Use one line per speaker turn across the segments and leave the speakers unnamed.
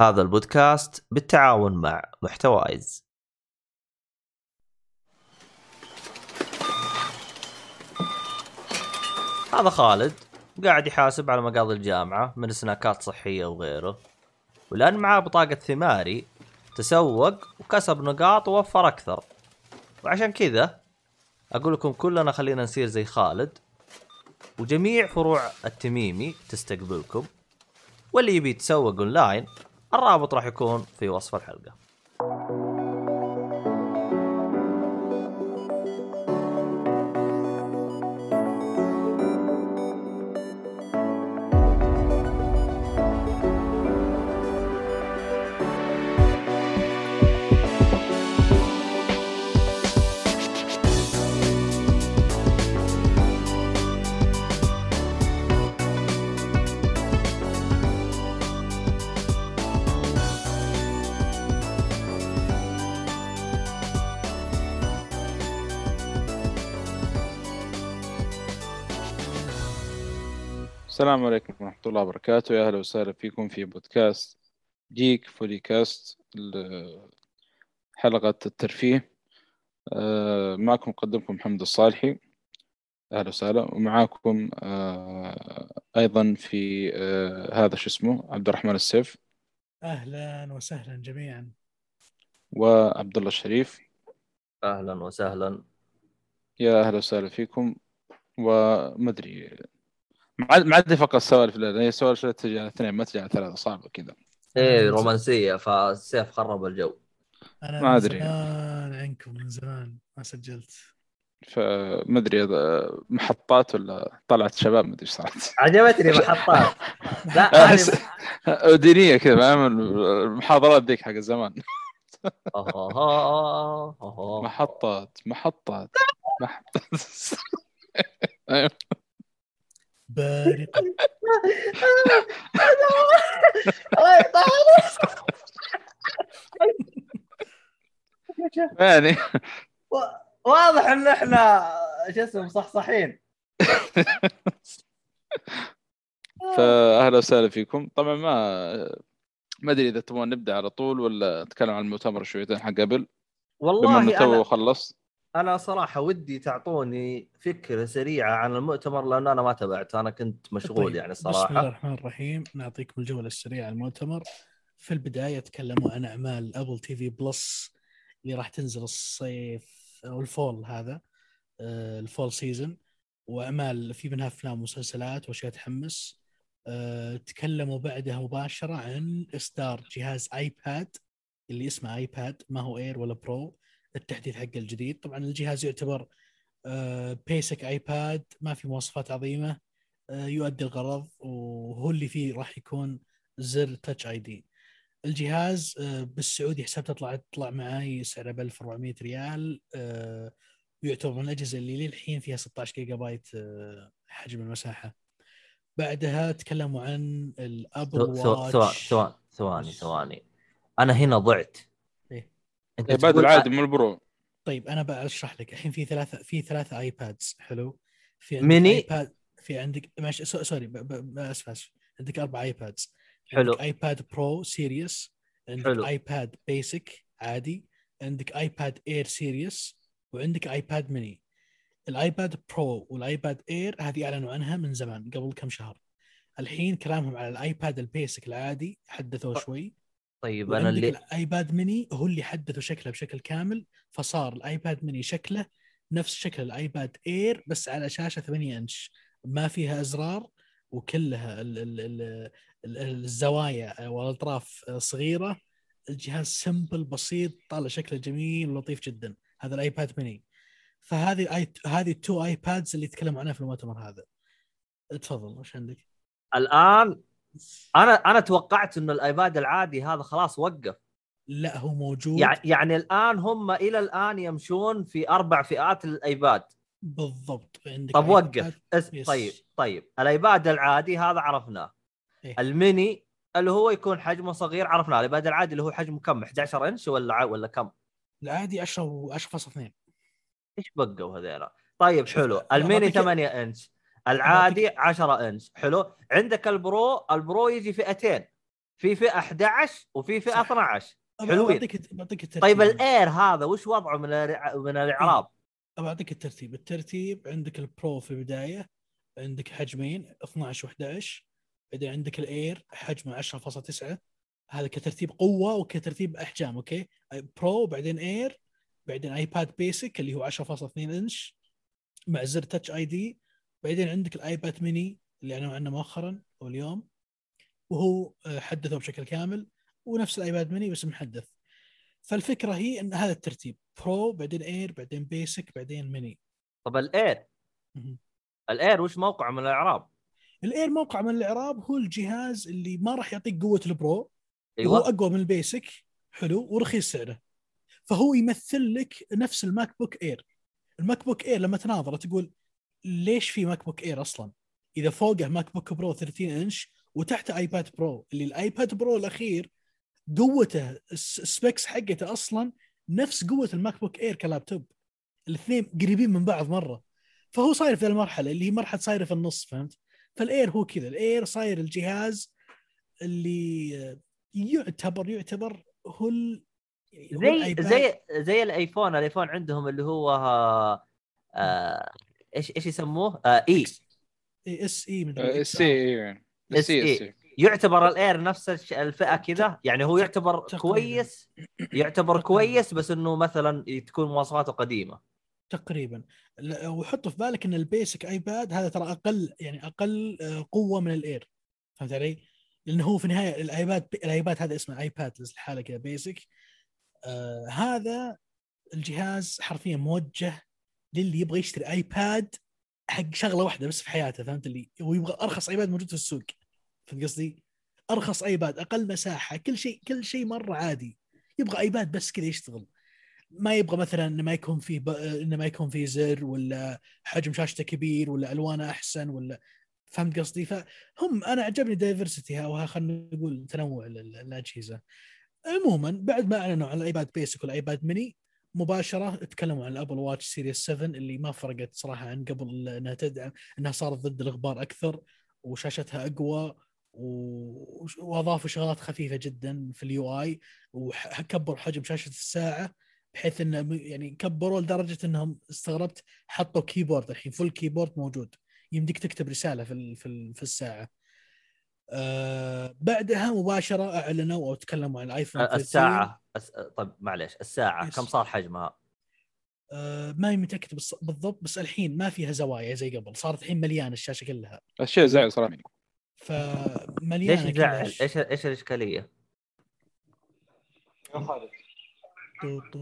هذا البودكاست بالتعاون مع محتوايز هذا خالد قاعد يحاسب على مقاضي الجامعة من سناكات صحية وغيره ولأن معاه بطاقة ثماري تسوق وكسب نقاط ووفر أكثر. وعشان كذا أقول لكم كلنا خلينا نصير زي خالد وجميع فروع التميمي تستقبلكم. واللي يبي يتسوق أونلاين الرابط راح يكون في وصف الحلقة.
السلام عليكم ورحمة الله وبركاته. يا أهلا وسهلا فيكم في بودكاست جيك فولي كاست حلقة الترفيه. آه، معكم مقدمكم محمد الصالحي. أهلا وسهلا. ومعاكم آه، أيضا في آه، هذا شو اسمه عبد الرحمن السيف.
أهلا وسهلا جميعا.
وعبد الله الشريف.
أهلا وسهلا.
يا أهلا وسهلا فيكم. ومدري ما عاد فقط السوالف لأن هي سوالف تجي على اثنين ما تجي على ثلاثة صعبة كذا.
إيه رومانسية فالسيف خرب الجو.
أنا
ما
من
أدري.
زمان عنكم من زمان ما سجلت.
فما أدري إذا محطات ولا طلعت شباب ما أدري إيش صارت.
عجبتني محطات. لا
أحس- دينية كذا فاهم؟ المحاضرات ذيك حق زمان محطات محطات محطات.
بارقة
يعني
واضح إن إحنا شو اسمه مصحصحين.
فأهلا وسهلا فيكم. طبعا ما ما أدري إذا تبغون نبدأ على طول ولا نتكلم عن المؤتمر شويتين حق قبل. بما
والله
انه تو
أنا صراحة ودي تعطوني فكرة سريعة عن المؤتمر لأن أنا ما تابعت أنا كنت مشغول
طيب،
يعني
بسم الله
صراحة.
الرحمن الرحيم. نعطيكم الجولة السريعة عن المؤتمر. في البداية تكلموا عن أعمال Apple TV Plus اللي راح تنزل الصيف أو ال fall هذا آه، ال fall season وأعمال في منها أفلام ومسلسلات وأشياء تحمس. آه، تكلموا بعدها مباشرة عن إصدار جهاز آيباد اللي اسمه آيباد ما هو Air ولا Pro التحديث حقه الجديد. طبعا الجهاز يعتبر basic iPad ما في مواصفات عظيمة آه، يؤدي الغرض وهو اللي فيه راح يكون زر touch ID الجهاز آه، بالسعودي حساب تطلع تطلع معي سعره ب 1400 ريال آه، ويعتبر من الأجهزة اللي للحين فيها 16 جيجا بايت آه، حجم المساحة. بعدها تكلموا عن ال
Apple Watch ثواني ثواني ثواني أنا هنا ضعت.
أنت
تقول
العادي مو ال Pro.
طيب أنا بشرح لك. الحين في ثلاثة في ثلاثة iPads حلو؟ في عندك
ميني؟
ايباد في عندك ماشي so- sorry ب- ب- ب- اسف اسف. عندك أربع iPads
حلو.
عندك iPad Pro series عندك
حلو.
iPad basic عادي عندك iPad Air series وعندك iPad Mini ال iPad Pro وال iPad Air هذه أعلنوا عنها من زمان قبل كم شهر. الحين كلامهم على الايباد ال basic العادي حدثوه شوي.
طيب
أنا
اللي
ال iPad Mini هو اللي حدثوا شكله بشكل كامل فصار ال iPad Mini شكله نفس شكل ال iPad Air بس على شاشة 8 إنش. ما فيها أزرار وكلها ال ال ال ال الزوايا والأطراف صغيرة. الجهاز simple بسيط طالع شكله جميل ولطيف جدا. هذا ال iPad Mini. فهذه هذه ال two iPads اللي تكلموا عنها في المؤتمر هذا. تفضل وش عندك؟
الآن أنا أنا توقعت إنه الآيباد العادي هذا خلاص وقف.
لا هو موجود.
يعني يعني الآن هم إلى الآن يمشون في أربع فئات للايباد
بالضبط. عندك
طب وقف. اس... طيب طيب. الآيباد العادي هذا عرفناه.
إيه.
الميني اللي هو يكون حجمه صغير عرفناه. الآيباد العادي اللي هو حجمه كم؟ 11 إنش ولا ولا كم؟
العادي 10 و 10.2
إيش بقوا هذيلا؟ طيب حلو. الميني
بعطيك-
8 إنش. العادي 10 إنش. حلو. عندك ال Pro ال Pro يجي فئتين. في فئة 11 وفي فئة
صح.
12
أبى-
حلوين.
بعطيك بعطيك
طيب ال Air هذا وش وضعه من من الإعراب؟
ابى أعطيك الترتيب، الترتيب عندك ال Pro في البداية عندك حجمين 12 و11 بعدين عندك ال Air حجمه 10.9 هذا كترتيب قوة وكترتيب أحجام أوكي؟ Pro بعدين Air بعدين iPad basic اللي هو 10.2 إنش. مع زر touch ID بعدين عندك ال iPad Mini اللي أعلنوا عنه مؤخرا أو اليوم وهو آه، حدثه بشكل كامل ونفس ال iPad Mini بس محدث. فالفكرة هي إن هذا الترتيب Pro بعدين Air بعدين basic بعدين ميني
طب ال
Air.
ال Air وش موقعه من الإعراب؟
ال Air موقع من الإعراب هو الجهاز اللي ما راح يعطيك قوة ال Pro
أيوه.
أقوى من ال basic حلو ورخيص سعره. فهو يمثل لك نفس ال MacBook Air ال MacBook Air لما تناظره تقول ليش في MacBook Air أصلا؟ إذا فوقه MacBook Pro 13 إنش وتحته iPad Pro اللي ال iPad Pro الأخير قوته الس- ال specs حقته أصلا نفس قوة ال MacBook Air كلابتوب. الاثنين قريبين من بعض مرة. فهو صاير في المرحلة اللي هي مرحلة صايرة في النص فهمت؟ فال Air هو كذا. ال Air صاير الجهاز اللي يعتبر يعتبر هو ال...
زي. زي زي الآيفون. الآيفون عندهم اللي هو آه إيش إيش يسموه؟ آه إي
إيه، إس إي ال
SE ال
SE
SE.
ال SE يعتبر ال Air نفس الفئة كذا يعني هو يعتبر. كويس يعتبر. كويس بس إنه مثلا تكون مواصفاته قديمة
تقريبا وحط في بالك إن ال basic iPad هذا ترى أقل يعني أقل آه، قوة من ال Air فهمت علي؟ لأنه هو في النهايه الآيباد الآيباد هذا اسمه آيباد لحالة كذا basic آه هذا الجهاز حرفيا موجه للي يبغى يشتري ايباد حق شغلة واحدة بس في حياته فهمت اللي هو يبغى أرخص ايباد موجود في السوق فهمت قصدي؟ أرخص ايباد أقل مساحة كل شيء كل شيء مرة عادي يبغى ايباد بس كذا يشتغل ما يبغى مثلا إنه ما يكون فيه ب... إنه ما يكون فيه زر ولا حجم شاشته كبير ولا ألوانه أحسن ولا فهمت قصدي؟ فهم أنا عجبني diversity أو خلينا نقول تنوع ال- ال- الأجهزة. عموما بعد ما أعلنوا عن ال iPad basic وال iPad Mini مباشرة تكلموا عن ال Apple Watch Series 7 اللي ما فرقت صراحة عن قبل انها تدعم إنها صارت ضد الغبار أكثر وشاشتها أقوى وأضافوا شغلات خفيفة جدا في ال UI وكبروا حجم شاشة الساعة بحيث إنه يعني كبروا لدرجة إنهم استغربت حطوا keyboard الحين full keyboard موجود يمديك تكتب رسالة في في الساعة. آه بعدها مباشرة أعلنوا أو تكلموا عن الايفون 13.
الساعة الس... طيب معليش الساعة
yes.
كم صار حجمها؟
آه ما متاكد بالص- بالضبط بس الحين ما فيها زوايا زي قبل صارت الحين مليانة الشاشة كلها
الشيء زعل صراحة مني
فمليانه
ليش؟
ش-
إيش
إيش الإشكالية؟
آه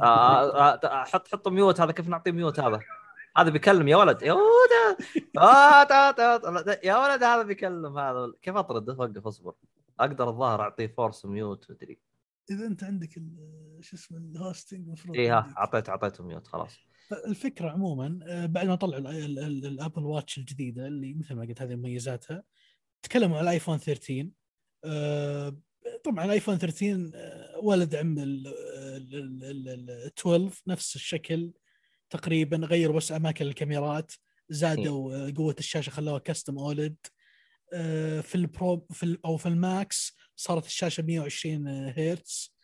آه آه حط حط mute هذا كيف نعطيه mute هذا؟ هذا بيكلم يا ولد. يا ولد. آه تا- تا- يا ولد هذا بيكلم هذا. كيف أطرد؟ وقف أصبر. أقدر الظاهر أعطيه force mute مدري
إذا أنت عندك شو اسمه ال hosting المفروض
إيه ها. أعطيت اعطيته mute خلاص.
الفكرة عموما آه، بعد ما طلعوا ال- ال- ال- ال Apple Watch الجديدة اللي مثل ما قلت هذه مميزاتها تكلموا عن ال iPhone 13 آه، طبعا ال iPhone 13 آه، ولد عم ال- 12 نفس الشكل. تقريبا غيروا بس أماكن الكاميرات زادوا آه، قوة الشاشة خلوها كاستم OLED في ال Pro في أو في ال Max صارت الشاشة 120 هرتز.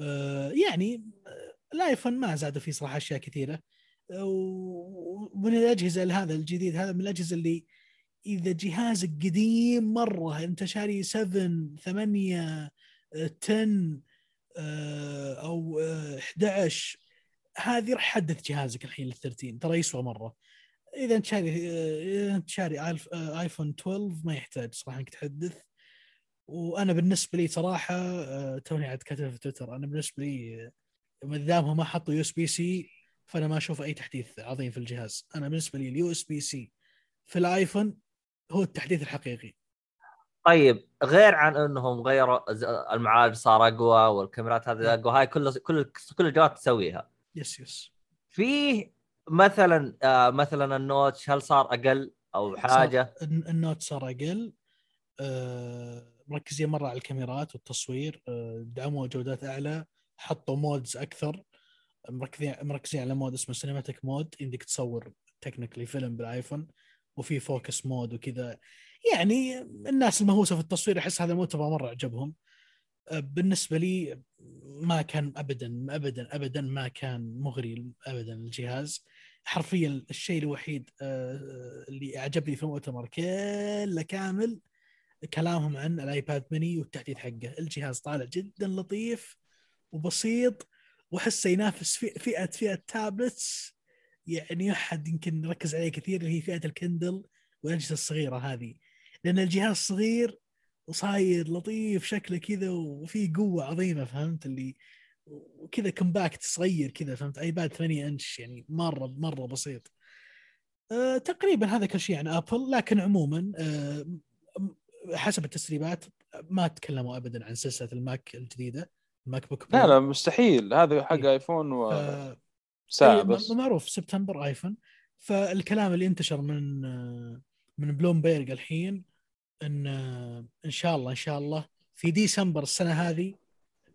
آه، يعني آه، الآيفون ما زادوا فيه صراحة أشياء كثيرة. آه، ومن الأجهزة هذا الجديد هذا من الأجهزة اللي إذا جهازك قديم مرة أنت شاري 7 8 آه، 10 آه، أو آه، 11 هذه راح تحدث جهازك الحين لل 13 ترى يسوى مرة. إذا أنت شاري آه، إذا أنت شاري آه، آيفون 12 ما يحتاج صراحة إنك تحدث. وأنا بالنسبة لي صراحة آه، توني عاد كاتب في تويتر أنا بالنسبة لي آه، ما دامهم ما حطوا USB-C فأنا ما أشوف أي تحديث عظيم في الجهاز. أنا بالنسبة لي ال USB-C في ال iPhone هو التحديث الحقيقي.
طيب غير عن إنهم غيروا ز- المعالج صار أقوى والكاميرات هذه أقوى هاي كل كل كل الجوات تسويها.
yes yes
فيه مثلا آه مثلا ال notch هل صار أقل أو حاجة؟
صار ال n- ال notch صار أقل. آه، مركزين مرة على الكاميرات والتصوير. آه، دعموا جودات أعلى حطوا modes أكثر. مركزين مركزين على mode اسمه cinematic mode يمديك تصور technically فيلم بال iPhone وفي focus mode وكذا. يعني الناس المهووسة في التصوير أحس هذا المؤتمر مرة عجبهم. بالنسبة لي ما كان ابدا ابدا ابدا ما كان مغري ابدا الجهاز. حرفيا الشيء الوحيد آه، اللي أعجبني في المؤتمر كله كامل كلامهم عن ال iPad mini والتحديث حقه. الجهاز طالع جدا لطيف وبسيط واحسه ينافس فئة فئة tablets يعني أحد يمكن ركز عليه كثير اللي هي فئة ال Kindle والأجهزة الصغيرة هذه. لأن الجهاز صغير وصاير لطيف شكله كذا وفيه قوة عظيمة فهمت؟ اللي وكذا compact صغير كذا فهمت؟ iPad 8 انش يعني مرة مرة بسيط. أه تقريبا هذا كل شيء عن Apple لكن عموما أه حسب التسريبات ما تكلموا ابدا عن سلسلة ال Mac الجديدة ال MacBook Pro.
لا لا مستحيل. هذا حق
إيه.
iPhone
ف-
وساعه
أي، م-
بس.
معروف سبتمبر iPhone فالكلام اللي انتشر من آه، من بلومبيرج الحين إن إن شاء الله إن شاء الله في ديسمبر السنة هذه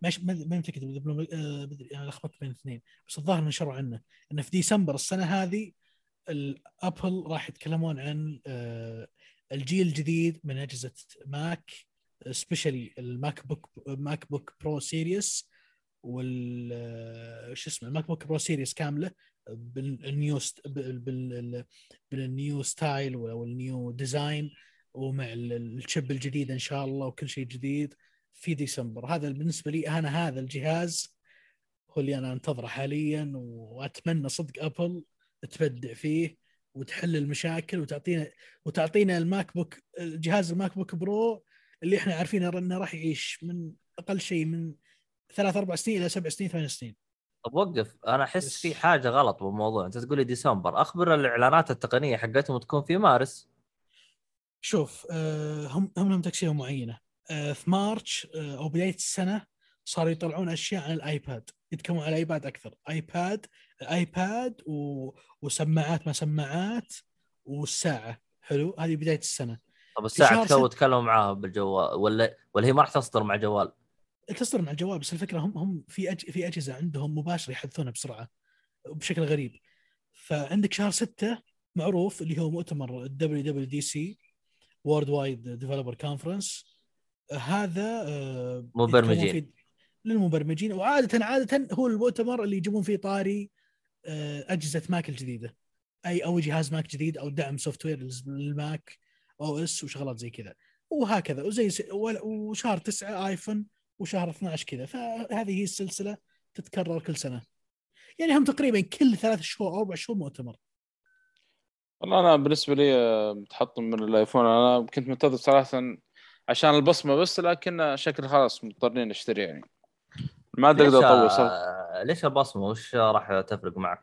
مش ما متأكد Bloomberg- آه، بدري أنا لخبطت بين الاثنين بس الظاهر نشروا عنه إنه في ديسمبر السنة هذه ال Apple راح يتكلمون عن آه، الجيل الجديد من أجهزة Mac specially ال MacBook MacBook Pro series وال آه، شو اسمه ال MacBook Pro series كامله بال new. بال new style أو ال new design ومع ال- ال chip الجديد إن شاء الله وكل شيء جديد في ديسمبر. هذا بالنسبة لي أنا هذا الجهاز هو اللي أنا أنتظره حاليا وأتمنى صدق Apple تبدع فيه وتحل المشاكل وتعطينا وتعطينا ال MacBook جهاز ال MacBook Pro اللي إحنا عارفين إنه راح يعيش من أقل شيء من ثلاث أربع سنين إلى سبع سنين ثمان سنين.
طب وقف. أنا
أحس
في حاجة غلط بالموضوع. أنت تقول لي ديسمبر. أخبر الإعلانات التقنية حقتهم تكون في مارس.
شوف آه، هم هم لهم تقسيمه معينة. آه، في March آه، أو بداية السنة صاروا يطلعون أشياء عن ال iPad يتكلمون عن ال iPad أكثر. iPad iPad و... وسماعات ما سماعات والساعة. حلو؟ هذه بداية السنة.
طب الساعة تو
ست-
تكلموا معاها بالجوال ولا ولا هي ما راح تصدر مع جوال؟
تصدر مع الجوال بس الفكرة هم هم في أج... في أجهزة عندهم مباشرة يحدثونها بسرعة بشكل غريب. فعندك شهر ستة معروف اللي هو مؤتمر ال WWDC Worldwide Developer Conference هذا آه،
مبرمجين.
للمبرمجين. وعادة عادة هو المؤتمر اللي يجيبون فيه طاري آه، أجهزة Mac الجديدة. أي أو جهاز Mac جديد أو دعم software لل Mac OS وشغلات زي كذا. وهكذا. وزي س... وشهر تسعة iPhone وشهر 12 كذا. فهذه هي السلسلة تتكرر كل سنة. يعني هم تقريبا كل ثلاث شهور أو أربع شهور مؤتمر.
والله أنا بالنسبة لي آه، متحطم من ال iPhone. أنا كنت منتظر صراحة عشان البصمة بس لكن شكل خلاص مضطرين نشتري يعني. ما أقدر أطول صراحة
آه، ليش البصمة؟ وش راح تفرق معك؟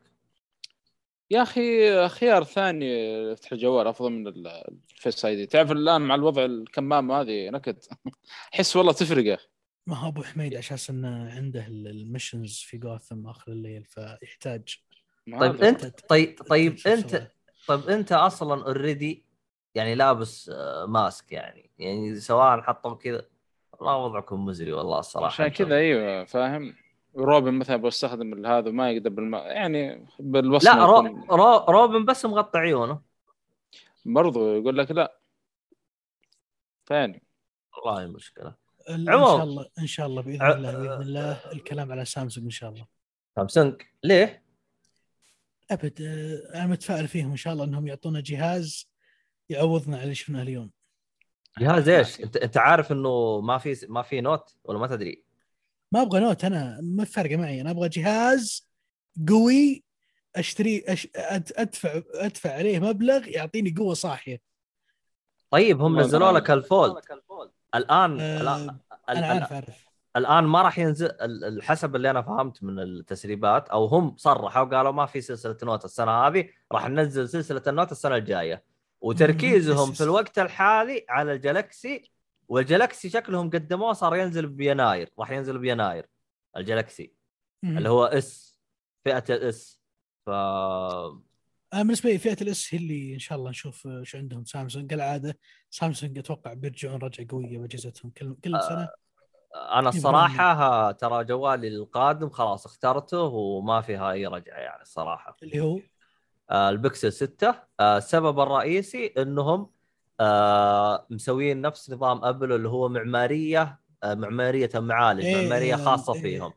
يا أخي خيار ثاني يفتح الجوال أفضل من ال- ال Face ID. تعرف الآن مع الوضع الكمامة هذه نكد أحس والله تفرق يا أخي.
ما هو أبو حميد على أساس انه عنده ال- ال missions في جوثم آخر الليل فيحتاج.
طيب. انت طيب طيب
أنت.
طيب انت أصلا already يعني لابس آه، ماسك يعني يعني سواء حطوا كذا والله وضعكم مزري والله الصراحة
عشان كذا أيوه فاهم؟ روبن مثلا بستخدم هذا ما يقدر بالما يعني بالوصمة
لا رو...
يكون-
رو... روبن بس مغطي عيونه.
برضو يقول لك لا. ثاني.
والله
مشكلة.
إن.
شاء الله إن شاء الله
بإذن
الله بإذن الله الكلام على سامسونج إن شاء الله.
سامسونج. ليه؟
أبد آه، أنا متفائل فيهم. إن شاء الله إنهم يعطونا جهاز يعوضنا على اللي شفناه اليوم.
جهاز إيش؟ انت أنت عارف إنه ما في ما في Note ولا ما تدري؟
ما أبغى Note أنا ما فارقه معي. أنا أبغى جهاز قوي أشتري أش... أدفع أدفع عليه مبلغ يعطيني قوة صاحية.
طيب هم نزلوا لك ال Fold. الان
آه،
الآن- ال- أنا
عارف عارف.
الآن ما راح ينزل حسب اللي أنا فهمت من التسريبات أو هم صرحوا قالوا ما في سلسلة Note السنة هذه راح ننزل سلسلة ال Note السنة الجاية.
وتركيزهم
في الوقت الحالي على ال Galaxy وال Galaxy شكلهم قدموه صار ينزل بيناير راح ينزل بيناير ال
Galaxy.
اللي هو S فئة ال S ف
أنا بالنسبة لي فئة ال S هي اللي إن شاء الله نشوف آه، شو عندهم. سامسونج كالعاده سامسونج أتوقع بيرجعون رجعة قوية بأجهزتهم كل كل سنة.
أنا الصراحة ترى جوالي القادم خلاص اخترته وما فيها أي رجعة يعني الصراحة.
اللي هو؟
آه، البكسل 6 آه، السبب الرئيسي إنهم آه، مسويين نفس نظام أبل اللي هو معمارية معمارية معالج
إيه،
معمارية خاصة
إيه.
فيهم.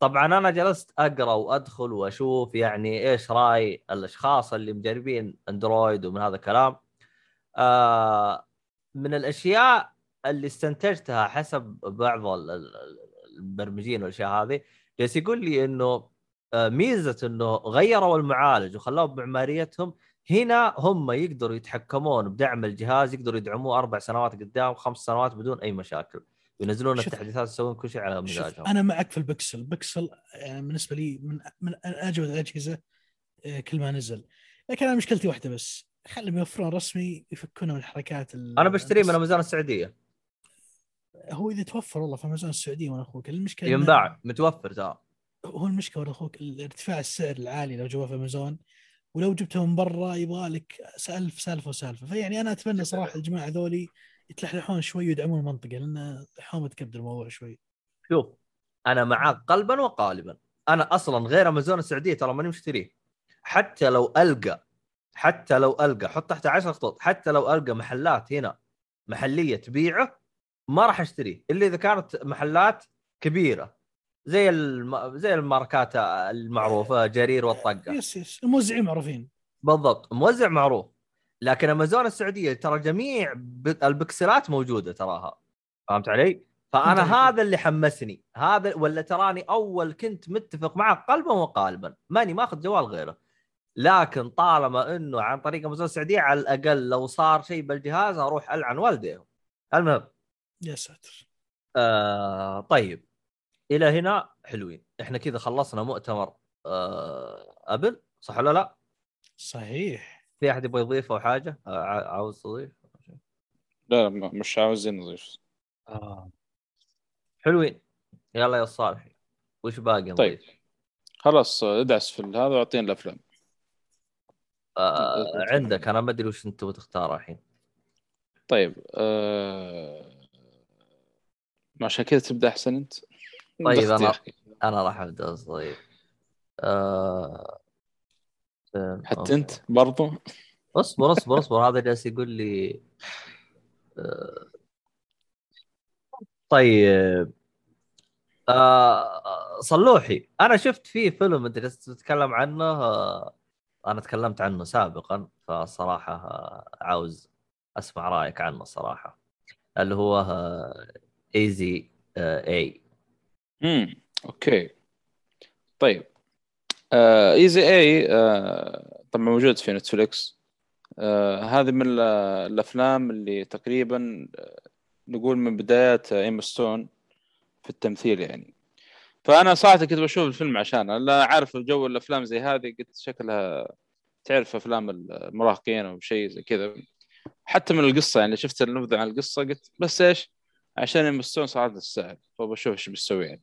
طبعا أنا جلست أقرأ وأدخل وأشوف يعني إيش رأي الأشخاص اللي مجربين أندرويد ومن هذا الكلام. من الأشياء اللي استنتجتها حسب بعض ال- ال- ال- المبرمجين والأشياء هذه جالس يقول لي إنه آه، ميزة إنه غيروا المعالج وخلوه بمعماريتهم هنا هم يقدروا يتحكمون بدعم الجهاز يقدروا يدعموه أربع سنوات قدام خمس سنوات بدون أي مشاكل. ينزلون التحديثات يسوون كل شيء على مزاجهم.
أنا معك في البكسل. البكسل يعني بالنسبة لي من من أجود الأجهزة آه، كل ما نزل. لكن أنا مشكلتي واحدة بس. خليهم يوفرون رسمي يفكونه من الحركات ال-
أنا بشتريه من أمازون السعودية.
هو إذا توفر والله في أمازون السعودية وأنا أخوك المشكلة
ينباع متوفر ترى.
هو المشكلة وأنا أخوك ارتفاع السعر العالي لو جواه في أمازون ولو جبته من برا يبغى لك ألف سالفه وسالفه فيعني أنا أتمنى صراحة الجماعة ذولي يتلحلحون شوي ويدعمون المنطقة لأن حومة كبد الموضوع شوي.
شوف أنا معاك قلبا وقالبا. أنا أصلا غير أمازون السعودية ترى ماني مشتريه. حتى لو ألقى حتى لو ألقى حط تحت 10 خطوط حتى لو ألقى محلات هنا محلية تبيعه ما راح اشتريه إلا إذا كانت محلات كبيرة. زي الم... زي الماركات المعروفة جرير والطقة.
yes yes. الموزعين معروفين.
بالضبط. موزع معروف. لكن أمازون السعودية ترى جميع ال Pixelات موجودة تراها. فهمت علي؟
فأنا.
هذا اللي حمسني. هذا ولا تراني أول كنت متفق معك قلبا وقالبا. ماني ماخذ جوال غيره. لكن طالما إنه عن طريق أمازون السعودية على الأقل لو صار شيء بالجهاز أروح ألعن والديهم. المهم.
يا ساتر.
آه طيب. إلى هنا حلوين. إحنا كذا خلصنا مؤتمر آه أبل صح ولا لا؟
صحيح.
في أحد يبغى يضيف أو حاجة؟ آه، ع- عاوز تضيف؟
لا مش عاوزين نضيف.
آه. حلوين. يلا يا صالحي. وش باقي نضيف؟
طيب. خلاص ادعس في هذا واعطينا الأفلام.
آه عندك. أنا ما أدري وش أنت بتختار الحين.
طيب آه... عشان كذا تبدأ أحسن أنت.
طيب،
أخي.
أنا راح أبدأ اضيف آه...
حتى أنت برضو.
اصبر اصبر اصبر هذا جالس يقول لي. آه، طيب. آه، صلوحي أنا شفت فيه فيلم أنت جالس تتكلم عنه. آه، أنا تكلمت عنه سابقا فصراحة آه، عاوز أسمع رأيك عنه صراحة. اللي هو آه، Easy A
امم okay. طيب. آه Easy A آه طبعا موجود في نتفليكس. آه هذه من ال- الأفلام اللي تقريبا آه، نقول من بدايات إيما ستون في التمثيل يعني. فأنا صراحة كنت بشوف الفيلم عشانها لا عارف الجو الأفلام زي هذه قلت شكلها تعرف أفلام المراهقين أو شيء زي كذا. حتى من القصة يعني شفت النبذة عن القصة قلت بس إيش؟ عشان ستون صراحة تستاهل فبشوف إيش بتسوي يعني.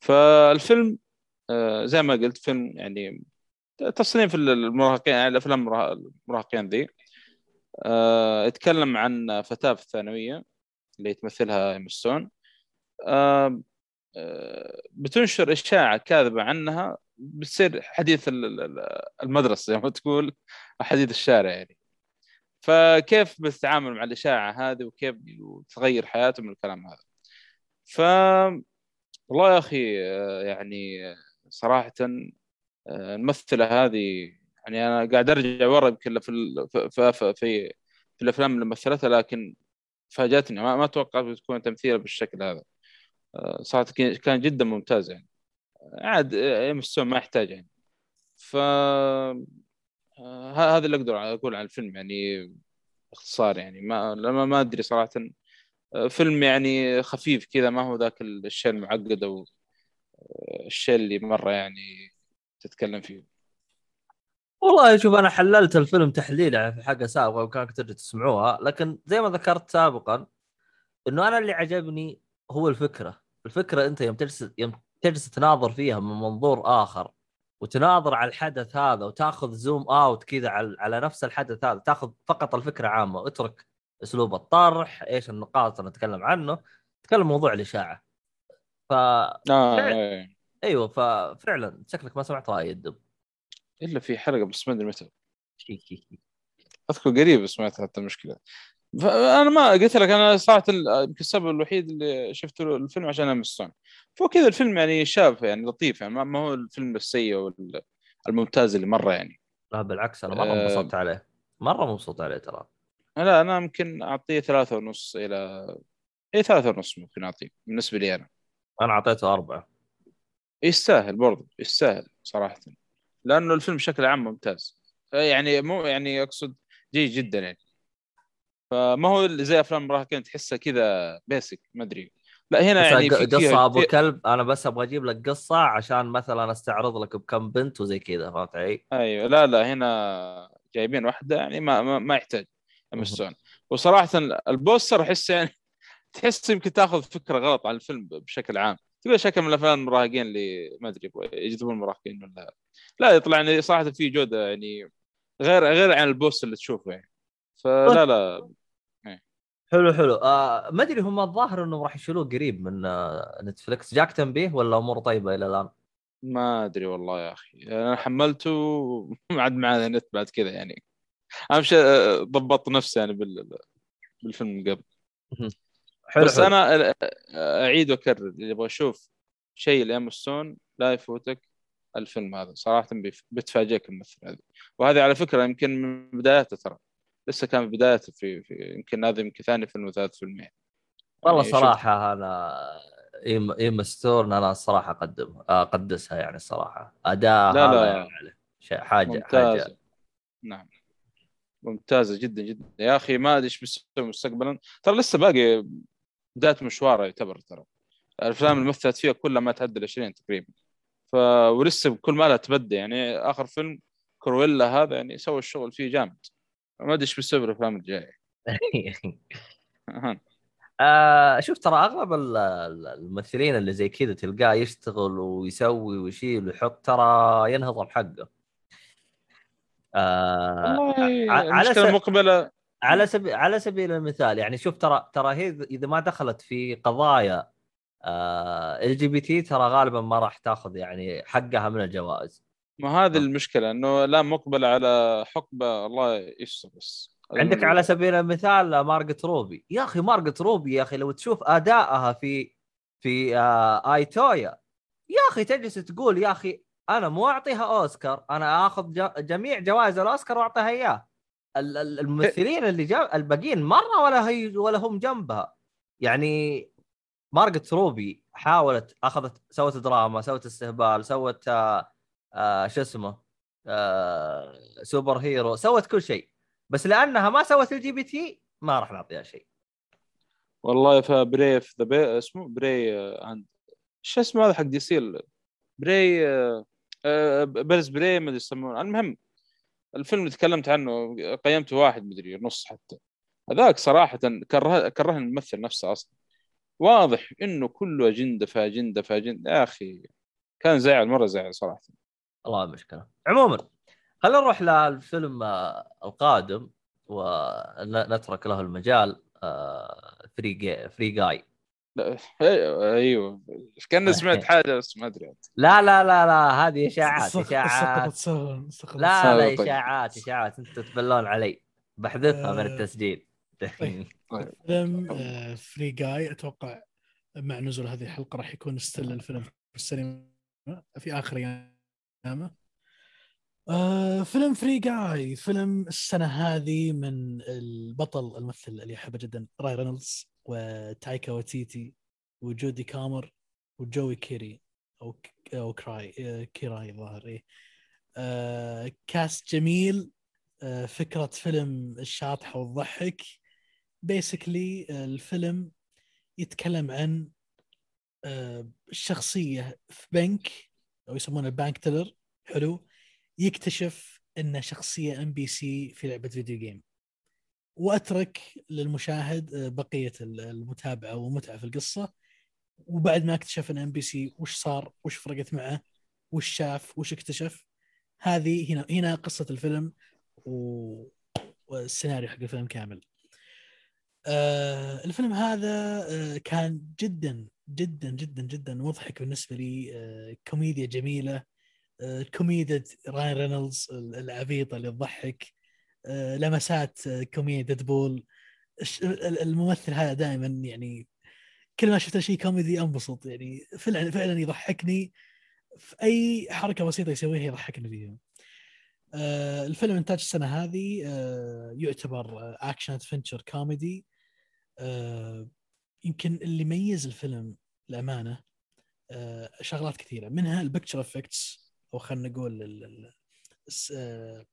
فالفيلم آه، زي ما قلت فيلم يعني تصنيف المراهقين يعني الأفلام المراه- المراهقين ذي. آه، يتكلم عن فتاة في الثانوية اللي تمثلها ايما ستون آه، بتنشر إشاعة كاذبة عنها بتصير حديث ال- ال- المدرسة زي ما تقول حديث الشارع يعني. فكيف بتتعامل مع الإشاعة هذه وكيف تغير حياته من الكلام هذا. ف والله يا أخي آه، يعني آه، صراحة آه، الممثلة هذه يعني أنا قاعد أرجع ورا يمكن في في في, في, الأفلام اللي مثلتها لكن فاجأتني. ما, ما توقعت تكون تمثيلها بالشكل هذا. صراحة كان- جدا ممتاز يعني. عاد ام ما يحتاج يعني. ف هذا اللي أقدر أقول عن الفيلم يعني باختصار يعني ما لما ما أدري صراحة آه، فيلم يعني خفيف كذا ما هو ذاك الشيء المعقد أو آه، الشيء اللي مرة يعني تتكلم فيه.
والله شوف أنا حللت الفيلم تحليل في حلقه سابقة وكان تقدر تسمعوها لكن زي ما ذكرت سابقا إنه أنا اللي عجبني هو الفكرة. الفكرة أنت يوم تجلس يوم تجلس تناظر فيها من منظور آخر. وتناظر على الحدث هذا وتاخذ zoom out كذا على على نفس الحدث هذا تاخذ فقط الفكرة عامة اترك اسلوب الطرح إيش النقاط اللي نتكلم عنه تكلم موضوع الإشاعة ف فعلا.
إيه.
أيوه ففعلا شكلك ما سمعت رأي الدب
إلا في حلقة بس ما أدري متى أذكر قريب سمعتها حتى المشكلة فأنا ما قلت لك أنا صراحة يمكن السبب الوحيد اللي شفت له الفيلم عشان أنا ستون فهو كذا الفيلم يعني شاف يعني لطيف يعني ما هو الفيلم السيء الممتاز اللي مرة يعني.
لا بالعكس أنا مرة
آه.
انبسطت عليه. مرة مبسوط عليه ترى.
لا أنا ممكن أعطيه ثلاثة ونص إلى اي ثلاثة ونص ممكن أعطيه بالنسبة لي أنا.
أنا أعطيته أربعة.
يستاهل برضه يستاهل صراحة. لأنه الفيلم بشكل عام ممتاز. يعني مو يعني أقصد جيد جدا يعني. فما هو زي أفلام المراهقين تحسها كذا بيسك ما أدري. لا هنا يعني في قصة
أبو
في-
كلب أنا بس أبغى أجيب لك قصة عشان مثلا أستعرض لك بكم بنت وزي كذا فهمت علي؟
أيوه لا لا هنا جايبين واحدة يعني ما ما, ما يحتاج. يمسون وصراحة ال poster أحس يعني تحس يمكن تأخذ فكرة غلط عن الفيلم بشكل عام. تقول شكل من الأفلام المراهقين اللي ما أدري يجذبون المراهقين ولا لا. يطلع يعني صراحة في جودة يعني غير غير عن ال poster اللي تشوفه يعني. فلا لا.
حلو حلو. آه ما أدري هم الظاهر إنهم راح يشيلوه قريب من آه نتفلكس جاك تنبيه ولا امور طيبة إلى الآن؟
ما أدري والله يا أخي. أنا حملته ما عاد معنا نت بعد كذا يعني. أهم شيء آه، ضبطت نفسي يعني بال بالفيلم قبل.
حلو
بس
حلو.
أنا أعيد وأكرر. اللي يبغى يشوف شيء لإيما ستون لا يفوتك الفيلم هذا. صراحة بتفاجئك الممثل هذا. وهذه على فكرة يمكن من بداياته ترى. لسه كان بدايته في, في يمكن هذا يمكن ثاني فيلم وثالث فيلم
والله
يعني
صراحة أنا إيم إيما ستون أنا الصراحه أقدم أقدسها يعني الصراحه أداء
لا،
هذا
لا.
يعني حاجة حاجة.
ممتازه نعم. ممتازة جدا جدا. يا أخي ما أدري إيش بيسوي مستقبلا. ترى لسه باقي بداية مشواره يعتبر ترى. الأفلام اللي مثلت فيها كلها ما تعدى ال 20 تقريبا. ف ولسه كل ما لها تبدي يعني آخر فيلم كرويلا هذا يعني سوى الشغل فيه جامد. ما ادري إيش بيسوي بالأفلام الجاية.
آه شوف ترى أغلب ال- ال- الممثلين اللي زي كذا تلقاه يشتغل ويسوي ويشيل ويحط ترى ينهضم حقه. آه على
المشكلة
س-
المقبله
على سبيل على سبيل المثال يعني شوف ترى ترى هي اذا ما دخلت في قضايا LGBT ترى غالبا ما راح تاخذ يعني حقها من الجوائز.
ما هذه المشكلة إنه لا مقبله على حقبة الله يستر بس.
عندك. على سبيل المثال مارجوت روبي. يا أخي مارجوت روبي يا أخي لو تشوف أدائها في في آه I, Tonya يا أخي تجلس تقول يا أخي أنا مو أعطيها أوسكار أنا آخذ جميع جوائز الأوسكار وأعطيها إياه. ال- ال- الممثلين اللي جا الباقيين مرة ولا هي ولا هم جنبها. يعني مارجوت روبي حاولت أخذت سوت دراما سوت استهبال سوت آه آه شو اسمه؟ آه super hero سوت كل شيء. بس لأنها ما سوت LGBT ما راح نعطيها شيء.
والله فبريف ذا بي اسمه بري عند شو اسمه هذا حق دي سي؟ بري بيرز بري ما أدري يسمونه. المهم الفيلم اللي تكلمت عنه قيمته واحد مدري نص حتى. هذاك صراحة كره كرهني الممثل نفسه أصلا. واضح إنه كله اجنده في اجنده في اجنده يا أخي كان زعل مرة زعل صراحة.
الله المشكلة عموما خلينا نروح للفيلم آه، القادم ونترك له المجال Free Guy
Free Guy أيوه. كان سمعت حاجة بس ما أدري.
لا لا لا لا هذه
إشاعات إشاعات.
لا. لا
طيب.
إشاعات إشاعات. أنتم تبلون علي. بحذفها من
آه،
التسجيل.
طيب. فيلم Free Guy أتوقع مع نزول هذه الحلقة راح يكون still الفيلم في السينما في آخر ايامه آه فيلم Free Guy فيلم السنة هذه من البطل الممثل اللي أحبه جدا راين رينولدز وتايكا وتيتي وجودي كومر وجوي كيري أو أو كراي آه، كيراي ظاهر إيه. آه cast جميل. آه فكرة فيلم الشاطحة وتضحك basically الفيلم يتكلم عن آه، شخصية في بنك أو يسمونه ال bank teller حلو يكتشف إنه شخصية NPC في لعبة video game وأترك للمشاهد آه، بقية ال- المتابعة والمتعه في القصة. وبعد ما اكتشف إن NPC وش صار وش فرقت معه وش شاف وش اكتشف هذه هنا هنا قصة الفيلم و... والسيناريو حق الفيلم كامل. آه الفيلم هذا آه كان جدا جدا جدا جدا مضحك بالنسبة لي. آه كوميديا جميلة. آه كوميديا راين رينولدز العبيطة اللي تضحك. آه لمسات كوميديا Deadpool. الممثل هذا دائما يعني كل ما شفت شيء كوميدي أنبسط. يعني فعلا فعلا يضحكني. في أي حركة بسيطة يسويها يضحكني فيها. الفيلم إنتاج السنة هذه. يعتبر action adventure comedy يمكن اللي يميز الفيلم الامانه آه شغلات كثيرة منها ال picture effects أو خلينا نقول ال- ال- الس- آه،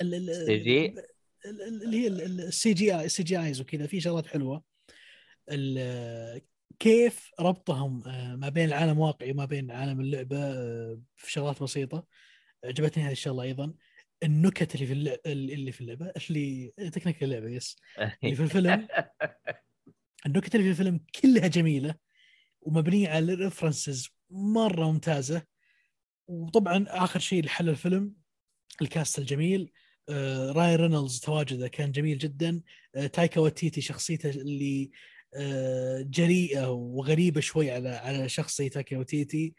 اللي هي ال CGI ال CGIs وكذا في شغلات حلوة. كيف ربطهم آه، ما بين العالم الواقعي وما بين عالم اللعبة في شغلات بسيطة. عجبتني هذه الشغلة أيضا. النكت اللي في اللعبه اللي في اللعبة اللي تكنيك اللعبة yes. اللي في الفيلم. النكت اللي في الفيلم كلها جميلة. ومبنية على ال references مرة ممتازة. وطبعا آخر شيء لحل الفيلم ال cast الجميل آه راين رينولدز تواجده كان جميل جدا. آه تايكا واتيتي شخصيته اللي آه جريئة وغريبة شوي على على شخص زي تايكا واتيتي.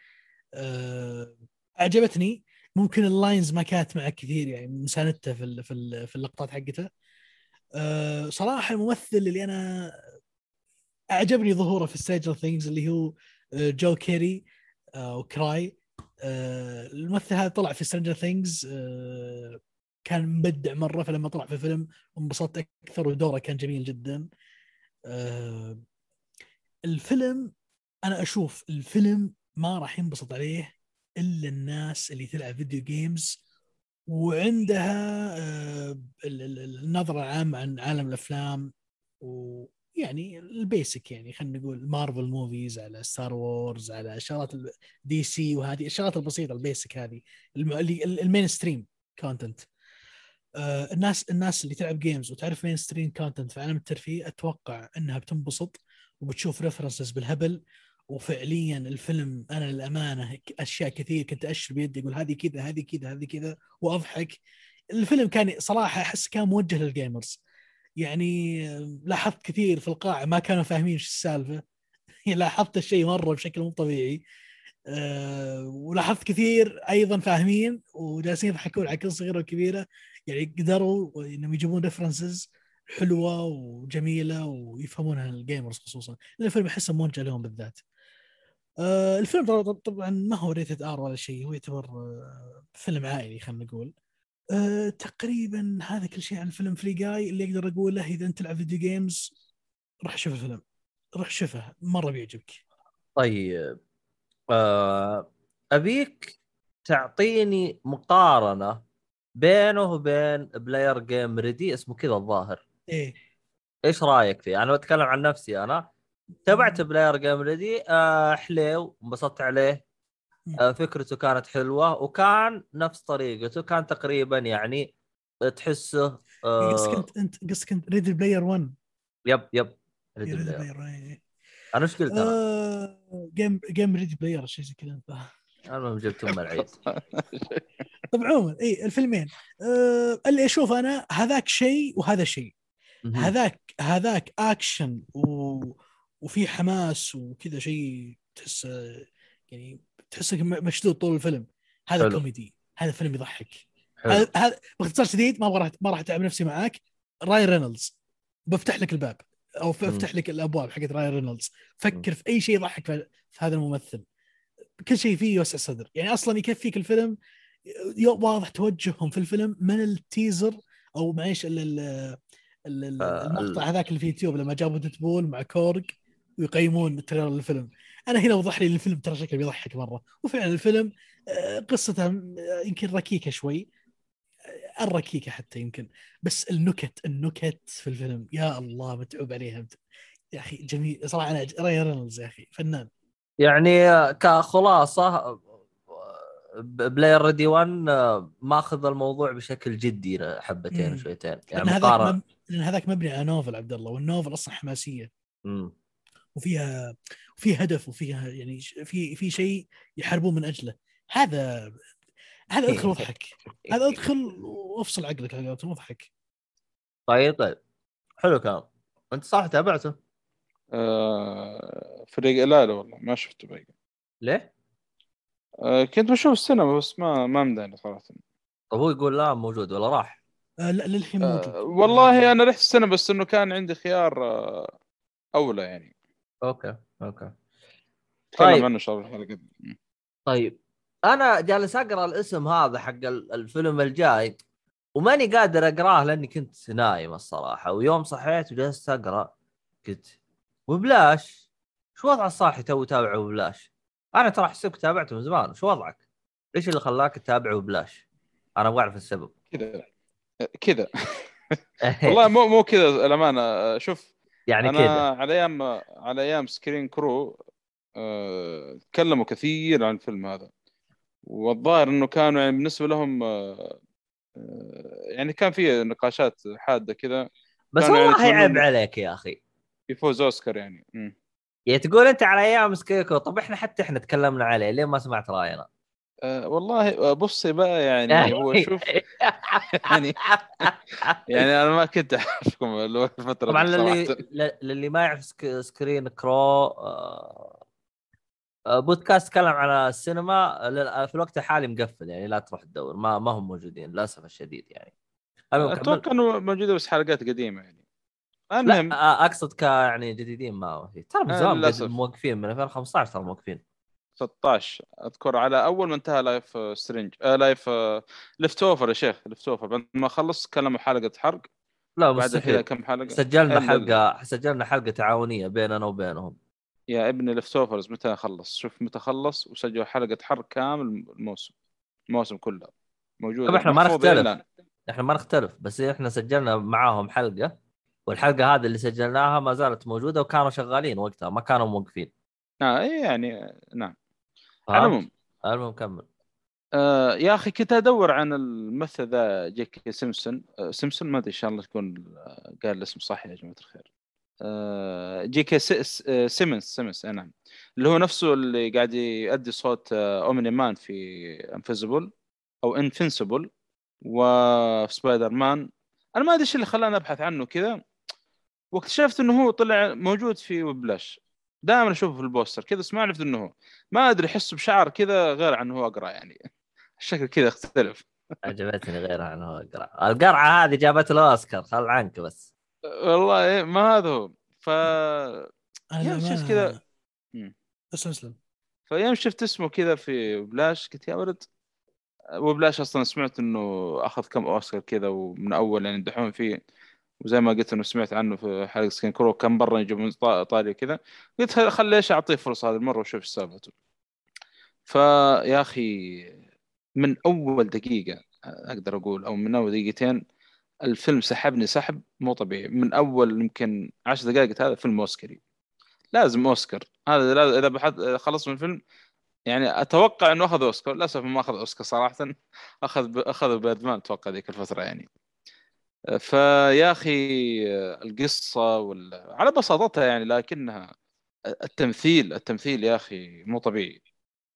آه أعجبتني. ممكن ال lines ما كانت معه كثير يعني مساندته في في ال- في اللقطات حقته. آه صراحة الممثل اللي أنا أعجبني ظهوره في Stranger Things اللي هو آه، جو كيري آه، وكراي آه، الممثل هذا طلع في Stranger Things كان مبدع مرة فلما طلع في الفيلم انبسطت أكثر ودوره كان جميل جدا. آه، الفيلم أنا أشوف الفيلم ما راح ينبسط عليه إلا الناس اللي تلعب video games وعندها آه، ال- ال- ال- النظرة العامة عن عالم الأفلام ويعني ال basic يعني خلينا نقول Marvel movies على Star Wars على شغلات DC وهذه الشغلات البسيطة ال basic هذه اللي ال mainstream content آه، الناس الناس اللي تلعب games وتعرف mainstream content في عالم الترفيه أتوقع إنها بتنبسط وبتشوف references بالهبل. وفعليا الفيلم أنا للأمانة أشياء كثير كنت أشر بيدي أقول هذه كذا هذه كذا هذه كذا وأضحك. الفيلم كان صراحة أحس كان موجه لل gamers يعني آه، لاحظت كثير في القاعة ما كانوا فاهمين إيش السالفة لاحظت الشيء مرة بشكل مو طبيعي أه ولاحظت كثير أيضا فاهمين وجالسين يضحكون على كل صغيرة وكبيرة يعني قدروا إنهم يجيبون references حلوة وجميلة ويفهمونها ال gamers خصوصا لأن الفيلم احسه موجه لهم بالذات. أه الفيلم طبعا- ما هو rated R ولا شيء هو يعتبر فيلم عائلي خلينا نقول. أه تقريبا هذا كل شيء عن الفيلم Free Guy اللي أقدر أقوله إذا أنت تلعب video games روح شوف الفيلم. روح شوفه مرة بيعجبك.
طيب. آه أبيك تعطيني مقارنة بينه وبين Player Game Ready اسمه كذا الظاهر.
إيه.
إيش رأيك فيه؟ أنا بتكلم عن نفسي أنا. تابعت Player Game Ready آه حليو انبسطت عليه. فكرته كانت حلوة وكان نفس طريقته كان تقريبا يعني تحسه
قصدك
آه
انت انت قصدك انت Ready Player 1
yep
yep
Ready
Ready Player.
أنا إيش قلت أنا؟
آه، Game Game Ready Player شيء زي كذا
المهم جبت ام العيد.
طب عموما اي الفيلمين. آه اللي أشوف أنا هذاك شيء وهذا شيء. هذاك هذاك اكشن و... وفي حماس وكذا شيء تحس يعني تحسك مشدود طول الفيلم. هذا
حلو.
كوميدي. هذا فيلم يضحك. هذا هذا باختصار شديد ما راح ما راح أتعب نفسي معاك. راين رينولدز. بفتح لك الباب. أو بفتح لك الأبواب حقت راين رينولدز. فكر في أي شيء يضحك في هذا الممثل. كل شيء فيه يوسع الصدر. يعني أصلا يكفيك الفيلم. واضح توجههم في الفيلم من teaser أو ال-
آه،
المقطع
ال-
هذاك اللي في يوتيوب لما جابوا ديدبول مع كورج ويقيمون trailer للفيلم. أنا هنا وضح لي الفيلم ترى شكله بيضحك مرة. وفعلا الفيلم آه، قصته آه، يمكن ركيكة شوي. آه، الركيكة حتى يمكن. بس النكت النكت في الفيلم يا الله متعوب عليها. يا أخي جميل. صراحة أنا راي رينولدز يا أخي فنان.
يعني كخلاصة Player Ready 1 ماخذ الموضوع بشكل جدي حبتين. شويتين.
لأن
يعني
هذاك مقارنة. لأن هذاك مبني على novel عبد الله. وال novel أصلا حماسية.
مم.
وفيها وفيها هدف وفيها يعني في في شيء يحاربون من أجله. هذا هذا أدخل وأضحك. هذا أدخل وأفصل عقلك على قولتهم وأضحك.
طيب طيب. حلو كلام أنت صح تابعته؟
آه، فريق لا لا والله ما شفته باقي.
ليه؟
آه، كنت بشوف السينما بس ما ما مداني صراحة.
طب هو يقول لا موجود ولا راح؟
آه لا للحين موجود.
آه والله أنا رحت السنة بس إنه كان عندي خيار آه أولى يعني.
أوكي
أوكي.
طيب.
عنه ان شاء الله الحلقة
طيب. أنا جالس أقرأ الاسم هذا حق ال- الفيلم الجاي وماني قادر أقراه لأني كنت نايم الصراحة ويوم صحيت وجلست أقرأ قلت Whiplash؟ شو وضع الصاحي تو تابعه Whiplash؟ أنا ترى احسبك تابعته من زمان شو وضعك؟ إيش اللي خلاك تتابعه Whiplash؟ أنا أبغى أعرف السبب.
كذا. كذا. والله مو مو كذا الأمانة. شوف
يعني كذا.
على أيام على أيام Screen Crew آه، تكلموا كثير عن الفيلم هذا. والظاهر إنه كانوا يعني بالنسبة لهم آه، آه، يعني كان في نقاشات حادة كذا.
بس
يعني
والله
يتمنون-
عيب عليك يا أخي.
يفوز أوسكار يعني. مم.
يعني تقول أنت على أيام سكيكو طب إحنا حتى إحنا تكلمنا عليه ليه ما سمعت رأينا؟
أه والله آه، بصي بقى يعني هو شوف يعني يعني أنا ما كنت أعرفكم الفترة
طبعا للي للي ما يعرف سك- سكرين كرو آه، آه، بودكاست تكلم على السينما في الوقت الحالي مقفل يعني لا تروح تدور ما ما هم موجودين للأسف الشديد يعني.
أتوقع إنه موجودة بس حلقات قديمة يعني. المهم
آه، أقصد ك يعني جديدين ما هو. ترى من
آه،
زمان موقفين من 2015 ترى موقفين.
16 أذكر على أول ما انتهى Life آه، Strange آه Life آه Leftovers يا شيخ Leftovers بعد ما خلص كلموا حلقة حرق.
لا
بعد كذا كم حلقة؟
سجلنا
إلا-
حلقة سجلنا حلقة تعاونية بيننا وبينهم.
يا ابني Leftovers متى خلص؟ شوف متى خلص وسجلوا حلقة حرق كامل الموسم الموسم كله. موجود
طب إحنا ما نختلف. إحنا ما نختلف بس إحنا سجلنا معاهم حلقة والحلقة هذه اللي سجلناها ما زالت موجودة وكانوا شغالين وقتها ما كانوا موقفين.
آه إيه يعني آه، نعم. العموم
المهم كمل.
آه يا أخي كنت أدور عن الممثل ذا جي كي سيمسون. آه سيمسون ما أدري إن شاء الله تكون آه، قال الاسم صح يا جماعة الخير. آه س- آه، سيمنز سيمنز نعم. اللي هو نفسه اللي قاعد يؤدي صوت آه Omni-Man في Invisible أو Invincible وفي سبايدر مان أنا ما أدري إيش اللي خلاني أبحث عنه كذا. واكتشفت إنه هو طلع موجود في Whiplash دائما أشوفه في البوستر كذا بس ما عرفت إنه هو. ما أدري احسه بشعر كذا غير عن هو أقرأ يعني. الشكل كذا اختلف
عجبتني غيرها عنه القرعه القرعة هذه جابت له اوسكار خل عنك بس.
والله إيه، ما هذا هو. ف شفت كذا.
اسلم اسلم
فيوم شفت اسمه كذا في بلاش قلت يا ولد. وبلاش أصلا سمعت إنه أخذ كم أوسكار كذا ومن أول يعني يمدحون فيه. وزي ما قلت إنه سمعت عنه في حلقة سكين كرو كم مرة يجيب من ايطاليا كذا. قلت خل- خل ليش أعطيه فرصة هذه المرة وشوف إيش سالفته. فيا أخي من أول دقيقة أقدر أقول أو من أول دقيقتين الفيلم سحبني سحب مو طبيعي. من أول يمكن عشر دقائق هذا فيلم أوسكاري. لازم أوسكار. هذا لازم إذا بحث خلص من الفيلم يعني أتوقع إنه أخذ أوسكار. للأسف ما أخذ أوسكار صراحة. أخذ ب... أخذ بادمان أتوقع ذيك الفترة يعني. فيا أخي القصة وال... على بساطتها يعني لكنها التمثيل التمثيل يا أخي مو طبيعي.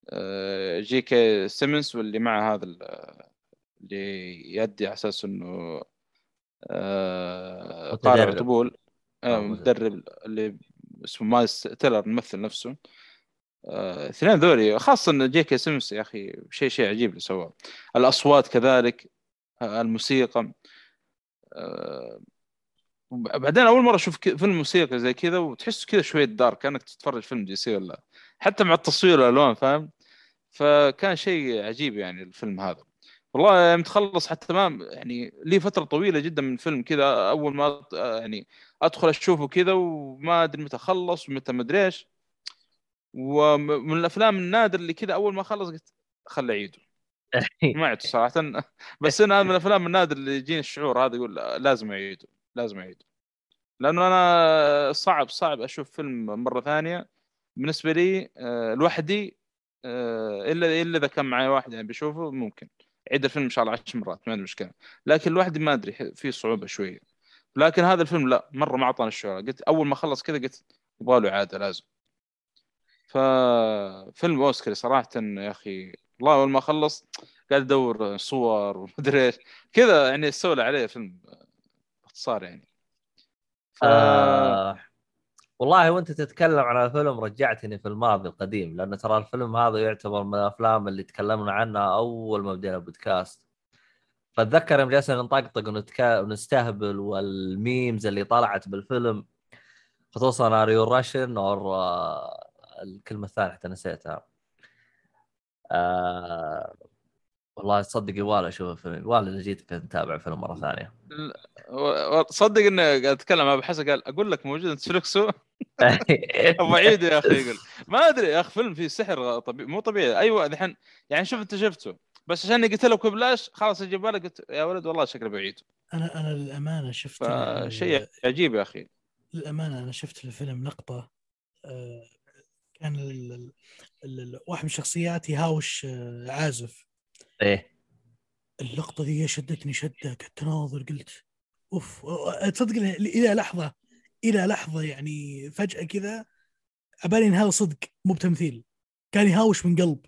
آه، جي كي سيمنز واللي مع هذا ال- اللي يدي على أساس إنه آه،
متدرب.
طبول آه، مدرب اللي اسمه مايلز تيلر الممثل نفسه. الاثنين ذولي خاصة إن جي كي سيمنز يا أخي شيء شيء عجيب اللي سواه. الأصوات كذلك الموسيقى. بعدين أول مرة أشوف فيلم موسيقى زي كذا وتحس كذا شوية دارك كأنك تتفرج فيلم DC ولا حتى مع التصوير والالوان فاهم؟ فكان شيء عجيب يعني الفيلم هذا. والله يوم تخلص حتى ما يعني لي فترة طويلة جدا من الفيلم كذا أول ما أط- يعني أدخل أشوفه كذا وما أدري متى خلص ومتى ما أدري إيش. ومن الأفلام النادر اللي كذا أول ما خلص قلت خل أعيده. ما عدت صراحة. بس أنا من الأفلام النادر اللي يجيني الشعور هذا يقول لازم اعيده لازم اعيده لأنه أنا صعب صعب أشوف فيلم مرة ثانية. بالنسبة لي آه، لوحدي آه، إلا إلا إذا كان معي واحد يعني بيشوفه ممكن. عيد الفيلم إن شاء الله 10 مرات ما عندي مشكلة. لكن لوحدي ما أدري في صعوبة شوية. لكن هذا الفيلم لا مرة ما أعطاني الشعور. قلت أول ما خلص كذا قلت يبغى له إعادة لازم. ففيلم اوسكاري صراحة يا أخي والله أول ما خلص قاعد أدور صور ومدري إيش. كذا يعني استولى عليه فيلم باختصار يعني. ف...
آه والله وأنت تتكلم عن الفيلم رجعتني في الماضي القديم لأن ترى الفيلم هذا يعتبر من الأفلام اللي تكلمنا عنها أول ما بدينا البودكاست. فأتذكر يوم جلسنا نطقطق. ونستهبل والميمز اللي طلعت بالفيلم خصوصا اريو راشن أو الكلمة الثانية حتى نسيتها. آه... والله تصدق يبغى أشوف الفيلم. يبغى اللي جيت نتابع الفيلم مرة
ثانية. صدق انه قاعد أتكلم مع أبو حسن قال أقول لك موجود نتفلكس هو أبو عيد يا أخي يقول ما أدري يا أخي فيلم فيه سحر طبيعي مو طبيعي. أيوه الحين يعني شوف أنت شفته بس عشان قلت لك ببلاش خلاص أجيب بالك قلت يا ولد والله شكله بعيد.
أنا أنا للأمانة شفت
فشيء عجيب يا أخي.
للأمانة أنا شفت الفيلم لقطة آه، كان ال- ال- ال- واحد من الشخصيات يهاوش آه، عازف.
إيه.
اللقطة دي شدتني شدة قعدت أناظر قلت أوف تصدق إلى لحظة إلى لحظة يعني فجأة كذا عبالي إن هذا صدق مو بتمثيل. كان يهاوش من قلب.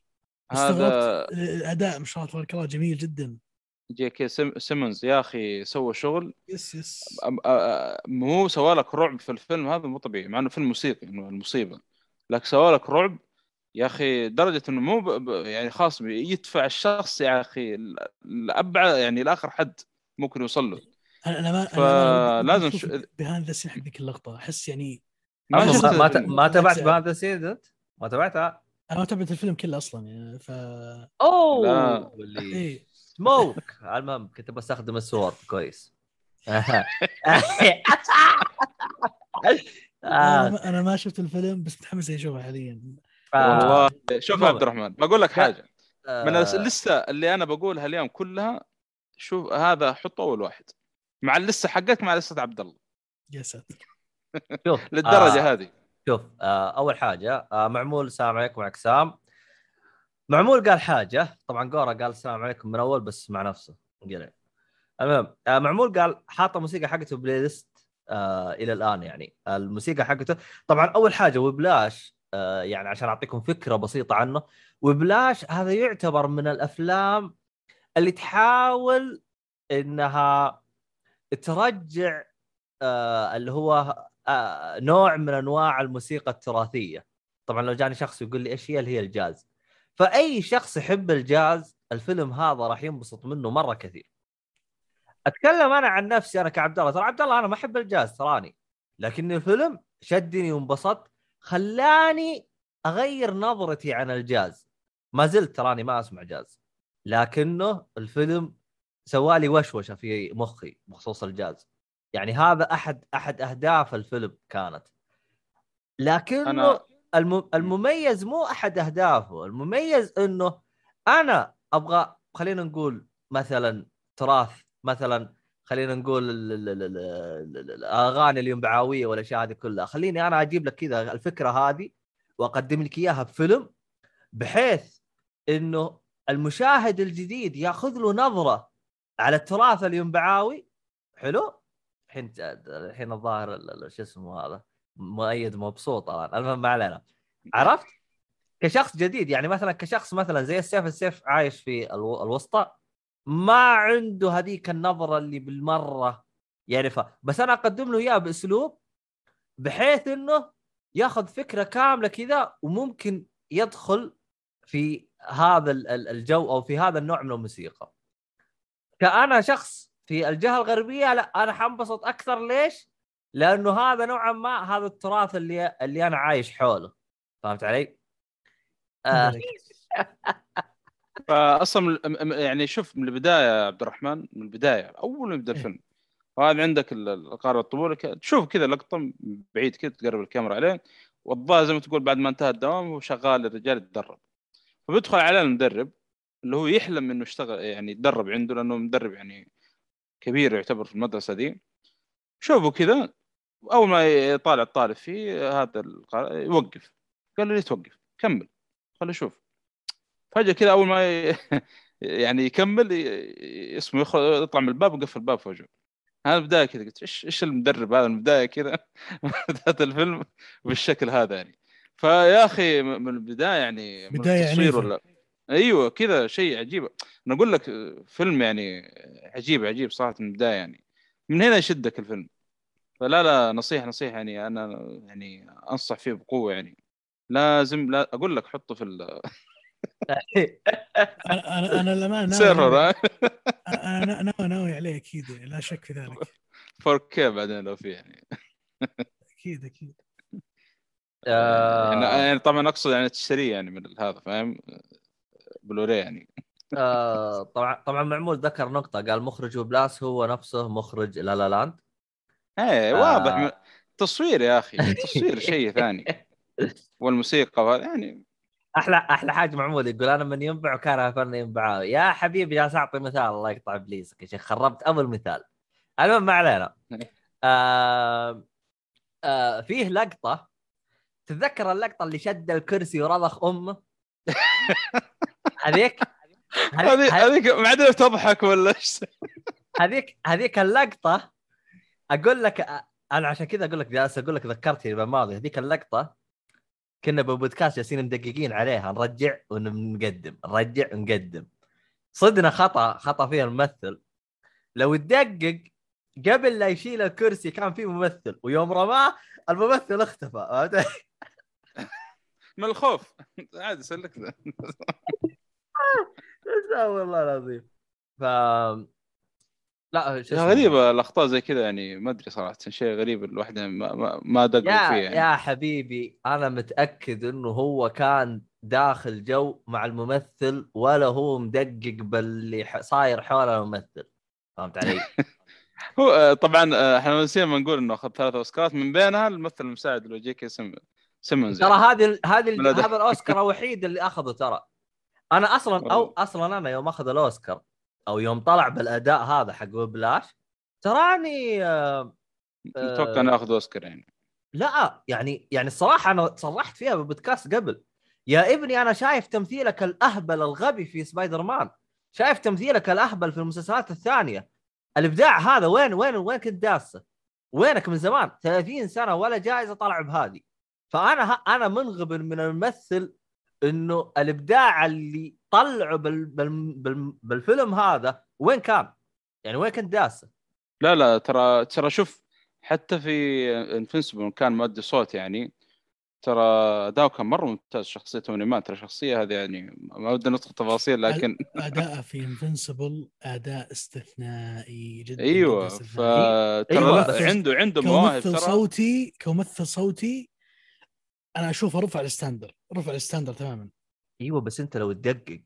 هذا
استغربت الاداء ما شاء الله تبارك الله جميل جدا.
جي كي سيم- سيمونز يا أخي سوى شغل. yes yes. مو سوى لك رعب في الفيلم هذا؟ مو طبيعي مع إنه فيلم موسيقي المصيبة. سوى لك رعب يا أخي لدرجه إنه مو ب... يعني خلاص يدفع الشخص يا أخي لابعد يعني لاخر حد ممكن يوصل له.
أنا أنا ما
فلازم ش-
أشوف behind the scene حق ذيك اللقطة. أحس يعني
ما
ما, ما, ت-
ال-
ما تابعت سيد أنت؟ ما تابعتها؟
أنا ما تابعت الفيلم كله أصلا يعني ف
أوه!
إيه.
سموك! المهم كنت بستخدم السور كويس. آه،
ما- أنا ما شفت الفيلم بس متحمس إني أشوفه حاليا.
آه،
والله شوف يا. عبد الرحمن بقول لك حاجة. من
آه،
الس- اللسته اللي أنا بقولها اليوم كلها شوف هذا حط أول واحد. مع اللسته حقك مع لسته عبد الله.
يا ساتر.
شوف
للدرجة
آه،
هذه.
شوف آه، أول حاجة آه، معمول السلام عليكم معك سام. معمول قال حاجة. طبعا جورا قال السلام عليكم من أول بس مع نفسه. المهم آه، معمول قال حاط الموسيقى حقته playlist. آه إلى الآن يعني. الموسيقى حقته طبعا أول حاجة Whiplash آه يعني عشان أعطيكم فكرة بسيطة عنه Whiplash هذا يعتبر من الأفلام اللي تحاول إنها ترجع آه اللي هو آه نوع من أنواع الموسيقى التراثية. طبعا لو جاني شخص يقول لي إيش هي؟ اللي هي الجاز. فأي شخص يحب الجاز الفيلم هذا راح ينبسط منه مرة كثير. أتكلم أنا عن نفسي أنا كعبد الله. ترى عبد الله أنا ما أحب الجاز تراني لكن الفيلم شدني وانبسطت خلاني أغير نظرتي عن الجاز. ما زلت تراني ما أسمع جاز لكنه الفيلم سوالي وشوشة في مخي بخصوص الجاز. يعني هذا أحد أحد أهداف الفيلم كانت. لكنه
أنا-
الم... المميز مو أحد أهدافه المميز إنه أنا أبغى خلينا نقول مثلا تراث مثلا خلينا نقول ال- ال- ال- ال- ال- الأغاني الينبعاويه والاشياء هذه كلها. خليني أنا أجيب لك كذا الفكرة هذه وأقدم لك إياها بفيلم بحيث إنه المشاهد الجديد يأخذ له نظرة على التراث الينبعاوي حلو؟ الحين الحين الظاهر ال- ال- شو اسمه هذا؟ مؤيد مبسوط الان المهم ما علينا. عرفت؟ كشخص جديد يعني مثلا كشخص مثلا زي السيف السيف عايش في الو- الوسطى. ما عنده هذيك النظرة اللي بالمرة يعرفها. بس أنا أقدم له إياها بأسلوب بحيث إنه ياخذ فكرة كاملة كذا وممكن يدخل في هذا ال- ال- الجو أو في هذا النوع من الموسيقى. كأنا شخص في الجهة الغربية لا أنا حنبسط أكثر. ليش؟ لأنه هذا نوعا ما هذا التراث اللي اللي أنا عايش حوله. فهمت علي؟ آه.
فاصلا يعني شوف من البداية يا عبد الرحمن من البداية أول ما يبدأ الفيلم. وهذا عندك ال- القارب الطبول ك- تشوف كذا لقطة بعيد كذا تقرب الكاميرا عليه والظاهر زي ما تقول بعد ما انتهى الدوام هو شغال الرجال يتدرب. فبيدخل عليه المدرب اللي هو يحلم إنه يشتغل يعني يتدرب عنده لأنه مدرب يعني كبير يعتبر في المدرسة دي. شوفوا كذا أول ما يطالع الطالب فيه هذا يوقف. قال له ليه توقف؟ كمل. خليه يشوف. فجأة كذا أول ما ي... يعني يكمل ي- اسمه يخرج يطلع من الباب ويقفل الباب في وجهه هذا البداية كذا قلت إيش إيش المدرب هذا؟ البداية كذا بداية الفيلم بالشكل هذا يعني. فيا أخي من البداية يعني من التصوير
عنيفة.
ولا أيوه كذا شيء عجيب. أنا أقول لك فيلم يعني عجيب عجيب صراحة من البداية يعني. من هنا يشدك الفيلم. فلا لا نصيحة نصيحة يعني أنا يعني أنصح فيه بقوة يعني. لازم لا أقول لك حطه في
أنا أنا أنا للامانه
ها؟
أنا أنا ناوي عليه أكيد يعني لا شك في ذلك.
4K بعدين لو في يعني.
أكيد أكيد.
آه،
يعني, يعني طبعا أقصد يعني تشتريه يعني من هذا فاهم؟ بلوري يعني.
آه، طبعا طبعا معمول ذكر نقطة قال مخرج Whiplash هو نفسه مخرج La La Land.
إيه
آه.
واضح. من- تصوير يا أخي تصوير شيء ثاني. والموسيقى وهذا يعني
أحلى أحلى حاجة معمول يقول أنا من ينبع وكان فن ينبع يا حبيبي جالس أعطي مثال الله يقطع إبليسك يا شيخ خربت اول مثال المهم ما علينا. آه آه فيه لقطة تتذكر اللقطة اللي شد الكرسي ورضخ أمه؟ هذيك
هذه هذيك ما ادري تضحك ولا إيش؟
هذيك هذيك اللقطة أقول لك أنا عشان كذا أقول لك جالس أقول لك ذكرتني بالماضي هذيك اللقطة كنا ببودكاست جالسين مدققين عليها نرجع ونقدم نرجع ونقدم. صدنا خطأ خطأ فيها الممثل. لو تدقق قبل لا يشيل الكرسي كان في ممثل ويوم رماه الممثل اختفى؟
من الخوف. عادي سلكنا
استغفر الله العظيم. ف لا؟
غريبة الأخطاء زي كذا يعني ما أدري صراحة شيء غريب الواحد ما, ما, ما دقق
يا
فيه يعني
يا حبيبي أنا متأكد إنه هو كان داخل جو مع الممثل ولا هو مدقق باللي صاير حول الممثل فهمت علي؟
هو آه، طبعا آه، إحنا نسينا ما نقول إنه أخذ ثلاث أوسكارات من بينها الممثل المساعد اللي هو جيكي سم... سيمونز
ترى
يعني.
هذه هذه. هذا الأوسكار الوحيد اللي أخذه ترى أنا أصلا
أو.
أصلا أنا يوم أخذ الأوسكار أو يوم طلع بالأداء هذا حق بلاش تراني آه،
أتوقع إنه ياخذ أوسكار يعني.
لا يعني يعني الصراحة أنا صرحت فيها بالبودكاست قبل. يا ابني أنا شايف تمثيلك الأهبل الغبي في سبايدر مان شايف تمثيلك الأهبل في المسلسلات الثانية. الإبداع هذا وين وين وين كنت داسه؟ وينك من زمان؟ 30 سنة ولا جائزه طلع بهذه. فأنا أنا منغبن من الممثل إنه الإبداع اللي طلعه بال بال بال بالفيلم هذا وين كان؟ يعني وين كنت داسه؟
لا لا ترى ترى شوف حتى في Invincible كان مؤدي صوت يعني ترى اداؤه كان مرة ممتاز شخصيه Omni-Man ترى الشخصيه هذه يعني ما ودي ندخل تفاصيل لكن
اداءه في Invincible أداء استثنائي جدا أيوه.
فترى
أيوة،
عنده عنده مواهب
كممثل
ترى
صوتي كممثل صوتي أنا أشوفه رفع ال standard رفع ال standard تماما
أيوه بس أنت لو تدقق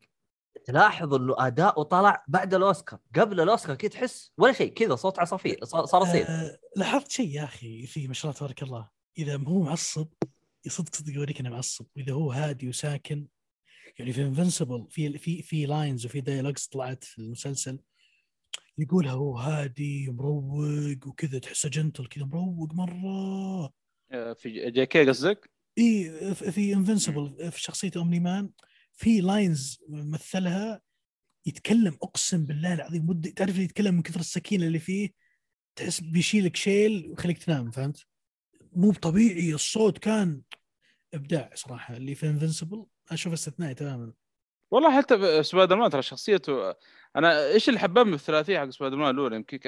تلاحظ إنه أداؤه طلع بعد الأوسكار. قبل الأوسكار كذا تحس ولا شيء كذا صوت عصافير ص- صراصير
آه لاحظت شيء يا أخي فيه ما شاء الله تبارك الله. إذا هو معصب صدق صدق يوريك إنه معصب. وإذا هو هادي وساكن يعني في Invincible في في في lines وفي dialogues طلعت في المسلسل يقولها هو هادي مروق وكذا تحسه gentle كذا مروق مرة.
في J.K. قصدك؟
إي في Invincible في شخصية Omni-Man في lines مثلها يتكلم أقسم بالله العظيم ودي تعرف اللي يتكلم من كثر السكينة اللي فيه؟ تحس بيشيلك شيل ويخليك تنام فهمت؟ مو طبيعي الصوت كان إبداع صراحة اللي في Invincible اشوفه استثنائي تماما.
والله حتى سبايدر مان ترى شخصيته أنا إيش اللي حببني في الثلاثية حق سبايدر مان الأولى؟ يمكن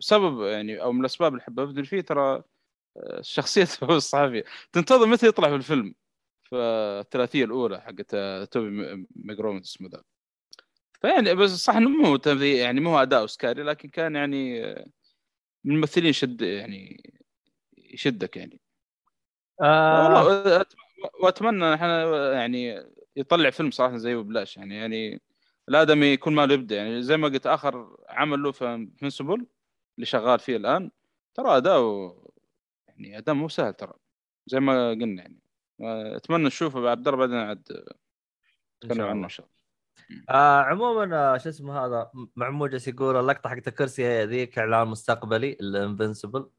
سبب يعني أو من الأسباب اللي حببني فيه ترى شخصيته هو الصحفي. تنتظر متى يطلع في الفيلم؟ في الثلاثية الأولى حقت توبي م- ماجواير اسمه ذا. فيعني بس صح إنه مو يعني مو أداء أوسكاري لكن كان يعني من الممثلين شد يعني يشدك يعني.
آه.
والله وأتمنى إحنا يعني يطلع فيلم صراحة زيه ببلاش يعني يعني الآدمي يكون ما له يبدأ. يعني زي ما قلت آخر عمل له في انفنسبل اللي شغال فيه الآن ترى أداؤه يعني أداء مو سهل ترى زي ما قلنا يعني. أتمنى نشوفه عبد الله بعدين عاد نتكلم عنه. إن شاء الله.
آه عموما آه، شو اسمه هذا م- معمول جالس يقول؟ اللقطة حقت الكرسي ذيك إعلان مستقبلي الانفنسبل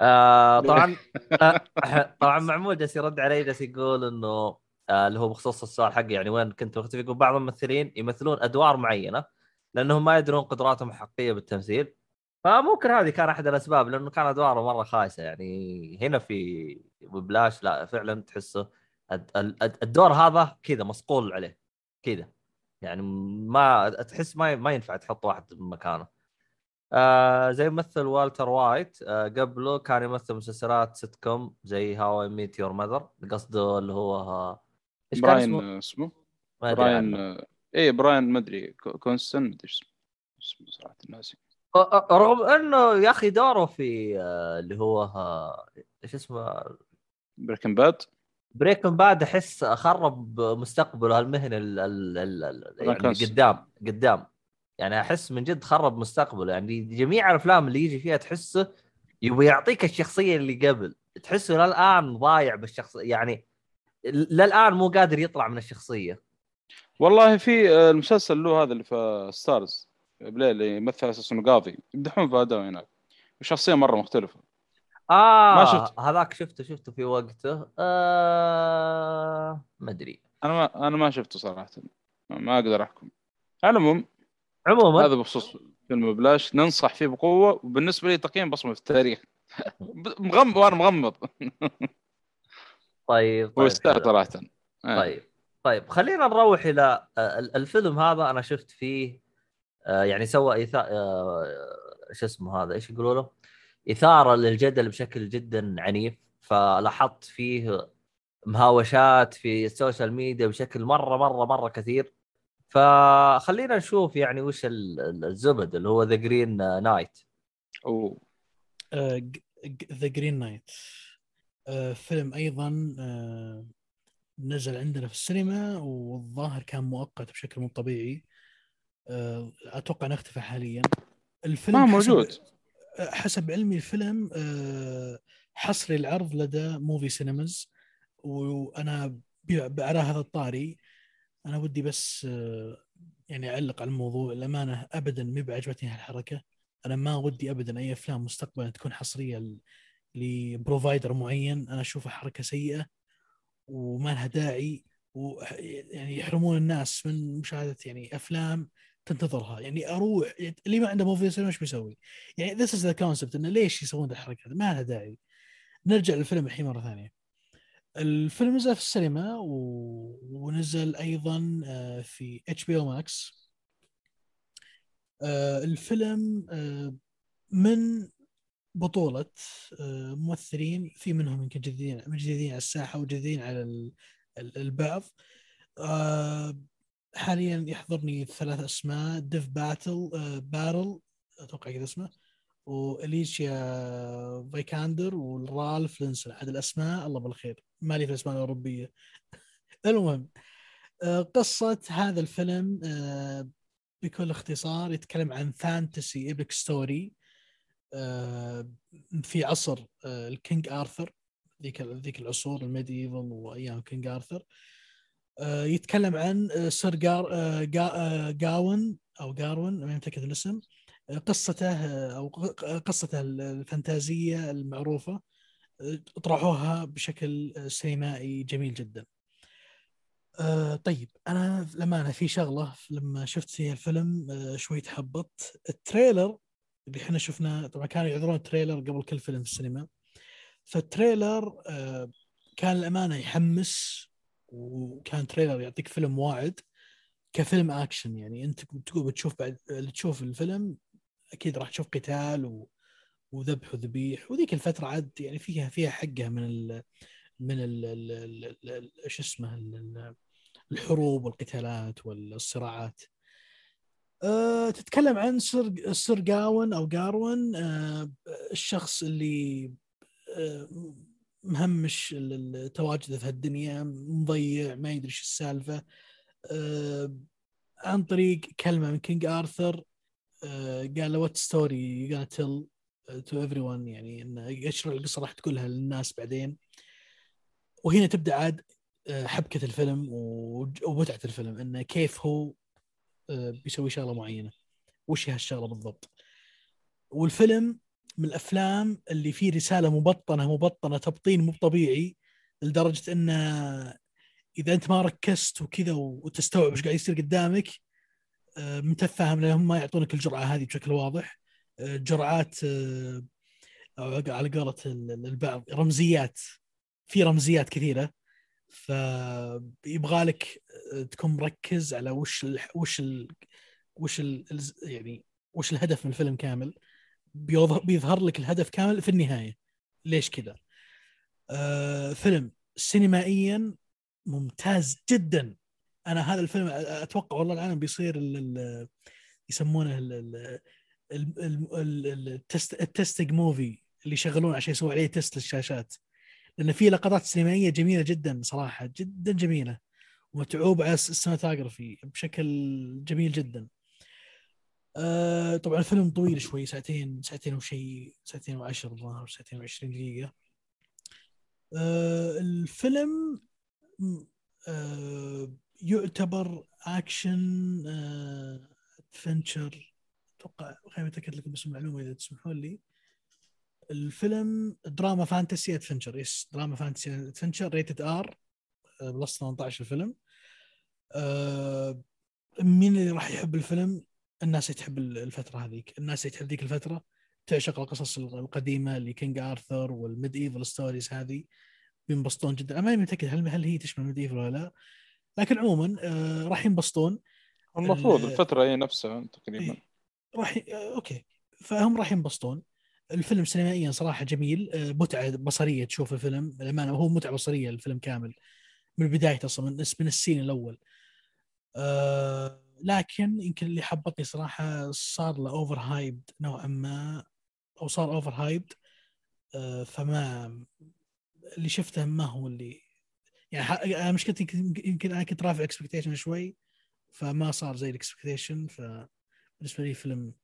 آه طبعا آه طبعا معمول جالس يرد علي جالس يقول إنه آه اللي هو بخصوص السؤال حقي يعني وين كنت مختفي يقول بعض الممثلين يمثلون أدوار معينة لأنهم ما يدرون قدراتهم الحقيقية بالتمثيل. فممكن هذه كان أحد الأسباب لأنه كان أدواره مرة خايسة. يعني هنا في ببلاش لا فعلا تحسه الد- الد- الدور هذا كذا مصقول عليه كذا. يعني ما تحس ما ما ينفع تحط واحد مكانه آه زي ممثل والتر وايت. آه قبله كان يمثل مسلسلات سيت كوم زي How I Met Your Mother قصده اللي هو إيش كان
براين
اسمه؟
آه، اسمه؟ براين. آه، إيه براين ما أدري كو- كرانستون ما أدري اسمه اسمه صراحة ناسي.
رغم أنه يا أخي دوره في آه، اللي هو آه، إيش اسمه؟
Breaking Bad
Breaking Bad أحس خرب مستقبله المهني ال ال ال يعني قدام قدام. يعني أحس من جد خرب مستقبله. يعني جميع الأفلام اللي يجي فيها تحسه يبغى يعطيك الشخصية اللي قبل. تحسه للآن ضايع بالشخصيه يعني للآن مو قادر يطلع من الشخصية.
والله في آه، المسلسل له هذا اللي في StarzPlay اللي يمثل على أساس إنه قاضي. يمدحون في اداءه هناك الشخصيه مرة مختلفة.
آه
ما شفت.
هذاك شفته شفته في وقته. آه ما أدري.
أنا ما أنا ما شفته صراحة. ما- أقدر أحكم. على العموم
عموما.
هذا بخصوص فيلم بلاش ننصح فيه بقوة. وبالنسبة لي تقييم بصمة في التاريخ. مغمض وأنا مغمض.
طيب
هو
طيب
يستاهل
حلو.
صراحة. آه.
طيب طيب خلينا نروح إلى آه، ال- الفيلم هذا أنا شفت فيه. يعني سوى إيثار شو اسمه هذا إيش يقولوا له؟ إثارة للجدل بشكل جدا عنيف. فلاحظت فيه مهاوشات في ال social media بشكل مرة مرة مرة كثير. فخلينا نشوف يعني وش ال- ال- الزبدة اللي هو The Green Knight
أوه.
The Green Knight فيلم أيضا آه، نزل عندنا في السينما والظاهر كان مؤقت بشكل مو طبيعي. آه، أتوقع انه اختفى حاليا. الفيلم
ما
حسب-
موجود.
آه، حسب علمي الفيلم آه، حصري العرض لدى Muvi Cinemas وأنا على هذا الطاري. أنا ودي بس آه، يعني أعلق على الموضوع. الأمانة ابدا ما بعجبتني هالحركة. أنا ما ودي ابدا أي أفلام مستقبلا تكون حصرية ل provider معين. أنا اشوفها حركة سيئة وما لها داعي و يعني يحرمون الناس من مشاهدة يعني أفلام. تنتظرها يعني أروح اللي ما عنده Muvi Cinema إيش بيسوي؟ يعني this is the concept إنه ليش يسوون الحركة هذه؟ ما لها داعي. نرجع للفيلم الحين مرة ثانية. الفيلم نزل في السينما و... ونزل أيضا آه، في HBO Max. الفيلم آه، من بطولة آه، ممثلين في منهم يمكن جديدين جديدين على الساحة وجديدين على ال- ال- البعض حاليا يحضرني ثلاث أسماء Dev Patel بارل أتوقع كذا اسمه و Alicia Vikander و ال Ralph Ineson هذه الأسماء الله بالخير مالي في الأسماء الأوروبية. المهم آه، قصة هذا الفيلم آه، بكل اختصار يتكلم عن fantasy epic story في عصر آه، ال King Arthur ذيك ذيك العصور ال medieval وأيام King Arthur. يتكلم عن آه، Sir جار آه، جا- آه، جاون أو جارون ما متأكد الاسم آه، قصته آه، أو قصته الفانتازية المعروفة آه، طرحوها بشكل آه، سينمائي جميل جدا. آه، طيب أنا لما أنا في شغلة لما شفت فيها الفيلم آه، شوي تحبطت ال trailer اللي إحنا شفناه طبعا كانوا يعرضون ال trailer قبل كل فيلم في السينما فال trailer آه، كان للأمانة يحمس وكان trailer يعطيك فيلم واعد كفيلم أكشن يعني أنت تقول بتشوف بعد تشوف الفيلم أكيد راح تشوف قتال و... وذبح وذبيح وذيك الفترة عاد يعني فيها فيها حقها من ال... من ال... إيش اسمه. ال- الحروب والقتالات والصراعات أه تتكلم عن Sir Sir جاون أو جارون أه الشخص اللي أه مهمش تواجده في هالدنيا مضيع ما يدري إيش السالفة. أه عن طريق كلمة من King Arthur أه قال له what story you tell to everyone يعني انه يشرح القصة راح تقولها للناس بعدين. وهنا تبدأ عاد آه، حبكة الفيلم ومتعة الفيلم انه كيف هو آه، بيسوي شغلة معينة. وش هي هالشغلة بالضبط؟ والفيلم من الأفلام اللي فيه رسالة مبطنة مبطنة تبطين مو طبيعي لدرجة انه إذا أنت ما ركزت وكذا وتستوعب إيش قاعد يصير قدامك آه، متفهم لانهم ما يعطونك الجرعة هذه بشكل واضح. آه، جرعات آه، على قولة ال- البعض رمزيات. في رمزيات كثيرة. فيبغى لك تكون مركز على وش ال وش ال وش ال يعني وش الهدف من الفيلم كامل. بيوضح بيظهر لك الهدف كامل في النهاية. ليش كذا؟ آه فيلم سينمائيا ممتاز جدا. أنا هذا الفيلم أتوقع والله العالم بيصير ال- ال- يسمونه ال- ال- ال- ال- ال- ال test ال testing movie اللي يشغلون عشان يسووا عليه test للشاشات. لأن في لقطات سينمائية جميلة جدا صراحة جدا جميلة. ومتعوب على الس- ال cinematography بشكل جميل جدا. آه طبعا الفيلم طويل شوي ساعتين ساعتين وشيء ساعتين وعشر الظاهر ساعتين وعشرين دقيقة. آه الفيلم آه يعتبر أكشن آه adventure أتوقع خليني أتأكد لكم بس المعلومة إذا تسمحون لي. الفيلم دراما fantasy adventure yes دراما fantasy adventure rated R plus 18 الفيلم آه مين اللي راح يحب الفيلم؟ الناس تحب الفترة هذيك، الناس تحب ذيك الفترة تعشق القصص القديمة اللي King Arthur وال medieval stories هذه. بينبسطون جدا، أنا ماني متأكد هل هل هي تشمل medieval ولا لا؟ لكن عموما آه راح ينبسطون.
المفروض
ال-
الفترة هي نفسها تقريبا.
إيه. راح ي- آه، أوكي. فهم راح ينبسطون. الفيلم سينمائيا صراحة جميل. آه، متعة بصرية تشوف الفيلم. للأمانة هو متعة بصرية الفيلم كامل. من بدايته أصلا من من ال scene الأول. آه لكن يمكن اللي حبطني صراحة صار له over hyped نوعا ما أو صار over hyped آه فما اللي شفته ما هو اللي يعني مشكلتي يمكن أنا كنت رافع expectation شوي فما صار زي ال expectation فبالنسبه لي فيلم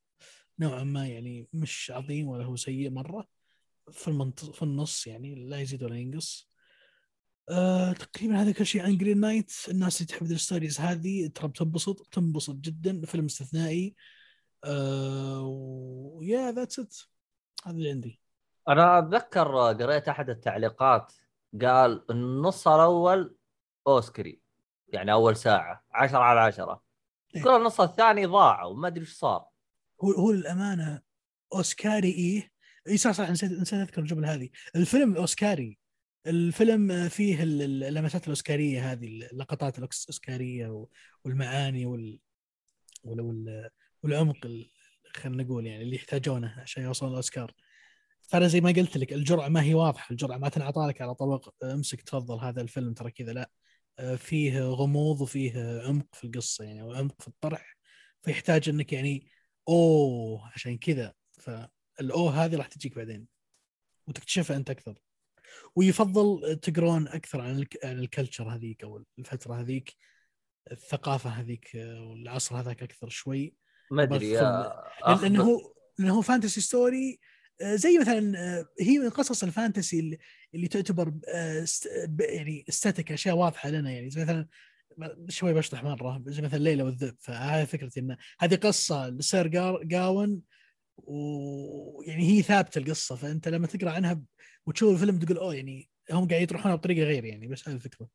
نوعا ما يعني مش عظيم ولا هو سيء مرة في المنط... في النص يعني لا يزيد ولا ينقص. آه تقريبا هذا كل شيء عن Green Knight الناس اللي تحب ال stories هذه ترى بتنبسط تنبسط جدا فيلم استثنائي. و yeah that's it هذا اللي عندي.
أنا أتذكر قريت أحد التعليقات قال النص الأول اوسكاري يعني أول ساعة 10 على 10
إيه.
كل النص الثاني ضاع وما أدري إيش صار.
هو هو للأمانة اوسكاري إيه اي صح صح نسيت نسيت أذكر الجملة هذه. الفيلم اوسكاري الفيلم فيه ال- ال- اللمسات الأوسكارية هذه اللقطات الأوسكارية والمعاني وال وال- وال- والعمق ال- خلينا نقول يعني اللي يحتاجونه عشان يوصلون الأوسكار. ترى زي ما قلت لك الجرعه ما هي واضحة الجرعه ما تنعطى لك على طبق أمسك تفضل هذا الفيلم ترى كذا لا. فيه غموض وفيه عمق في القصة يعني وعمق في الطرح فيحتاج إنك يعني أوه عشان كذا. فالأوه هذه راح تجيك بعدين وتكتشفها أنت أكثر. ويفضل تقرون أكثر عن الك... عن الكلتشر هذيك أو الفترة هذيك الثقافة هذيك والعصر هذاك أكثر شوي
ما
أدري.
yeah
لأنه هو لأنه هو fantasy story آه، زي مثلا آه، هي من قصص ال fantasy اللي, اللي تعتبر آه، يعني static أشياء واضحة لنا يعني زي مثلا شوي بشطح مرة زي مثلا ليلى والذئب فهذه فكرتي ان هذه قصة ل Sir جار- جاون ويعني هي ثابتة القصة فأنت لما تقرأ عنها وتشوف الفيلم تقول أوه يعني هم قاعد يطرحونها بطريقة غير يعني بس هذه الفكرة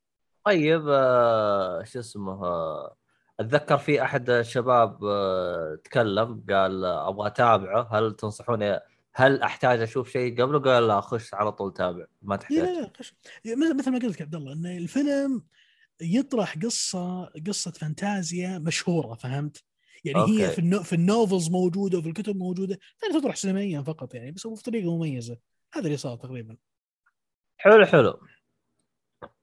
طيب آه، شو اسمه آه، أتذكر في أحد الشباب آه، تكلم قال آه، أبغى أتابعه هل تنصحوني هل أحتاج أشوف شيء قبله؟ قال لا خش على طول تابع ما
إيه
تحتاج
لا لا قش... مثل مثل ما قلت لك عبد الله إن الفيلم يطرح قصة قصة فانتازيا مشهورة فهمت؟ يعني
أوكي.
هي في ال no... في ال novels موجودة وفي الكتب موجودة ثاني تطرح سينمائيا فقط يعني بس هو في طريقة مميزة. هذا اللي صار تقريبا.
حلو حلو.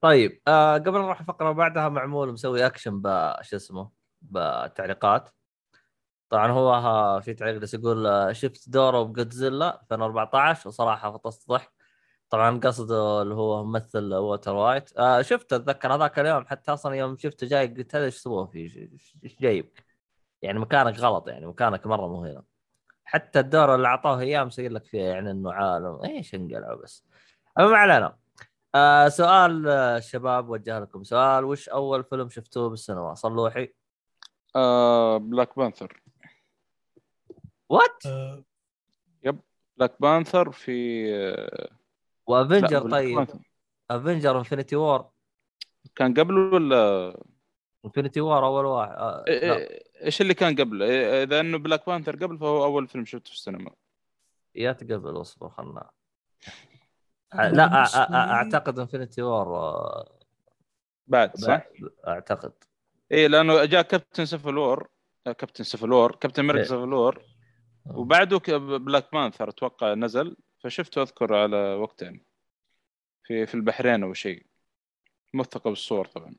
طيب آه قبل نروح الفقرة بعدها معمول مسوي أكشن ب شو اسمه بالتعليقات طبعا هو ها في تعليق بس يقول آه، شفت دوره بجودزيلا 2014 وصراحة فطست ضحك. طبعا قصده اللي هو ممثل Walter White. آه شفته أتذكر هذاك اليوم حتى أصلا يوم شفته جاي قلت هذا إيش سووا فيه؟ إيش- إيش جايب؟ يعني مكانك غلط يعني مكانك مرة مو هنا حتى الدور اللي اعطوه اياه مسوي لك فيه يعني إنه عالم. إيش انقلعوا بس. أما ما علينا. آه سؤال آه، الشباب وجه لكم سؤال. وش أول فيلم شفتوه بالسينما؟ صلوحي
آه Black Panther
وات
آه.
Black Panther في آه،
و
Avengers
طيب. Avengers Infinity War.
كان قبله ولا
Infinity War أول واحد. آه
إيه- إيه- إيش اللي كان قبله؟ إيه، إذا إنه Black Panther قبل فهو أول فيلم شفته في السينما.
يا قبل اصبر خلنا. لا أعتقد Infinity War آه،
بعد صح؟
أعتقد.
إيه لأنه جاء Captain Civil War Captain Civil War Captain
America.
Civil War وبعده Black Panther أتوقع نزل. فشفته أذكر على وقتين في في البحرين أو شيء. موثقه بالصور طبعا.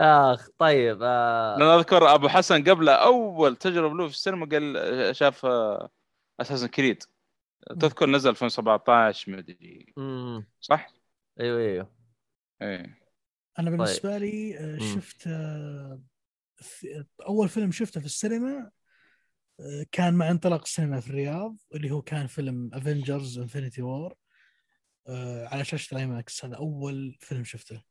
آخ طيب آه.
لأن أذكر أبو حسن قبله أول تجربة له في السينما قال شاف Assassin's Creed تذكر نزل 2017 مدري. صح؟
أيوه أيوه.
إيه.
أنا بالنسبة لي آه،. شفت آه، في- أول فيلم شفته في السينما آه، كان مع انطلاق السينما في الرياض اللي هو كان فيلم Avengers Infinity War على شاشة ال IMAX هذا أول فيلم شفته.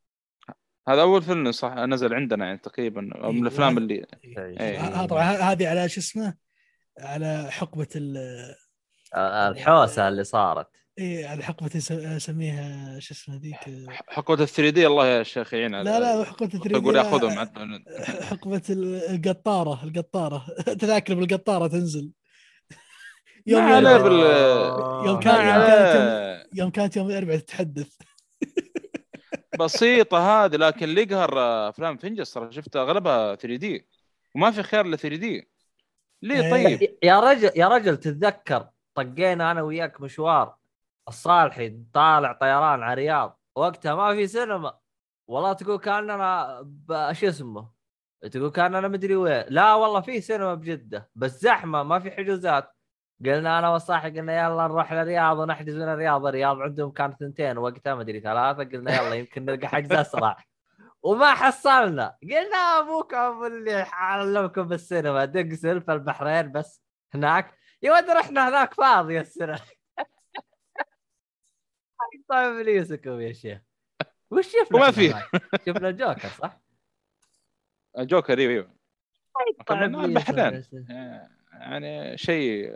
هذا أول فيلم صح نزل عندنا يعني تقريبا من
إيه، الأفلام
اللي
إيه.
إيه.
ه- ه- طبعا هذه على شو اسمه؟ على حقبة ال
آه، الحوسة اللي صارت.
إيه على حقبة اسميها شو اسمه ذيك
حقبة ال 3D الله يا شيخ يعين
لا لا حقبة 3
يقول ياخذهم عندنا
حقبة ال- القطارة القطارة. تذاكر بالقطارة تنزل.
ما عليه بال
آه.
يوم كان-
ما
يوم كانت. يوم كانت يوم الأربعاء تتحدث.
بسيطة هذه لكن اللي يقهر آه، أفلام فينجز ترى شفتها أغلبها 3 دي وما في خيار ل 3 دي ليه
إيه.
طيب؟
يا رجل يا رجل تتذكر طقينا أنا وياك مشوار الصالحي طالع طيران على الرياض وقتها ما في سينما. والله تقول كأننا شو اسمه؟ تقول كأننا مدري وين. لا والله في سينما بجدة بس زحمة ما في حجوزات. قلنا أنا والصاحي قلنا يلا نروح للرياض ونحجز من الرياض الرياض عندهم كانت ثنتين وقتها مدري ثلاثة قلنا يلا يمكن نلقى حجز أسرع. وما حصلنا. قلنا ابوكم اللي علمكم بالسينما دق سلف البحرين بس هناك. يا ولد رحنا هناك فاضي السنة طيب ابليسكم يا شيخ. وش شفنا
وما في.
شفنا جوكر صح؟
جوكر إيوه إيوه.
طيب إبليسكم
البحرين. يعني شيء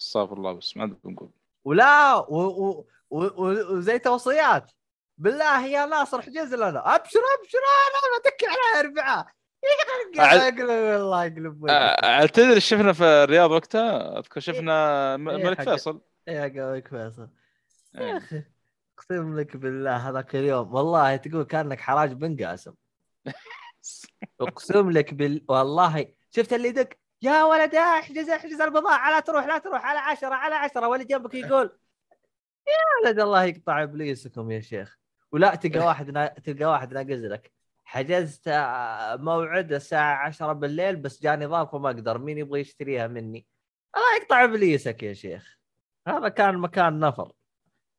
استغفر الله بس ما بنقول.
ولا و... و... و... وزي توصيات. بالله يا ناصر احجز لنا. أبشر أبشر أنا بتكل على أربعة.
أعد-
يقلب والله يقلب
تدري شفنا في الرياض وقتها؟ أذكر شفنا م-
إيه
ملك فيصل.
يا قويك فيصل. يا
إيه.
أخي أقسم لك بالله هذاك اليوم والله تقول كأنك حراج بن قاسم. أقسم لك بال والله شفت اللي يدق؟ يا ولد احجز احجز البضاعة لا تروح لا تروح على عشرة على عشرة واللي جنبك يقول يا ولد الله يقطع ابليسكم يا شيخ. ولا تلقى واحد نا... تلقى واحد ناقز لك حجزت موعد الساعة 10 بالليل بس جاني ظرف وما أقدر مين يبغى يشتريها مني؟ الله يقطع ابليسك يا شيخ. هذا كان مكان نفر.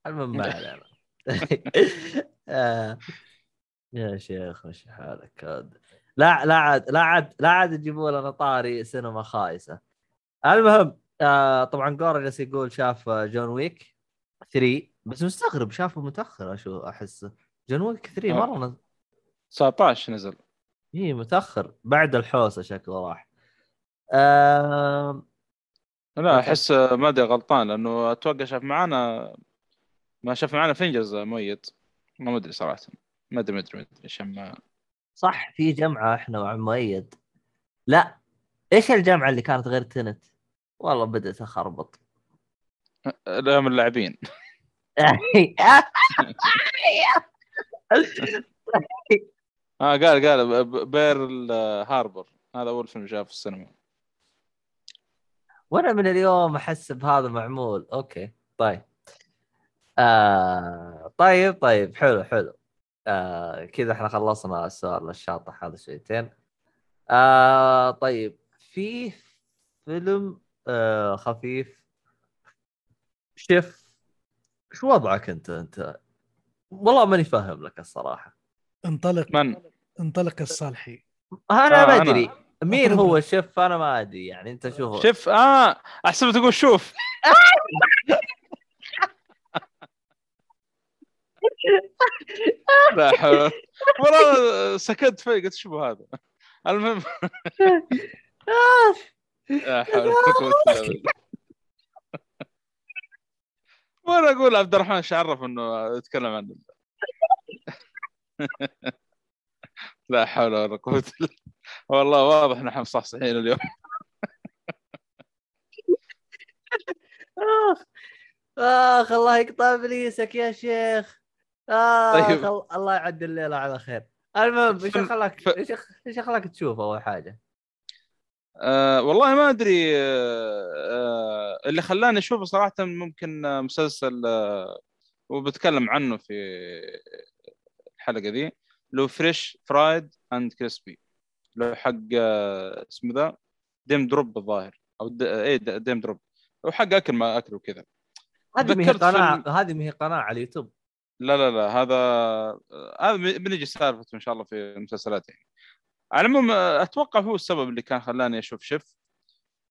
المهم ما علينا. آه، يا شيخ وش حالك؟ لا لا عاد لا عاد لا عاد تجيبوا لنا طاري سينما خايسة. المهم آه طبعا جورا جالس يقول شاف John Wick 3 بس مستغرب شافه متأخر أشو أحس. John Wick 3
آه.
مرة نز...
19 نزل.
إي متأخر. بعد الحوسة شكله راح. آه...
لا. أحس ما أدري غلطان لأنه أتوقع شاف معانا ما شاف معانا فينجرز مؤيد ما أدري صراحة. ما أدري ما أدري ما أدري عشان ما
صح في جمعة إحنا مع مؤيد. لا إيش الجمعة اللي كانت غير تنت؟ والله بدأت أخربط.
لا من اللاعبين. آه قال قال ب- ب- بير هاربر هذا أول فيلم شافه في السينما.
وأنا من اليوم أحس بهذا معمول. أوكي طيب. آه طيب طيب حلو حلو. آه كذا إحنا خلصنا السؤال الشاطح هذا شويتين. آه طيب في فيلم آه خفيف. شيف شو وضعك أنت؟ أنت والله ماني فاهم لك الصراحة.
انطلق
من؟
انطلق الصالحي.
أنا
آه،
ما. أدري. مين هو. الشيف أنا ما أدري يعني أنت شوف.
شوف آه أحسب تقول شوف. لا حول والله سكت في قلت شو هذا؟ المهم. لا حول. وأنا أقول عبد الرحمن إيش عرف إنه يتكلم عن لا حول ولا قوة إلا والله واضح نحن مصحصحين اليوم.
اخ آخ الله يقطع إبليسك يا شيخ. اخ
طيب.
ال- الله يعد الليلة على خير. المهم
إيش
خلاك إيش إيش خلاك تشوف أول حاجة؟
أه والله ما أدري أه آه، اللي خلاني أشوفه صراحة ممكن آه، مسلسل أه وبتكلم عنه في الحلقة دي لو فريش فرايد اند كريسبي لو حق آه، اسمه ذا؟ ديم دروب الظاهر. أو د... إيه د- ديم دروب. أو حق أكل ما أكل وكذا.
هذه ما هي قناه هذه ما هي قناه على اليوتيوب.
لا لا لا هذا هذا بنجي سالفته إن شاء الله في المسلسلات يعني. على العموم آه، أتوقع هو السبب اللي كان خلاني أشوف شيف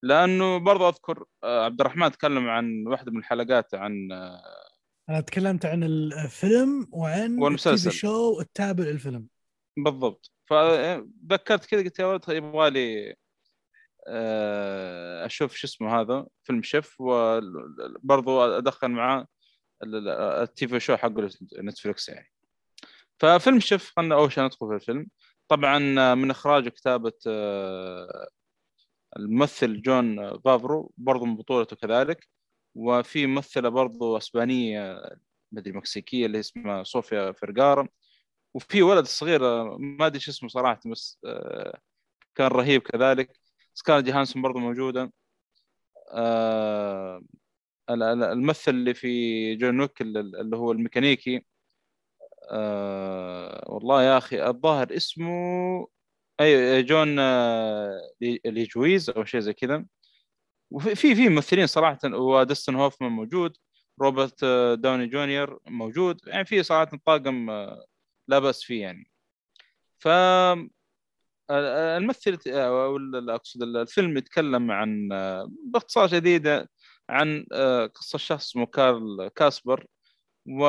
لأنه برضه أذكر آه، عبد الرحمن تكلم عن واحدة من الحلقات عن آه،
أنا تكلمت عن الفيلم وعن
والمسلسل.
شو التابع للفيلم.
بالضبط. فذكرت كذا قلت يا ولد يبغى لي آه، أشوف شو اسمه هذا فيلم شيف وبرضه أدخل معاه. ال TV show حق Netflix يعني. ففيلم شيف خلنا أول شيء ندخل في الفيلم. طبعا من إخراج وكتابه آه، الممثل جون فافرو برضه من بطولته كذلك. وفي ممثلة برضه أسبانية مدري مكسيكية اللي اسمها صوفيا فيرجارا وفي ولد صغير آه، ما أدري شو اسمه صراحة بس آه، كان رهيب كذلك. سكارلت جوهانسون برضه موجودة. آه، الممثل اللي في John Wick اللي هو الميكانيكي. آه، والله يا أخي الظاهر اسمه أي جون آه، لي- ليجويز أو شيء زي كذا. وفي في ممثلين صراحة ودستن هوفمان موجود روبرت آه، داوني جونيور موجود. يعني في صراحة طاقم آه، لا بأس فيه يعني. ف الممثل أو أقصد الفيلم يتكلم عن باختصار شديد عن آه، قصة شخص اسمه كارل كاسبر و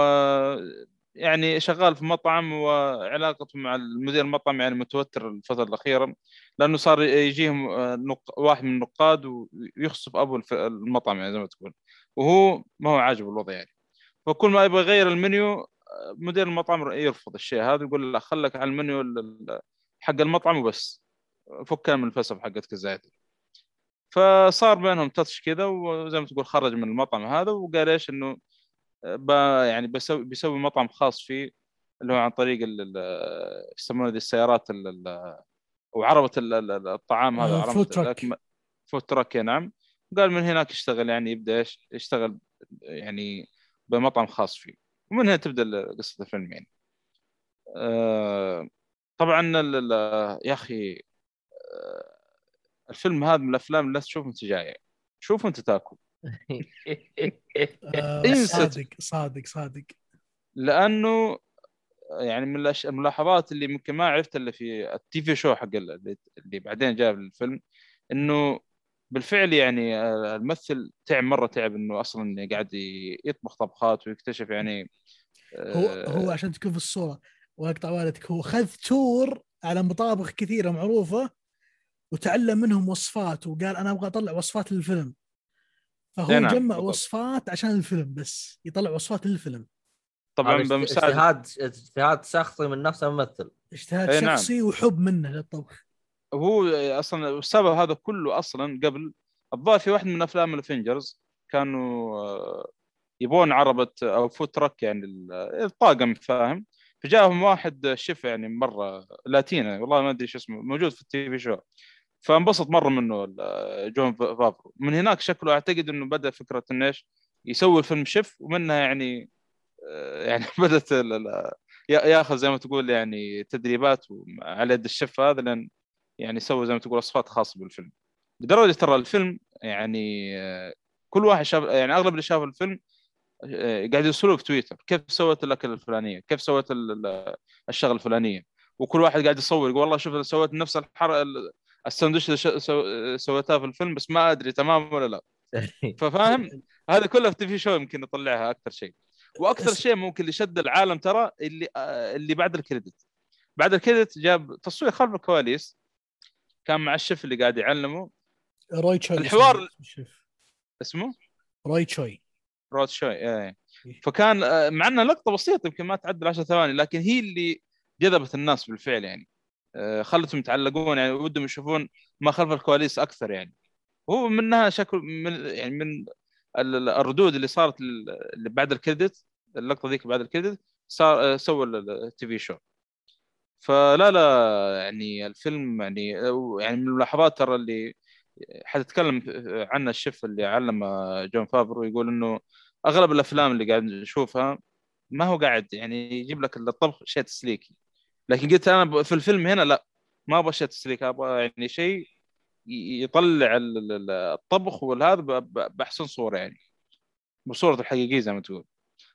يعني شغال في مطعم وعلاقته مع المدير المطعم يعني متوتر الفترة الأخيرة لأنه صار يجيهم آه،. واحد من النقاد ويخصف أبو المطعم يعني زي ما تقول. وهو ما هو عاجبه الوضع يعني. فكل ما يبغى يغير المنيو آه، مدير المطعم يرفض الشيء هذا يقول له خلك على المنيو ال- ال- حق المطعم وبس. فكها من الفلسفة حقتك الزايدة. فصار بينهم تاتش كذا وزي ما تقول خرج من المطعم هذا وقال إيش إنه ب يعني بسوي بيسوي مطعم خاص فيه اللي هو عن طريق ال- يسمونه ذي السيارات ال- ال- أو ال- ال- الطعام هذا
آه،
عربة
food
truck. food truck نعم. قال من هناك يشتغل يعني يبدأ إيش يشتغل يعني بمطعم خاص فيه. ومن هنا تبدأ قصة الفيلم يعني. آه، طبعا يا أخي آه، الفيلم هذا من الأفلام اللي لا تشوف وأنت جاي. شوف وأنت تاكل.
آه
انسى.
صادق صادق صادق.
لأنه يعني من الأش- الملاحظات اللي ممكن ما عرفت إلا في التي في شو حق ال- اللي اللي بعدين جاء بالفيلم إنه بالفعل يعني آه، الممثل تعب مرة تعب إنه أصلا قاعد يطبخ طبخات ويكتشف يعني
هو
آه،
هو عشان تكون في الصورة. وأقطع والدك هو خذ تور على مطابخ كثيرة معروفة وتعلم منهم وصفات وقال أنا أبغى أطلع وصفات للفيلم. فهو
نعم،
جمع
بالضبط.
وصفات عشان الفيلم بس يطلع وصفات للفيلم.
طبعا
اجتهاد اجتهاد شخصي من نفس الممثل.
اجتهاد
إيه نعم.
شخصي وحب منه للطبخ.
هو أصلا السبب هذا كله أصلا قبل الظاهر في واحد من أفلام ال Avengers كانوا آه، يبون عربة أو food truck يعني ال- الطاقم فاهم؟ فجاهم واحد شيف يعني مرة لاتينا والله ما أدري شو اسمه موجود في ال TV show. فانبسط مرة منه جون فافرو. من هناك شكله أعتقد إنه بدأ فكرة انه إيش يسوي الفيلم شيف ومنها يعني آه، يعني بدأت ياخذ زي ما تقول يعني تدريبات على يد الشيف هذا لأن يعني يسوي زي ما تقول وصفات خاصة بالفيلم. لدرجة ترى الفيلم يعني آه، كل واحد شاف يعني أغلب اللي شافوا الفيلم آه، قاعد يرسلوا في تويتر. كيف سويت الاكل الفلانية؟ كيف سويت ال- ال- الشغلة الفلانية؟ وكل واحد قاعد يصور يقول والله شوف سويت نفس الحر ال- الساندوتش اللي سويتها في الفيلم بس ما أدري تمام ولا لا. ففاهم؟ هذا كله في TV show يمكن يطلعها أكثر شيء.
وأكثر
شيء ممكن اللي شد العالم ترى اللي آه، اللي بعد ال credit. بعد ال credit جاب تصوير خلف الكواليس كان مع الشيف اللي قاعد يعلمه.
روي تشوي
الحوار-
اسمه روي تشوي.
رود شوي إيه. فكان آه، مع انها لقطة بسيطة يمكن ما تعدل 10 ثواني لكن هي اللي جذبت الناس بالفعل يعني. خلتهم يتعلقون يعني ودهم يشوفون ما خلف الكواليس أكثر يعني. هو منها شكل من يعني من ال- ال- الردود اللي صارت لل- اللي بعد الكريدت اللقطة ذيك بعد الكريدت صار آه، سووا التي في شو. فلا لا يعني الفيلم يعني يعني من الملاحظات ترى اللي حتتكلم عنها الشيف اللي علم جون فابرو يقول إنه أغلب الأفلام اللي قاعد نشوفها ما هو قاعد يعني يجيب لك الطبخ شيء تسليكي. لكن قلت أنا في الفيلم هنا لا ما أبغى شيء تسليك أبغى يعني شيء يطلع ال- ال- ال- الطبخ والهذا بأحسن صورة يعني. بصورته الحقيقية زي ما تقول.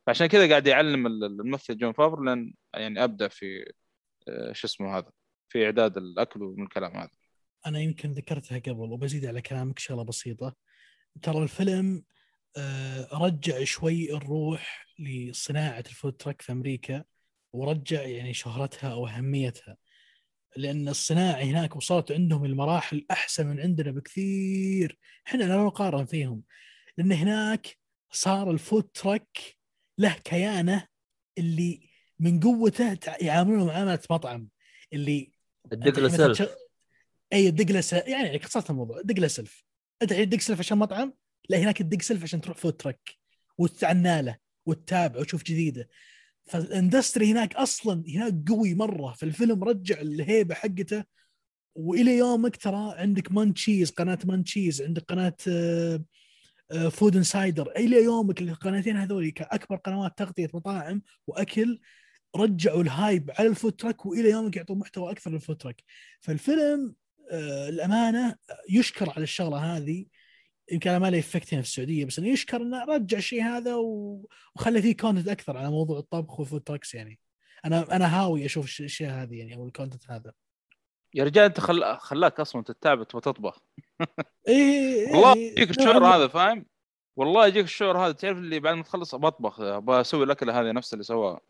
فعشان كذا قاعد يعلم ال- الممثل جون فافرو لأن يعني أبدأ في آه، شو اسمه هذا في إعداد الأكل ومن الكلام هذا.
أنا يمكن ذكرتها قبل وبزيد على كلامك شغله بسيطة. ترى الفيلم آه، رجع شوي الروح لصناعة ال food truck في أمريكا. ورجع يعني شهرتها أو أهميتها. لأن الصناعة هناك وصلت عندهم المراحل أحسن من عندنا بكثير. إحنا لا نقارن فيهم. لأن هناك صار ال food truck له كيانة اللي من قوته يعاملونه معامله مطعم. اللي
الدق له
أنت مثلاً
سلف
تش- أي دق له سلف يعني خلصت الموضوع. دق له سلف انت الحين تدق سلف عشان مطعم؟ لا هناك تدق سلف عشان تروح food truck وتعنى له وتتابع وتشوف جديده. فال industry هناك أصلا هناك قوي مرة في الفيلم رجع الهيبة حقته. وإلى يومك ترى عندك Munchies قناة Munchies عندك قناة Food Insider إلى يومك القناتين هذول كأكبر قنوات تغطية مطاعم وأكل رجعوا ال hype على ال food وإلى يومك يعطون محتوى أكثر لل food فالفيلم آه، الأمانة يشكر على الشغلة هذه. يمكن أنا ما له effect هنا في السعودية بس إنه يشكر إنه رجع الشيء هذا و- وخلى فيه content أكثر على موضوع الطبخ وال food trucks يعني. أنا أنا هاوي أشوف الأشياء هذه يعني أو ال content هذا.
يا رجال أنت خل... خلاك أصلا تتابع وتطبخ.
إيه
والله
يعني
يجيك الشعور هذا فاهم؟ والله يجيك الشعور هذا. تعرف اللي بعد ما تخلص بطبخ أبغى أسوي الأكلة هذه نفس اللي سواها.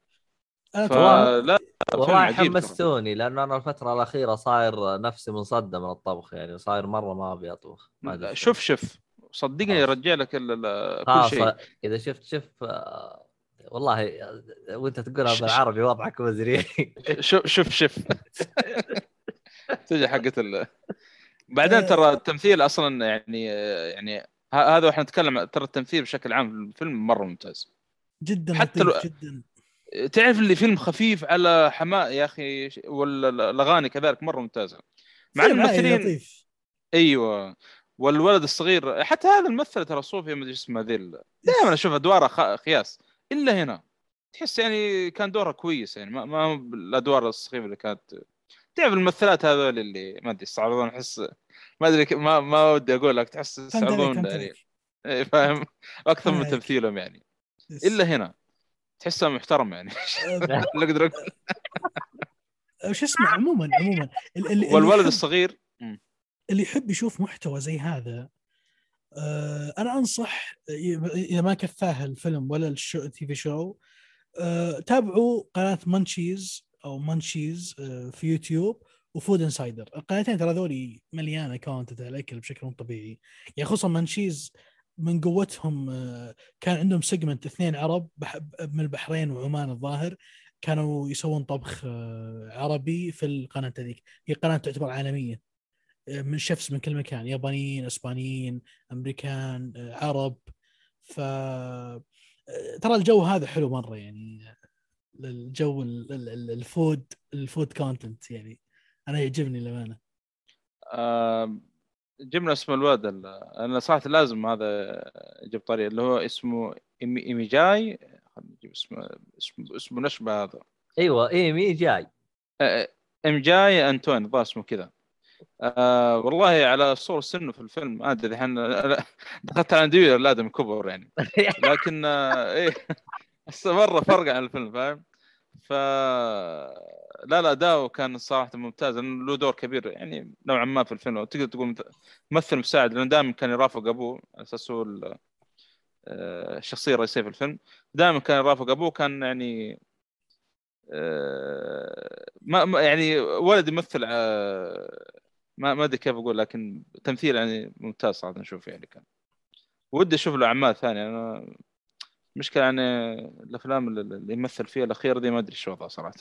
أنا
والله-
فلا
والله. حمستوني لأنه أنا الفترة الأخيرة صاير نفسي منصدم من الطبخ يعني صاير مرة ما أبي أطبخ ما.
شوف شوف. صدقني. يرجع لك كل شيء.
إذا شفت شوف آه، والله آه، وأنت تقولها بالعربي وضعك مزري
شوف شوف شوف. تجي حقت ال بعدين ترى التمثيل أصلا يعني يعني ه- هذا وإحنا نتكلم ترى التمثيل بشكل عام في الفيلم مرة ممتاز.
جدا
حتى لو-
جدا.
تعرف اللي فيلم خفيف على حماء يا أخي والأغاني كذلك مرة ممتازة. مع الممثلين
لطيف.
أيوه. والولد الصغير حتى هذا الممثله ترى صوفيا ما أدري اسمها ذي دائما أشوف ادوارها خ- خياس. إلا هنا. تحس يعني كان دورها كويس يعني ما ما هو بالأدوار السخيفه اللي كانت. تعرف الممثلات هذول اللي ما أدري يستعرضون أحس ما أدري ما ما ودي أقول لك تحس يستعرضون يعني. إيه، فاهم؟ أكثر من. تمثيلهم يعني. إلا هنا. تحسه محترم يعني. اللي أقدر أقول.
شو اسمه عموما عموما.
والولد الصغير.
اللي يحب يشوف محتوى زي هذا آه، أنا أنصح إذا ما كفاه الفيلم ولا الشو تي في شو آه، تابعوا قناة Munchies أو Munchies آه، في يوتيوب و Food Insider القناتين ترى ذولي مليانة content على الأكل بشكل مو طبيعي. يعني خصوصا Munchies من قوتهم كان عندهم segment اثنين عرب من البحرين وعمان الظاهر كانوا يسوون طبخ عربي في القناة هذيك. هي قناة تعتبر عالمية. من chefs من كل مكان يابانيين إسبانيين أمريكان آه، عرب. ف آه، ترى الجو هذا حلو مرة يعني الجو ال- ال- ال- الفود الفود كونتنت يعني. أنا يعجبني
للأمانة. جبنا اسم الولد ال- أنا صراحة لازم هذا أجيب طريق اللي هو اسمه إيمي- إيميجاي. خلينا نجيب اسمه اسمه اسمه نشبه هذا.
أيوه ايمي جاي
آه، امجاي انتوني الظاهر اسمه كذا. آه والله على صور سنه في الفيلم ما أدري الحين دخلت على اندوير الادم كبر يعني. لكن آه إيه مرة فرق عن الفيلم فاهم؟ ف لا لا اداؤه كان صراحة ممتاز لأنه له دور كبير يعني نوعا ما في الفيلم. تقدر تقول مث- ممثل مساعد لأنه دائما كان يرافق أبوه على أساس هو آه، الشخصية الرئيسية في الفيلم. دائما كان يرافق أبوه كان يعني آه، ما ما- يعني ولد يمثل آه، ما ما أدري كيف أقول لكن تمثيل يعني ممتاز صراحة نشوف يعني كان. ودي أشوف له أعمال ثانية. أنا مشكلة يعني الأفلام اللي اللي يمثل فيها الاخيره دي ما أدري شو وضعها صراحة.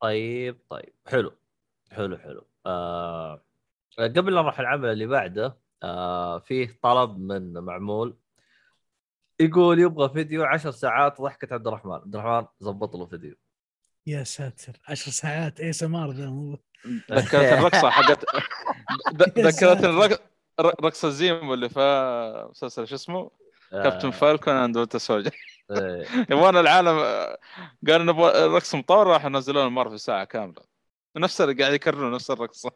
طيب طيب. حلو. حلو حلو. آه قبل لا نروح العمل اللي بعده آه فيه طلب من معمول. يقول يبغى فيديو عشر ساعات ضحكة عبد الرحمن. عبد الرحمن زبط له فيديو.
يا ساتر. عشر ساعات ASMR ذا مو
ذكرت الرقصة حقت ذكرت
ساتر.
الرق- ر- رقص الزيم اللي في مسلسل شو اسمه كابتن
آه
فالكون اند وينتر سولجر. يبغون العالم آه، قالوا نبغى رقص مطور راح ينزلون المرة في ساعة كاملة نفس اللي قاعد يكررون نفس
الرقصة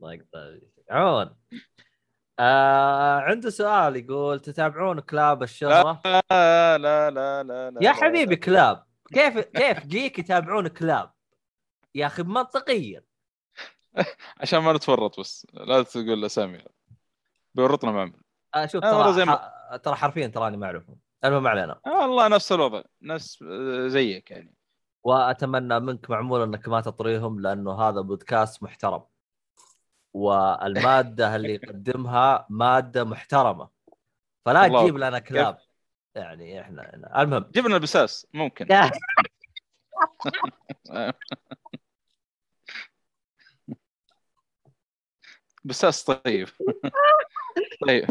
عون آه عنده سؤال يقول تتابعون كلاب الشهرة؟
لا لا لا لا, لا
يا حبيبي
لا.
كلاب كيف كيف جيك يتابعون كلاب؟ يا أخي منطقيا
عشان ما نتورط بس لا تقول الاسامي بيورطنا معهم
آه شوف
آه،
ترى
زي ما-.
ترى حرفيا تراني ما أعرفهم. المهم علينا.
والله نفس الوضع نفس آه، زيك يعني.
وأتمنى منك معمول إنك ما تطريهم لأنه هذا بودكاست محترم. والمادة اللي يقدمها مادة محترمة. فلا تجيب لنا كلاب. يعني إحنا المهم.
جبنا البساس ممكن. بساس طيب. طيب.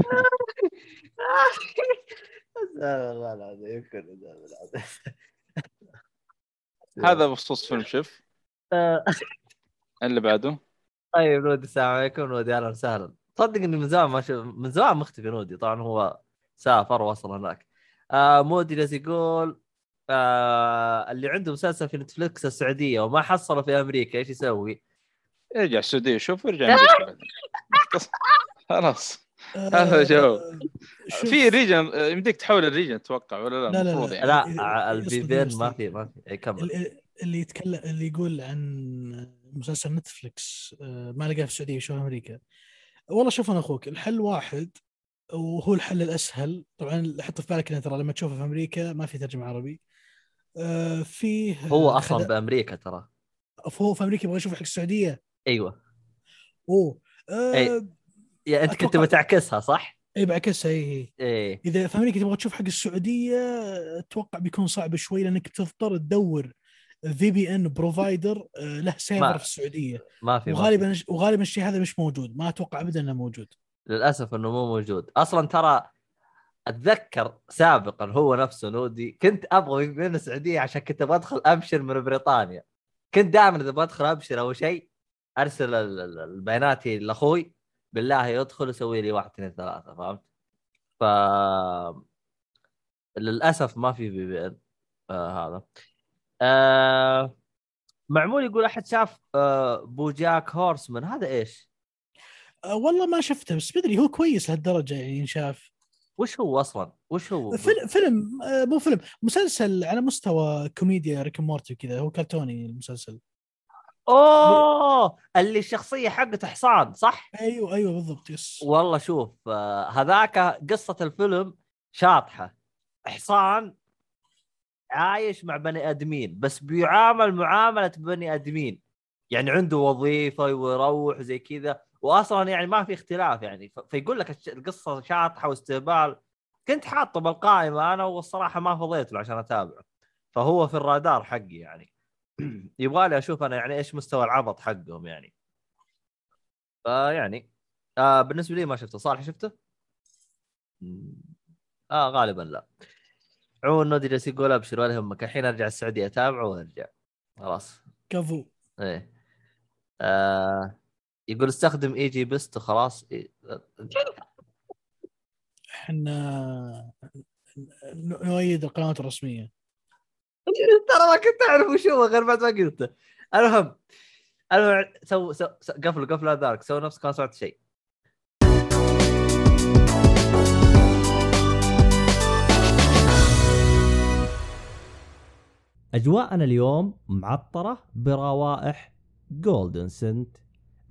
هذا بخصوص فيلم
آه،
اللي بعده.
طيب نودي السلام عليكم. نودي أهلا وسهلا. صدق إني من زمان ما شف... من زمان مختفي نودي طبعا هو سافر وصل هناك. آه مودي جالس يقول آه اللي عنده مسلسل في نتفلكس السعودية وما حصله في أمريكا إيش يسوي؟
ارجع السعوديه شوف ارجع. خلاص هذا جو. في region يمديك تحول ال region أتوقع ولا لا
لا، لا،.
يعني
اصبر.
ما في ما في كمل
ال- اللي يتكلم اللي يقول عن مسلسل نتفلكس ما لقاه في السعوديه يشوف أمريكا والله شوف أنا أخوك الحل واحد وهو الحل الاسهل طبعا حط في بالك ان ترى لما تشوفه في أمريكا ما في ترجمه عربي فيه
هو
أصلا
بامريكا ترى
هو في أمريكا يبغى يشوف حق السعوديه
أيوه.
أوه. آه،
أي. يا أنت كنت بتعكسها صح؟
اي بعكسها اي هي
إيه.
إذا في أمريكا تبغى تشوف حق السعودية أتوقع بيكون صعب شوي لأنك بتضطر تدور في VPN provider له server في السعودية.
ما في ما في.
وغالبا وغالبا الشيء هذا مش موجود. ما أتوقع ابدا إنه موجود.
للأسف إنه مو موجود. أصلا ترى أتذكر سابقا هو نفسه نودي كنت أبغى من السعودية عشان كنت بدخل أبشر من بريطانيا. كنت دائما إذا بدخل أبشر أو شيء أرسل ال- ال- البيانات لأخوي بالله يدخل يسوي لي واحد اثنين ثلاثة فهمت؟ ف للأسف ما في بي بي ان آه هذا آه معمول يقول أحد شاف آه بوجاك هورسمان هذا إيش؟
أه والله ما شفته بس بدري هو كويس لهالدرجة يعني ينشاف
وش هو أصلا؟ وش هو؟
فيلم فيلم آه، مو فيلم مسلسل على مستوى كوميديا ريك مورتي وكذا هو كرتوني المسلسل
أوه اللي الشخصية حقته حصان صح؟
أيوه أيوه بالضبط yes.
والله شوف آه، هذاك قصة الفيلم شاطحة. حصان عايش مع بني آدمين بس بيعامل معاملة بني آدمين. يعني عنده وظيفة ويروح زي كذا واصلا يعني ما في اختلاف يعني. فيقول لك القصة شاطحة واستهبال. كنت حاطه بالقائمة أنا والصراحة ما فضيت له عشان أتابعه. فهو في الرادار حقي يعني. يبغى لي أشوف أنا يعني إيش مستوى العبط حقهم يعني. فيعني آه بالنسبة لي ما شفته. صالح شفته؟ آه غالبا لا. عموما نودي جالس يقول أبشر ولا يهمك. الحين أرجع السعودية أتابعه وأرجع. خلاص.
كفو.
إيه. آه يقول استخدم اي جي بست وخلاص.
إحنا نؤيد القنوات الرسمية.
ترى ما كنت أعرف وش هو غير بعد ما قلته. المهم المهم so so so- قفلوا قفلوا ذلك سووا نفسك ما سمعت شيء.
أجواءنا اليوم معطرة بروائح جولدن سنت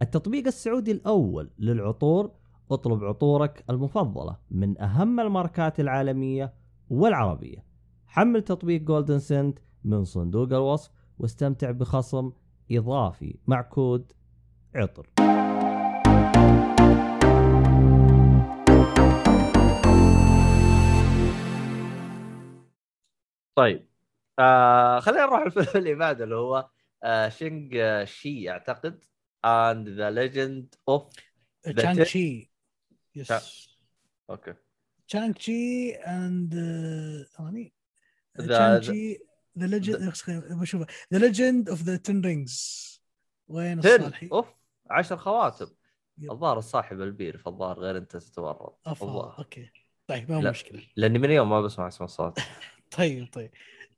التطبيق السعودي الأول للعطور اطلب عطورك المفضلة من أهم الماركات العالمية والعربية. حمل تطبيق جولدن سنت من صندوق الوصف واستمتع بخصم إضافي مع كود عطر.
طيب آه خلينا نروح الفيلم اللي بعده اللي هو آه شانغ تشي أعتقد and the
legend
of
تشانغ
تا-
يس
أوكي
تشانغ تشي اند تشي ذا ليجند بشوفه ذا ليجند اوف ذا تن رينجز وين الصالحي؟
أوف عشر خواتم. الظاهر الصاحب البير فالظاهر غير أنت تتورط. الظاهر
أوكي. طيب ما
لا.
مشكلة.
لأني من اليوم ما بسمع اسم الصوت.
طيب طيب.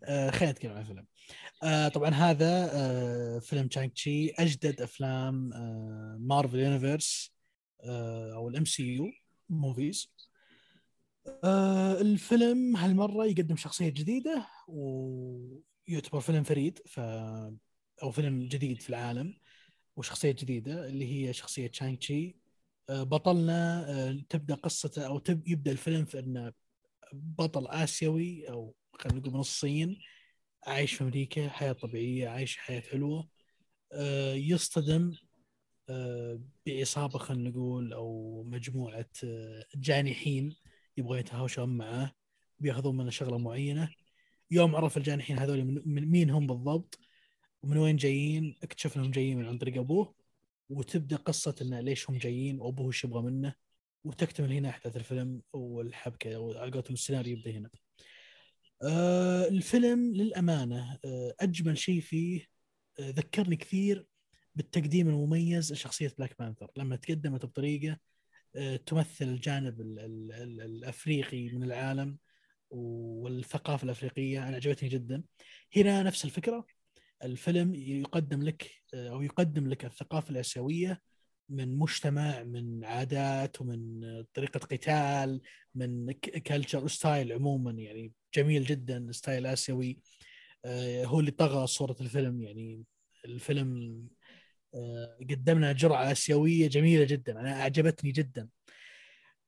آه خلينا نتكلم عن الفيلم. آه طبعا هذا آه فيلم تشانغ تشي أجدد أفلام آه مارفل يونيفرس آه أو ال MCU movies آه الفيلم هالمرة يقدم شخصية جديدة ويعتبر فيلم فريد ف أو فيلم جديد في العالم وشخصية جديدة اللي هي شخصية تشانغ تشي. آه بطلنا آه تبدأ قصته أو تب يبدأ الفيلم في إنه بطل آسيوي أو خلينا نقول من الصين عايش في أمريكا حياة طبيعية عايش حياة حلوة. آه، يصطدم آه، بعصابه خلينا نقول أو مجموعة آه، جانحين. يبغوا يتهاوشون معاه بياخذون منه شغلة معينة. يوم عرف الجانحين هذول من مين هم بالضبط ومن وين جايين اكتشف انهم جايين من عن طريق أبوه وتبدأ قصة إنه ليش هم جايين وأبوه إيش يبغى منه. وتكتمل هنا أحداث الفيلم والحبكة وعلى قولتهم السيناريو يبدأ هنا. آه الفيلم للأمانة آه أجمل شيء فيه آه ذكرني كثير بالتقديم المميز لشخصية بلاك بانثر لما تقدمت بطريقة تمثل الجانب ال ال ال الأفريقي من العالم والثقافة الأفريقية. أنا عجبتني جدا. هنا نفس الفكرة. الفيلم يقدم لك آه، أو يقدم لك الثقافة الآسيوية من مجتمع من عادات ومن طريقة قتال من culture style عموما. يعني جميل جدا style آسيوي. آه، هو اللي طغى صورة الفيلم. يعني الفيلم آه، قدم لنا جرعة آسيوية جميلة جدا أنا أعجبتني جدا.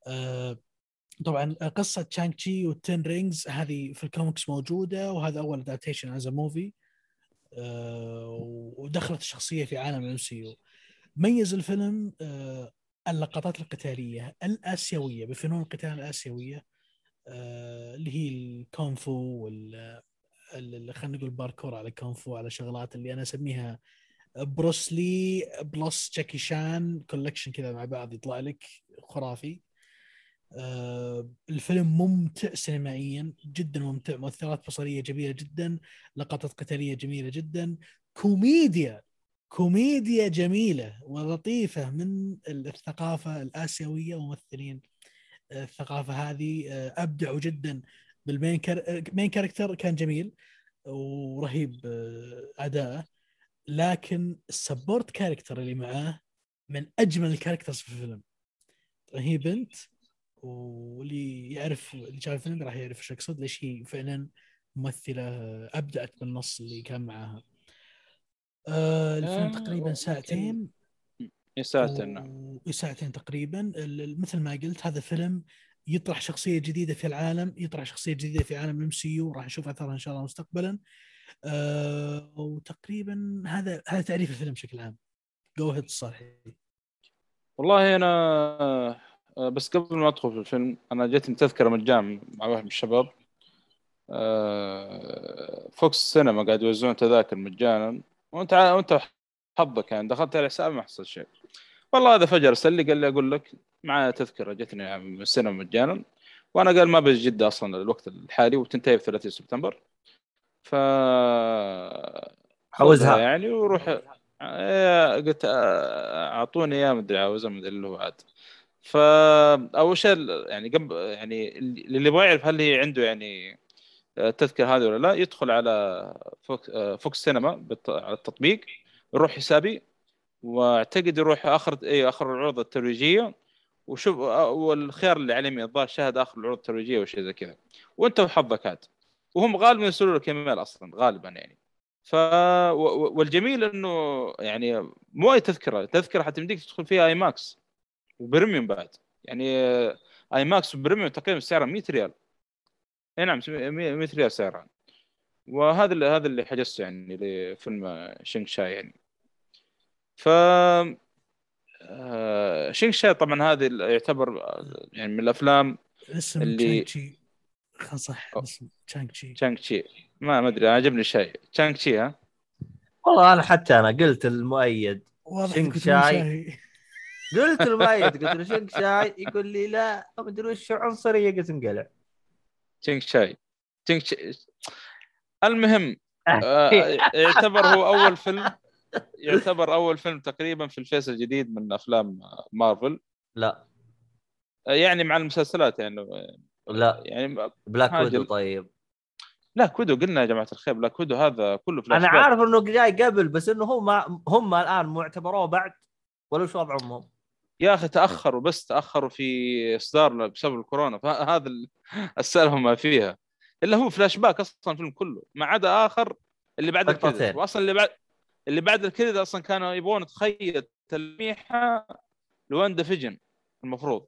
آه، طبعا قصة تشانغ تشي وال ten rings هذه في الكوميكس موجودة وهذا أول adaptation as movie ودخلت الشخصية في عالم ال MCU movies الفيلم آه، اللقطات القتالية الآسيوية بفنون القتال الآسيوية اللي هي الكونغ فو وال ال- خلينا نقول باركور على كونغ فو على شغلات اللي أنا أسميها بروسلي plus جاكي شان collection كذا مع بعض يطلع لك خرافي. آه، الفيلم ممتع سينمائيا جدا ممتع مؤثرات بصرية جميلة جدا لقطات قتالية جميلة جدا كوميديا كوميديا جميلة ولطيفة من الثقافة الآسيوية وممثلين الثقافة هذه. آه، ابدعوا جدا بال main char... main character كان جميل ورهيب آه، أداءه. لكن ال support character اللي معاه من أجمل ال characters في الفيلم. هي بنت واللي يعرف اللي شاف الفيلم راح يعرف إيش أقصد ليش هي فعلا ممثلة أبدعت بالنص اللي كان معاها. آه الفيلم
آه،
تقريبا. ساعتين.
ساعتين نعم
و- ساعتين تقريبا. مثل ما قلت هذا فيلم يطرح شخصية جديدة في العالم يطرح شخصية جديدة في عالم ال MCU راح نشوف اثرها إن شاء الله مستقبلا. آه وتقريبا هذا هذا تعريف الفيلم بشكل عام. go ahead صالحي.
والله أنا آه، بس قبل ما أدخل في الفيلم أنا جتني تذكرة من الجامعة مع واحد من الشباب. آه، فوكس سينما قاعد يوزعون تذاكر مجانا. وأنت وأنت حظك يعني دخلت على حسابي ما حصل شيء. والله هذا فجأة ارسل لي قال لي أقول لك معايا تذكرة جتني من السينما مجانا. وأنا قال ما بجي جدة أصلا الوقت الحالي وتنتهي في 30 سبتمبر. ف. خذها يعني وروح. إيه، قلت آه، أعطوني اياه مدري عاوزها مدري اللي هو عاد. فاول شيء يعني قبل يعني اللي يبغى يعرف هل هي عنده يعني التذكره هذه ولا لا يدخل على فوكس, فوكس سينما على التطبيق يروح حسابي وأعتقد يروح آخر اي آخر العروض الترويجية وشوف والخيار اللي على اليمين الظاهر شاهد آخر العروض الترويجية وشيء زي كذا. وأنت وحظك عاد. وهم غالبا يرسلوا لك ايميل أصلا غالبا يعني. ف والجميل إنه يعني مو اي تذكرة تذكرة حتمديك تدخل فيها آي ماكس و premium بعد. يعني IMAX و premium تقريبا سعرها 100 ريال. إي نعم 100 ريال سعرها وهذا اللي هذا اللي حجزته يعني لفيلم شينغ شاي يعني. ف آه، شينغ شاي طبعا هذه يعتبر يعني من الأفلام
اسم
اللي-
تشانغ تشي خل صح. تشانغ تشي
تشانغ تشي ما ما ادري عجبني الشاي تشانغ تشي ها؟
والله أنا حتى أنا قلت المؤيد شينغ
كنت
شاي. قلت المؤيد قلت له شنك شاي يقول لي لا ما أدري وش عنصرية قلت انقلع.
تشينغ شاي تشينغ شاي المهم آه، يعتبر هو أول فيلم يعتبر أول فيلم تقريبا في ال phase الجديد من أفلام مارفل.
لا.
آه، يعني مع المسلسلات يعني آه،
لا
يعني
Black
حاجة-
Widow طيب
لا Widow قلنا يا جماعة الخير Black Widow هذا كله فلاش أنا.
عارف إنه جاي قبل بس إنه هم هم الآن معتبروه بعد ولا وش وضعهم هم؟
يا أخي تأخروا بس تأخروا في إصدار بسبب الكورونا فهذا ال- السالفة ما فيها إلا هو فلاش باك أصلا الفيلم كله ما عدا آخر اللي بعد.
ال
credit واصلا اللي بعد اللي بعد ال credit أصلا كانوا يبغون تخيل تلميحة ل WandaVision المفروض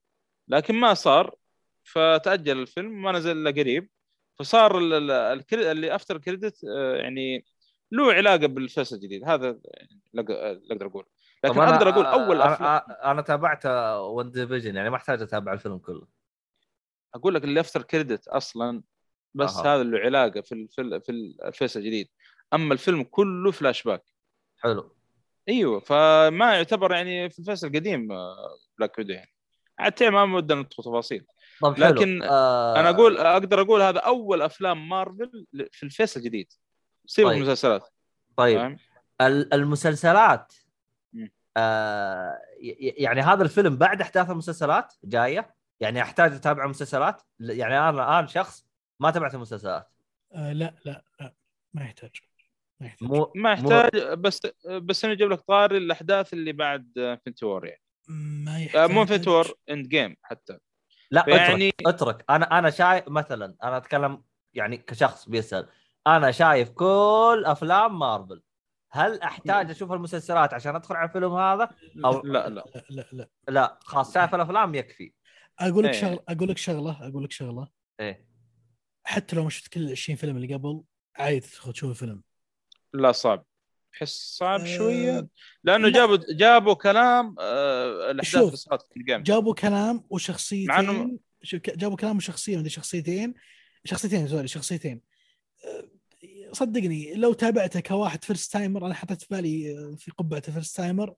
لكن ما صار فتأجل الفيلم ما نزل إلا قريب. فصار اللي after credit يعني له علاقة بالفيلم الجديد. هذا اللي أقدر أقول. لكن أقدر أقول أول
أنا,
افلام
أنا, أنا تابعت WandaVision يعني ما أحتاج أتابع الفيلم كله.
أقول لك اللي after credit أصلا بس
أها.
هذا له علاقة في ال- في ال- في ال phase الجديد. أما الفيلم كله فلاش باك
حلو.
أيوه فما يعتبر يعني في ال phase القديم آه، Black Widow يعني. حتى ما ودنا ندخل تفاصيل.
طب حلو.
لكن
آه
أنا أقول أقدر أقول هذا أول أفلام مارفل في ال phase الجديد. سيبك
طيب.
من المسلسلات
طيب.
فاهم؟
المسلسلات. آه ي- يعني هذا الفيلم بعد أحداث المسلسلات جاية؟ يعني أحتاج أتابع مسلسلات؟ ل- يعني أنا الآن شخص ما تابعت المسلسلات.
آه لا لا لا ما يحتاج. ما يحتاج.
مو
ما يحتاج بس بس انه يجيب لك طاري الأحداث اللي بعد Infinity War يعني.
ما
آه،
يحتاج
مو Infinity War Endgame حتى.
لا
يعني-
اترك. اترك أنا أنا شايف مثلا أنا أتكلم يعني كشخص بيسأل. أنا شايف كل أفلام مارفل هل أحتاج أشوف المسلسلات عشان أدخل على الفيلم هذا؟ أو-
لا لا
لا. لا لا
لا. خلاص شايف الأفلام يكفي.
أقول لك
إيه.
شغلة أقول لك شغلة أقول لك شغلة.
إيه.
حتى لو ما شفت كل ال 20 فيلم اللي قبل عادي تدخل تشوف الفيلم.
لا صعب. احس صعب
آه،
شوية لأنه
لا.
جابوا جابوا كلام آه
الأحداث.
اللي صارت في ال game
جابوا كلام
مع
وشخصيتين شو- ك- جابوا كلام وشخصية مدري شخصيتين. شخصيتين sorry شخصيتين. أه، صدقني لو تابعته كواحد first timer أنا حطيت في بالي في قبعة first timer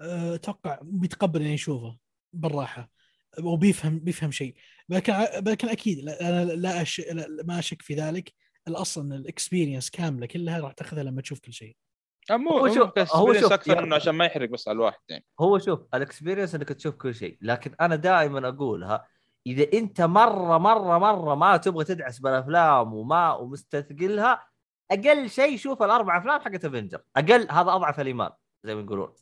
أتوقع بيتقبل إنه يشوفه بالراحة وبيفهم بيفهم شيء. لكن لكن أكيد لا- أنا لا, أش... لا ما أشك في ذلك. الأصل ال experience كاملة كلها راح تأخذها لما تشوف كل شيء.
آه، مو
هو شوف- هو شوف،
أكثر
يعني-
انه عشان ما يحرق بس على الواحد يعني.
هو شوف ال experience إنك تشوف كل شيء لكن أنا دائما أقولها إذا أنت مرة مرة مرة ما تبغى تدعس بالأفلام وما ومستثقلها أقل شيء شوف الأربع أفلام حقت Avenger أقل هذا أضعف الإيمان زي ما يقولون.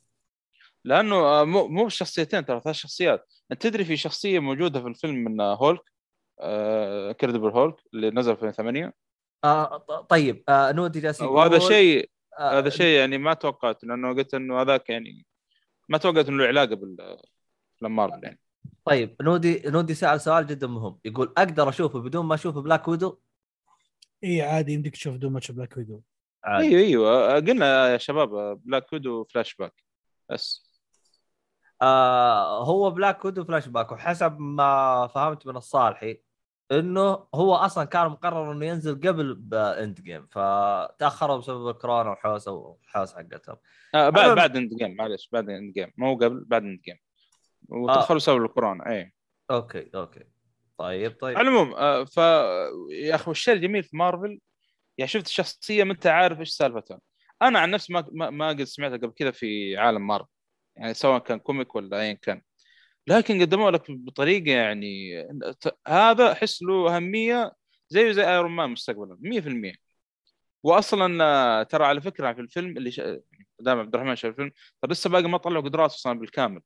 لأنه آه، مو مو بالشخصيتين ترى ثلاث شخصيات. أنت تدري في شخصية موجودة في الفيلم من آه، هولك؟ Incredible Hulk اللي نزل في 8
آه طيب آه نودي جالس
وهذا شيء
آه
هذا شيء يعني ما توقعت لأنه قلت إنه هذاك يعني ما توقعت إنه له علاقة بال مارفل يعني.
طيب نودي نودي سال سؤال جدا مهم. يقول أقدر أشوفه بدون ما أشوف Black Widow
إي عادي يمديك تشوف دون ما تشوف Black Widow
عادي.
أيوه أيوه. قلنا يا شباب Black Widow flashback بس.
آه هو Black Widow flashback وحسب ما فهمت من الصالحي انه هو أصلا كان مقرر انه ينزل قبل ب Endgame فتأخروا بسبب الكورونا وحوسة وحوسة حقتهم.
آه بعد
أنا-
بعد Endgame معلش بعد Endgame مو قبل بعد Endgame وتاخروا بسبب الكورونا اي
okay okay. طيب طيب.
على العموم آه ف يا أخي الشيء الجميل في مارفل يعني شفت الشخصيه ما أنت عارف إيش سالفتها. أنا عن نفسي ما ما, ما قد سمعتها قبل كذا في عالم مارفل يعني سواء كان comic ولا ايا كان. لكن قدموا لك بطريقة يعني هذا أحس له أهمية زيه زي ايرون مان مستقبلا 100% واصلا آه، ترى على فكرة في الفيلم اللي شا... دام عبد الرحمن شاف الفيلم ترى لسه باقي ما طلعوا قدراته أصلا بالكامل.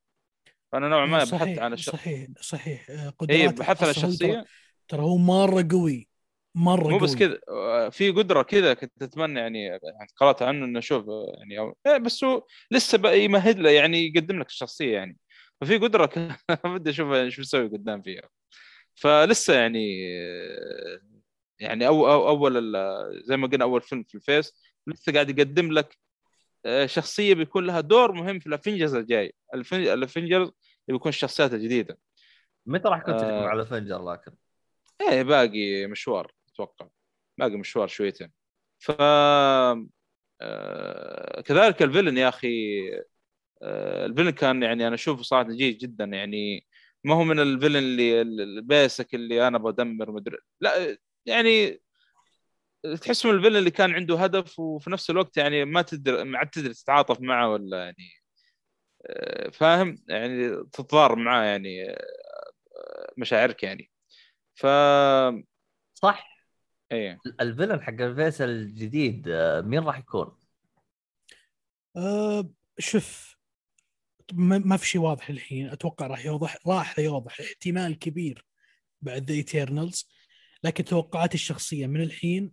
فأنا نوعا ما بحثت عن الش...
صحيح صحيح. آه،
اي
قدرات
بحثت عن الشخصيه
ترى- هو مرة قوي مرة
مو
قوي.
بس كذا آه، في قدرة كذا كنت أتمنى يعني يعني قرأت عنه إنه أشوف يعني أو... إيه بس هو لسه يمهد له يعني يقدم لك الشخصية يعني. ففي قدرة. بدي أشوف إيش بيسوي قدام فيها. فلسه يعني يعني أو أو أول ال- زي ما قلنا أول فيلم في ال phase لسه قاعد يقدم لك آه، شخصية بيكون لها دور مهم في ال Avengers الجاي. ال Avengers بيكون الشخصيات الجديده
متى راح يكون
آه.
على Avenger لكن؟
إيه باقي مشوار أتوقع. باقي مشوار شويتين. ف آه، كذلك ال villain يا أخي الفيلن كان يعني أنا أشوفه صراحة جيد جدا يعني. ما هو من الفيلن اللي البيسك اللي أنا بدمر مدري لا يعني تحس من الفيلن اللي كان عنده هدف وفي نفس الوقت يعني ما تدري ما عاد تدري تتعاطف معه ولا يعني آه، فاهم؟ يعني تتضارب معاه يعني آه، مشاعرك يعني. ف
صح.
إيه.
الفيلن حق الفيصل الجديد آه، مين راح يكون؟
أه شوف ما ما في شيء واضح الحين. أتوقع راح يوضح راح يوضح احتمال كبير بعد The Eternals لكن توقعاتي الشخصية من الحين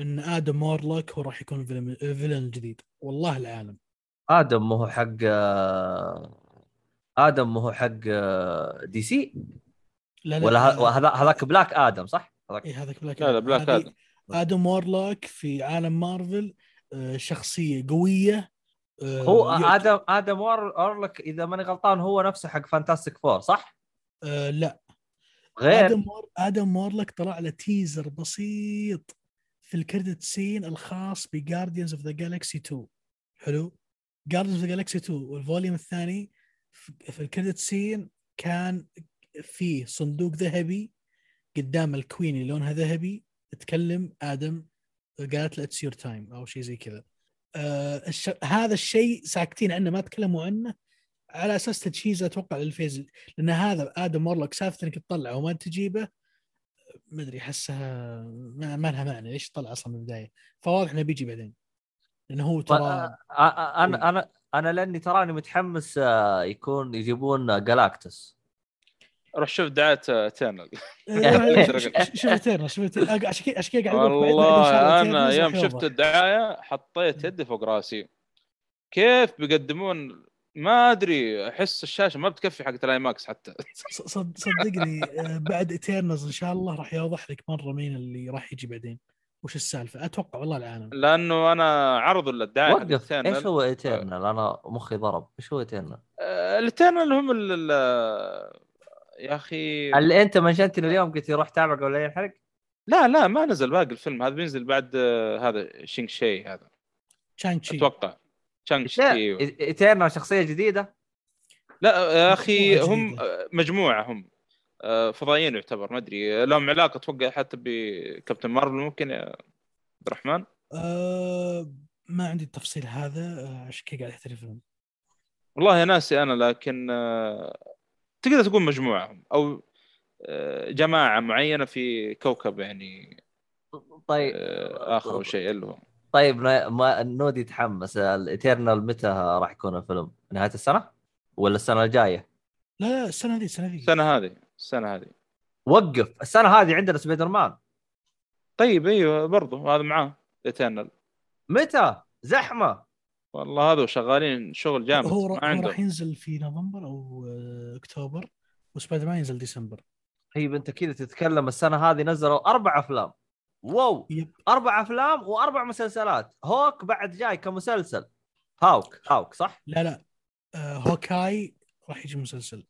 إن Adam Warlock هو راح يكون ال villain الجديد والله العالم.
آدم ما هو حق آه، آدم ما هو حق آه، DC
لا لا
ولا ه-
آه،
هذا هذاك Black Adam صح؟ هذاك.
إيه هذاك Black
لا لا
Black
Adam
آدم Warlock في عالم مارفل آه، شخصية قوية آه،
هو آدم آدم وار- اورلك إذا ماني غلطان هو نفسه حق Fantastic Four صح؟
آه، لا.
غير؟
آدم مور آدم Warlock طلع له teaser بسيط في ال credit scene الخاص ب Guardians of the Galaxy 2 حلو؟ Guardians of the Galaxy 2 وال volume الثاني في في ال credit scene كان فيه صندوق ذهبي قدام ال queen اللي لونها ذهبي تكلم آدم قالت له it's your time أو شيء زي كذا. آه الش... هذا الشيء ساكتين عنه ما تكلموا عنه. على أساس تجهيز أتوقع لل phase لأن هذا آدم Warlock سالفه انك تطلعه وما تجيبه؟ ما أدري احسها ما, ما لها معنى ليش طلع أصلا من البداية؟ فواضح إنه بيجي بعدين لأنه هو ترى
آه، آه، أنا أنا أنا لأني تراني متحمس آه، يكون يجيبون Galactus
روح شوف دعاية Eternals
إيه، شوف Eternals شوف Eternal. عشان كذا عشان كذا قاعد
والله
الله أنا
يوم شفت. الدعاية حطيت يدي فوق راسي. كيف بيقدمون؟ ما أدري أحس الشاشة ما بتكفي حق ال IMAX حتى.
صدقني آه، بعد Eternals إن شاء الله راح يوضح لك مرة مين اللي راح يجي بعدين. وش السالفة؟ أتوقع والله العالم.
لأنه أنا عرضوا الدعايه حق
وقف.
إيش
هو Eternals أنا مخي ضرب. إيش هو Eternals
ال Eternals هم ال ال- يا أخي.
اللي أنت mentionتني اليوم قلت روح تابع قبل لا ينحرق
لا لا ما نزل باقي الفيلم. هذا بينزل بعد آه، هذا Shang-Chi هذا. Shang-Chi أتوقع. Shang-Chi.
Eternals شخصية جديدة.
لا يا أخي
مجموعة
هم
جديدة.
آه، مجموعة هم. آه، فضائيين يعتبر ما أدري. لهم علاقة أتوقع حتى بكابتن مارفل ممكن يا عبد الرحمن؟
آه ما عندي التفصيل هذا. آه، عشان كذا قاعد أحترق.
والله ناسي أنا لكن آه، تقدر تقول مجموعه أو آه، جماعة معينة في كوكب يعني
طيب.
آه، آخر شيء اللي هو.
طيب نا- ما النود يتحمس. ال Eternals متى راح يكون الفيلم؟ نهاية السنة؟ ولا السنة الجاية؟
لا لا السنة ذي السنة ذي
السنة هذه السنة هذه.
وقف. السنة هذه عندنا سبايدر مان.
طيب أيوه برضو هذا معاه Eternals
متى؟ زحمة.
والله هذا شغالين شغل جامد
هو,
ما عندهم
راح ينزل في نوفمبر أو آه، أكتوبر وسبايدر مان ينزل ديسمبر.
طيب أنت كذا تتكلم السنة هذه نزلوا أربع أفلام. واو!
Yep.
أربع أفلام وأربع مسلسلات. Hawk بعد جاي كمسلسل. Hawk Hawk صح؟
لا لا. آه Hawkeye راح يجي مسلسل.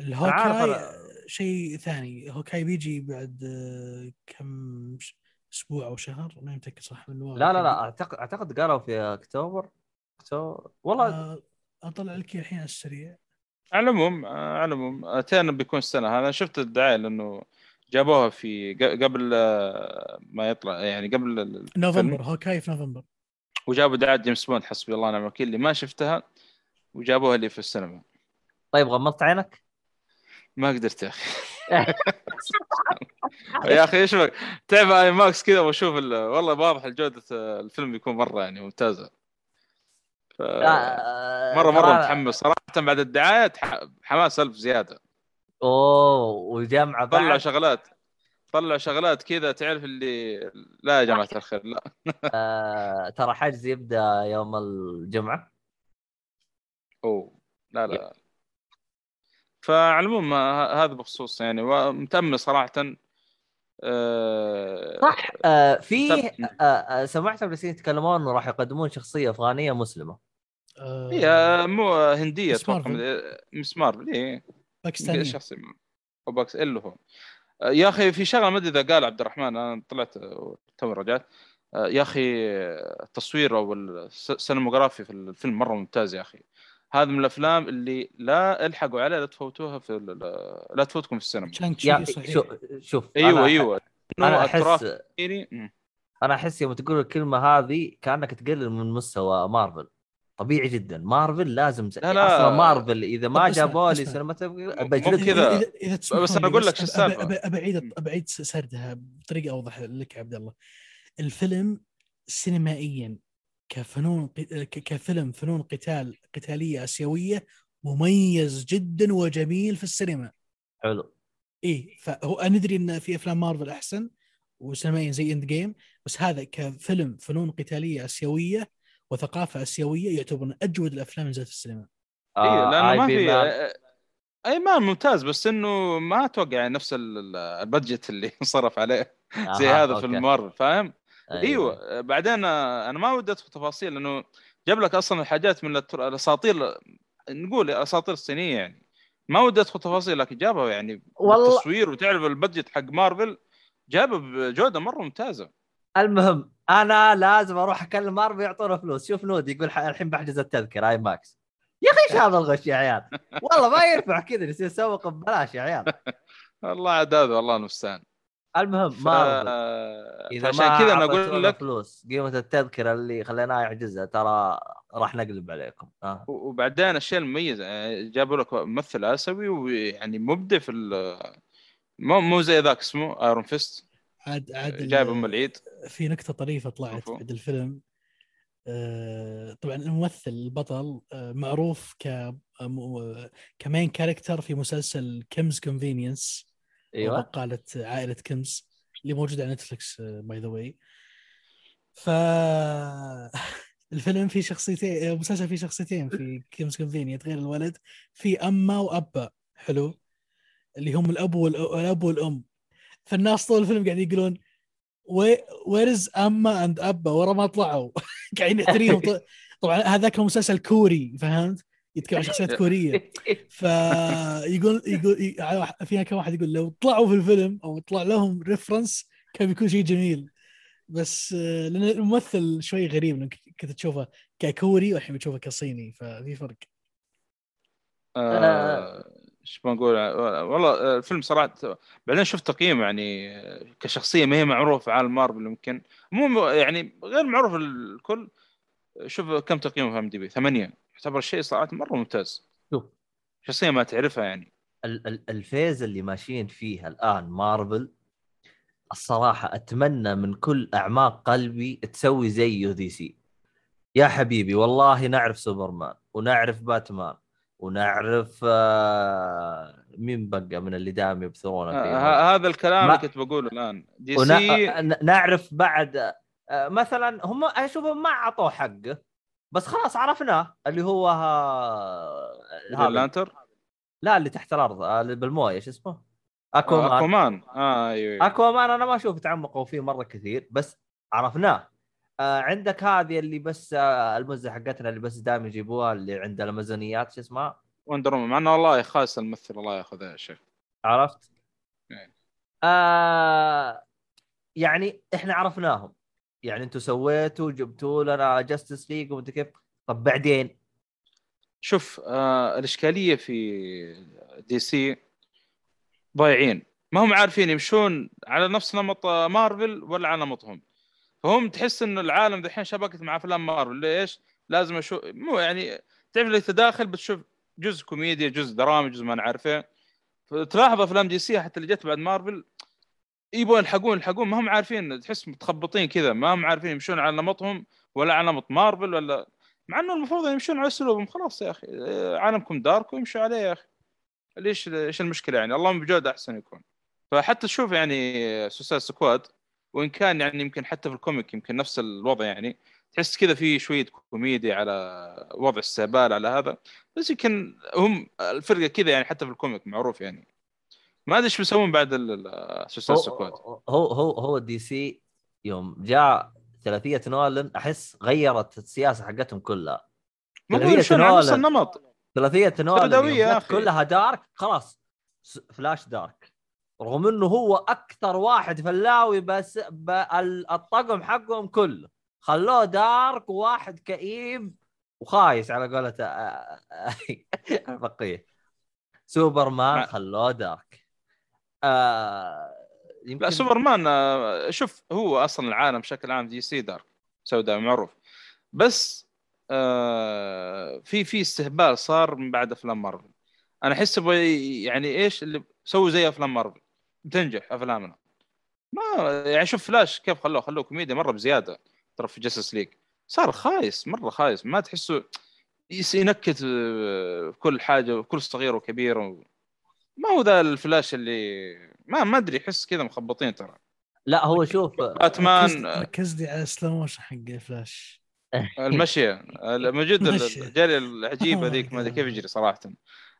ال
Hawkeye.
آه، شيء ثاني. Hawkeye بيجي بعد آه كم أسبوع أو شهر ما متاكد صح من
لا لا لا. اعتقد أعتقد قالوا في أكتوبر. والله
آه أطلع لك الحين على السريع.
على العموم آه، على العموم آه، Eternals بيكون السنة هذا. شفت الدعاية لأنه جابوها في ق- قبل آه، ما يطلع يعني قبل
نوفمبر Hawkeye في نوفمبر؟
وجابوا دعاية جيمس بوند حسبي الله ونعم الوكيل اللي ما شفتها وجابوها لي في السينما.
طيب غمضت عينك؟
ما قدرت يا أخي. يا أخي إيش بك تعب اي ماكس كذا وأشوف ال- والله واضح الجودة آه، الفيلم بيكون مرة يعني ممتازة. ف...
آه،
مرة
مرة
متحمس. صراحة بعد الدعايه حماس ألف زيادة.
أوه وجامعه
طلع شغلات. طلع شغلات كذا تعرف اللي لا يا جماعة الخير لا.
آه، ترى حجز يبدأ يوم الجمعة.
أوه لا لا فعلى العموم ه- هذا بخصوص يعني ومتامل صراحة آه،
صح آه في آه آه سمعت بس يتكلمون إنه راح يقدمون شخصية أفغانية مسلمة.
آه
هي مو هندية
مس
أتوقع
مارفل.
مس مارفل إيه.
باكستانية.
شخصي أو باكس اللي هو. آه، يا أخي في شغلة ما أدري إذا قال عبد الرحمن أنا طلعت آه، تو رجعت آه، يا أخي آه، التصوير أو الس- ال cinematography في الفيلم مرة ممتاز يا أخي. هذا من الأفلام اللي لا ألحقوا عليها لا تفوتوها في ال- لا تفوتكم في السينما.
شوف شوف
أيوه
أيوه.
أنا أحس.
أنا أحس يوم تقول الكلمة هذه كأنك تقلل من مستوى مارفل. طبيعي جدا مارفل لازم.
لا لا.
أصلا مارفل إذا ما جابوا لي بجلد
كذا.
إذا-
بس أنا
لي
أقول لك شو
أب-
السالفة.
أب- أب- أبعيد أبعيد سردها بطريقة أوضح لك يا عبد الله الفيلم سينمائيا كفنون ق- ك- كفيلم فنون قتال قتالية آسيوية مميز جدا وجميل في السينما
حلو
إيه فهو أنا ندري إن في أفلام مارفل أحسن وسينمائيا زي Endgame بس هذا كفيلم فنون قتالية آسيوية وثقافة آسيوية يعتبر من أجود الأفلام اللي نزلت في السينما
اي
آه،
لأنه ما في
مان.
اي مان ممتاز بس إنه ما أتوقع يعني نفس ال- ال- ال budget اللي انصرف عليه زي
أها،
هذا في
okay.
المارفل فاهم؟
أيوة.
أيوه بعدين آه، أنا ما ودي ادخل تفاصيل لأنه جاب لك أصلا الحاجات من الأساطير نقول الأساطير الصينية يعني ما ودي ادخل تفاصيل لكن جابها يعني
والله-
بالتصوير وتعرف ال budget حق مارفل جابه بجودة مرة ممتازة
المهم أنا لازم أروح أكلم مارفل يعطونا فلوس. شوف نودي يقول الحين بحجز التذكرة IMAX. يا أخي إيش هذا الغش يا عيال؟ والله ما ينفع كذا يصير يسوق ببلاش يا عيال.
والله عاد هذا والله المستعان
المهم
ف...
مارفل. إذا
فعشان
ما
كذا
أنا
أقول لك
فلوس قيمة التذكرة اللي خليناه يحجزها ترى راح نقلب عليكم. آه.
وبعدين الشيء المميز يعني جابوا لك ممثل آسيوي ويعني مبدع في مو مو زي ذاك اسمه Iron Fist
عاد عاد
جايب أم العيد.
في نكتة طريفة طلعت. بعد الفيلم. آه، طبعا الممثل البطل آه، معروف ك ك main character في مسلسل Kim's Convenience
أيوه.
بقالة عائلة Kim's اللي موجود على نتفلكس by the way ف الفيلم فيه شخصيتين المسلسل فيه شخصيتين في Kim's Convenience غير الولد. في أما وأبا حلو. اللي هم الأب والأ- الأب والأم. فالناس طول الفيلم قاعدين يقولون Where is Umma and Appa ورا ما طلعوا. قاعدين يحتريهم. طبعا هذاك المسلسل كوري فهمت؟ يتكلم عن شخصيات كورية. فيقول يقول فيها كم واحد يقول لو طلعوا في الفيلم أو طلع لهم reference كان بيكون شيء جميل. بس آه، لأن الممثل شوي غريب انك كنت تشوفه ككوري والحين بتشوفه كصيني ففي فرق.
آه، إيش بنقول والله الفيلم صراحة بعدين شفت تقييم يعني كشخصية ما هي معروفة في عالم مارفل يمكن. مو يعني غير معروف الكل. شوف كم تقييمه في IMDb ثمانية. يعتبر شيء صراحة مرة ممتاز.
شوف.
شخصية ما تعرفها يعني.
ال- ال- ال phase اللي ماشيين فيها الآن مارفل الصراحة أتمنى من كل أعماق قلبي تسوي زيه DC. يا حبيبي والله نعرف سوبرمان ونعرف باتمان. ونعرف آه مين بقى من اللي دائما يبثرونه
آه،
فيه
هذا الكلام
ما-
اللي كنت بقوله
الآن
DC
آه، نعرف بعد مثلا هم أشوفهم ما أعطوه حقه بس خلاص عرفناه اللي هو ها... هذا
لانترن
لا اللي تحت الأرض اللي بالموية شو اسمه؟ أكوامان
أكوامان آه أيوه أيوة.
أكوامان أنا ما أشوف تعمقوا فيه مرة كثير بس عرفناه آه عندك هذه اللي بس آه المزة حقتنا اللي بس دائما يجيبوها اللي عند الأمازونيات شو اسمها
Wonder. مع إنه والله خاصة الممثلة الله يأخذها يا شيخ
عرفت؟
إيه.
آه يعني إحنا عرفناهم يعني أنتم سويتوا جبتوا لنا Justice League وانت كيف طب بعدين
شوف آه الإشكالية في DC ضايعين ما هم عارفين يمشون على نفس نمط آه، مارفل ولا على نمطهم فهم تحس إنه العالم دحين شبكت مع أفلام مارفل. ليش؟ لازم أشوف مو يعني تعرف اللي تداخل بتشوف جزء كوميديا جزء دراما جزء ما نعرفه. فتلاحظ أفلام DC حتى اللي جت بعد مارفل يبغوا يلحقون يلحقون ما هم عارفين تحس متخبطين كذا ما هم عارفين يمشون على نمطهم ولا على نمط مارفل ولا مع إنه المفروض يمشون على أسلوبهم. خلاص يا أخي عالمكم dark ويمشوا عليه يا أخي. ليش إيش المشكلة يعني؟ اللهم بجودة أحسن يكون. فحتى تشوف يعني Suicide Squad وإن كان يعني يمكن حتى في ال comic يمكن نفس الوضع يعني تحس كذا في شوية كوميديا على وضع استهبال على هذا. بس يمكن هم الفرقة كذا يعني حتى في ال comic معروف يعني. ما أدري إيش بيسوون بعد Suicide Squad
هو هو هو, هو DC يوم جاء ثلاثية نولن أحس غيرت السياسة حقتهم كلها.
على نفس
نولان.
النمط.
ثلاثية نولن. كلها dark خلاص فلاش dark. رغم إنه هو أكثر واحد فلاوي بس الطقم حقهم كله. خلوه dark وواحد كئيب وخايس على قولة آه، الفقيه. سوبرمان خلوه dark. آه يمكن
لا سوبرمان آه، شوف هو أصلا العالم بشكل عام DC dark سوداء معروف. بس آه في في استهبال صار من بعد أفلام مارفل. أنا أحس يعني إيش اللي سووا زي أفلام مارفل. بتنجح أفلامنا. ما يعني شوف فلاش كيف خلوه؟ خلوه كوميديا مرة بزيادة. ترى في Justice League صار خايس مرة خايس. ما تحسه يس- ينكت آه، كل حاجة كل صغير وكبير و... ما هو ذا الفلاش اللي ما ما أدري أحس كذا مخبطين ترى.
لا هو شوف
باتمان
ركزت- ركزت لي على slow motion حق فلاش.
المشية. موجود. الجري العجيبة
أو
ذيك ما
أدري.
كيف يجري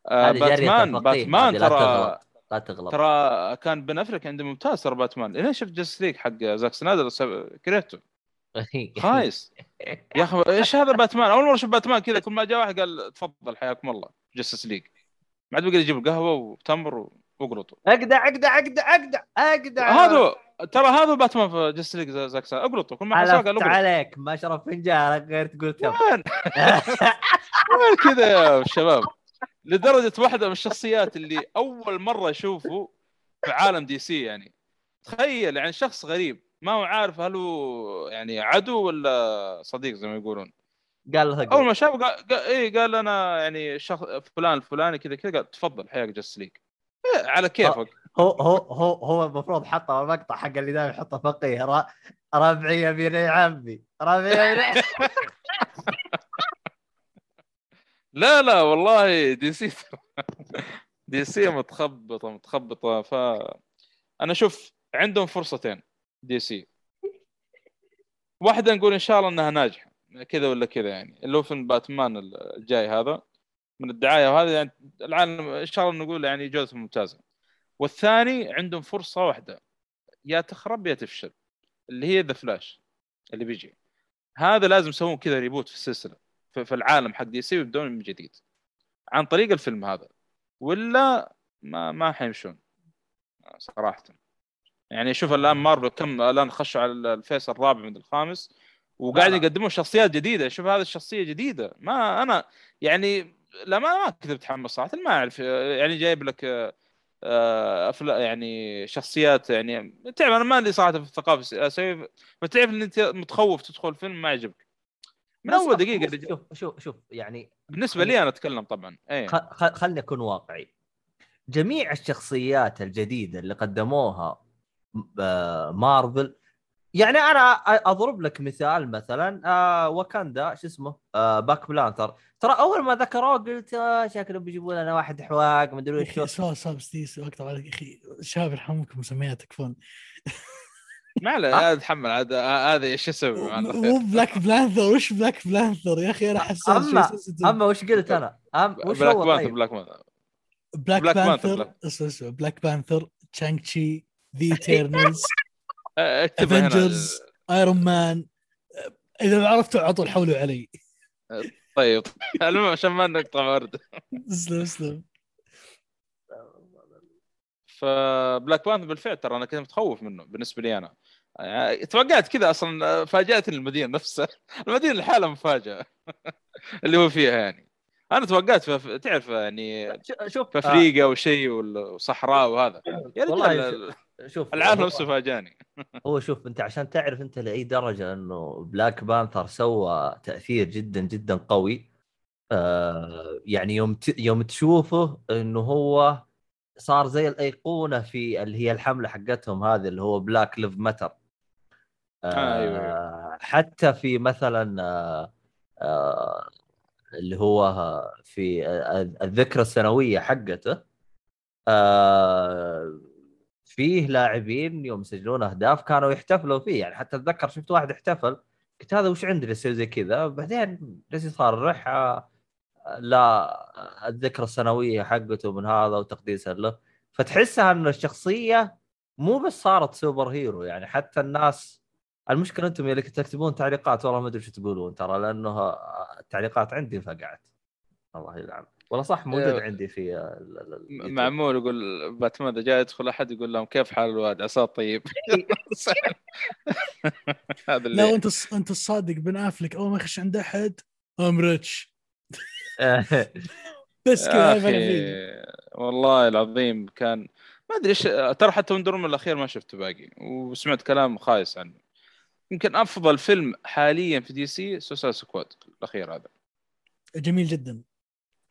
آه،
جرية
باتمان باتمان ترى
لا تغلط.
ترى كان بن أفلك عنده ممتاز ترى باتمان. لين شفت Justice League حق زاك سنايدر سب- كرهته خايس. يا أخي إيش هذا باتمان؟ أول مرة أشوف باتمان كذا كل ما جاء واحد قال تفضل حياكم الله Justice League ما عاد بقى يجيب القهوه وتمر واقلطوا
أقدع أقدع أقدع أقدع أقدع.
هذا هو. ترى هذا هو باتمان في Justice League زاك سنايدر. اقلطوا كل ما حصل قال
حلفت
اقلط
عليك ما شرب فنجانك غير تقول تم
وين؟ وين كذا يا شباب؟ لدرجة واحدة من الشخصيات اللي أول مرة أشوفه في عالم دي سي يعني. تخيل يعني شخص غريب. ما هو عارف هل هو يعني عدو ولا صديق زي ما يقولون.
قال له أول.
ما شافه قال, قال إيه قال أنا يعني شخص فلان الفلاني كذا كذا قال تفضل حياك جس ليك. إيه على كيفك.
هو هو هو هو المفروض حطه المقطع حق اللي دائما يحطه فقيه ربعي يمين يا عمي. ربعي يمين
لا لا والله DC DC متخبطة متخبطة. ف أنا أشوف عندهم فرصتين DC. واحدة نقول إن شاء الله إنها ناجحة. كذا ولا كذا يعني. اللي هو فيلم باتمان الجاي هذا من الدعاية وهذا يعني العالم إن شاء الله نقول يعني جودته ممتازة. والثاني عندهم فرصة واحدة. يا تخرب يا تفشل. اللي هي ذا فلاش اللي بيجي. هذا لازم يسوون كذا reboot في السلسلة. في العالم حق DC ويبدون من جديد. عن طريق الفيلم هذا. ولا ما ما حيمشون صراحة. يعني شوف الآن مارفل كم الآن خشوا على ال phase الرابع من الخامس. وقاعد
لا.
يقدموا شخصيات جديدة. شوف هذه الشخصية جديدة. ما أنا يعني لا ما ما كنت متحمس صراحة. ما أعرف. يعني جايب لك آه، افلام يعني شخصيات يعني. تعرف أنا ما لي صراحة في الثقافة. الاسيويه فتعرف إن أنت متخوف تدخل فيلم ما يعجبك. من اول دقيقة رجال.
شوف شوف شوف يعني
بالنسبة لي أنا أتكلم طبعا إيه.
خ- خ- خلني اكون واقعي جميع الشخصيات الجديدة اللي قدموها آه، مارفل يعني أنا أضرب لك مثال مثلا آه واكاندا شو اسمه؟ آه Black Panther. ترى أول ما ذكروه قلت آه شكلهم بيجيبوا لنا واحد حواق ما أدري
أخي سؤال سؤال ستيس اقطع عليك يا أخي شباب يرحمكم مسميات تكفون.
ما عليه هذا اتحمل هذا هذا إيش أسوي
مو. Black Panther وش Black Panther يا أخي أنا حسيت sensitive.
أما وش قلت أنا؟ أم وش Black
Panther
طيب؟
Black Panther
Black
Panther،.
اسمع اسمع Black Panther
Shang-Chi The Eternals
Avengers Iron Man إذا ما عرفتوا على طول حولوا علي
طيب المهم عشان ما نقطع ورد
اسلم اسلم
ف Black Panther بالفعل ترى أنا كنت متخوف منه بالنسبة لي أنا. يعني توقعت كذا أصلا فاجأتني المدينة نفسها. المدينة لحالها مفاجأة. اللي هو فيها يعني. أنا توقعت في تعرف يعني
شوف
في أفريقيا وشيء وصحراء وهذا. يا
والله
رجال
آه شوف
العالم نفسه فاجأني.
هو شوف أنت عشان تعرف أنت لأي درجة إنه Black Panther سوى تأثير جدا جدا قوي آه يعني يوم ت... يوم تشوفه إنه هو صار زي الأيقونة في اللي هي الحملة حقتهم هذه اللي هو Black Lives Matter
آه، أيوة،
حتى في مثلا آه آه اللي هو في الذكرى السنوية حقته آه فيه لاعبين يوم يسجلون أهداف كانوا يحتفلوا فيه. يعني حتى أتذكر شفت واحد احتفل قلت هذا وش عنده يسوي زي كذا؟ بعدين جالس صار رح آه، لا الذكرى السنوية حقته من هذا وتقديسا له. فتحسها ان الشخصية مو بس صارت superhero يعني حتى الناس المشكلة أنتم اللي تكتبون تعليقات والله ما أدري شو تقولون ترى لأنه التعليقات عندي انفقعت الله يلعن. والله صح موجود
آه،
عندي في ال- ال- اليوتيوب.
معمول يقول باتمان إذا جاء يدخل أحد يقول لهم كيف حال الوالد؟ عساه طيب. هذا
لا
اللي
وانت أنت الصادق بن أفلك أول ما يخش عند أحد I'm rich بس كذا.
والله العظيم كان ما أدري إيش ترى حتى Wonder Woman الأخير ما شفته باقي وسمعت كلام خايس عنه. يمكن أفضل فيلم حاليا في DC Suicide Squad الأخير هذا.
جميل جدا.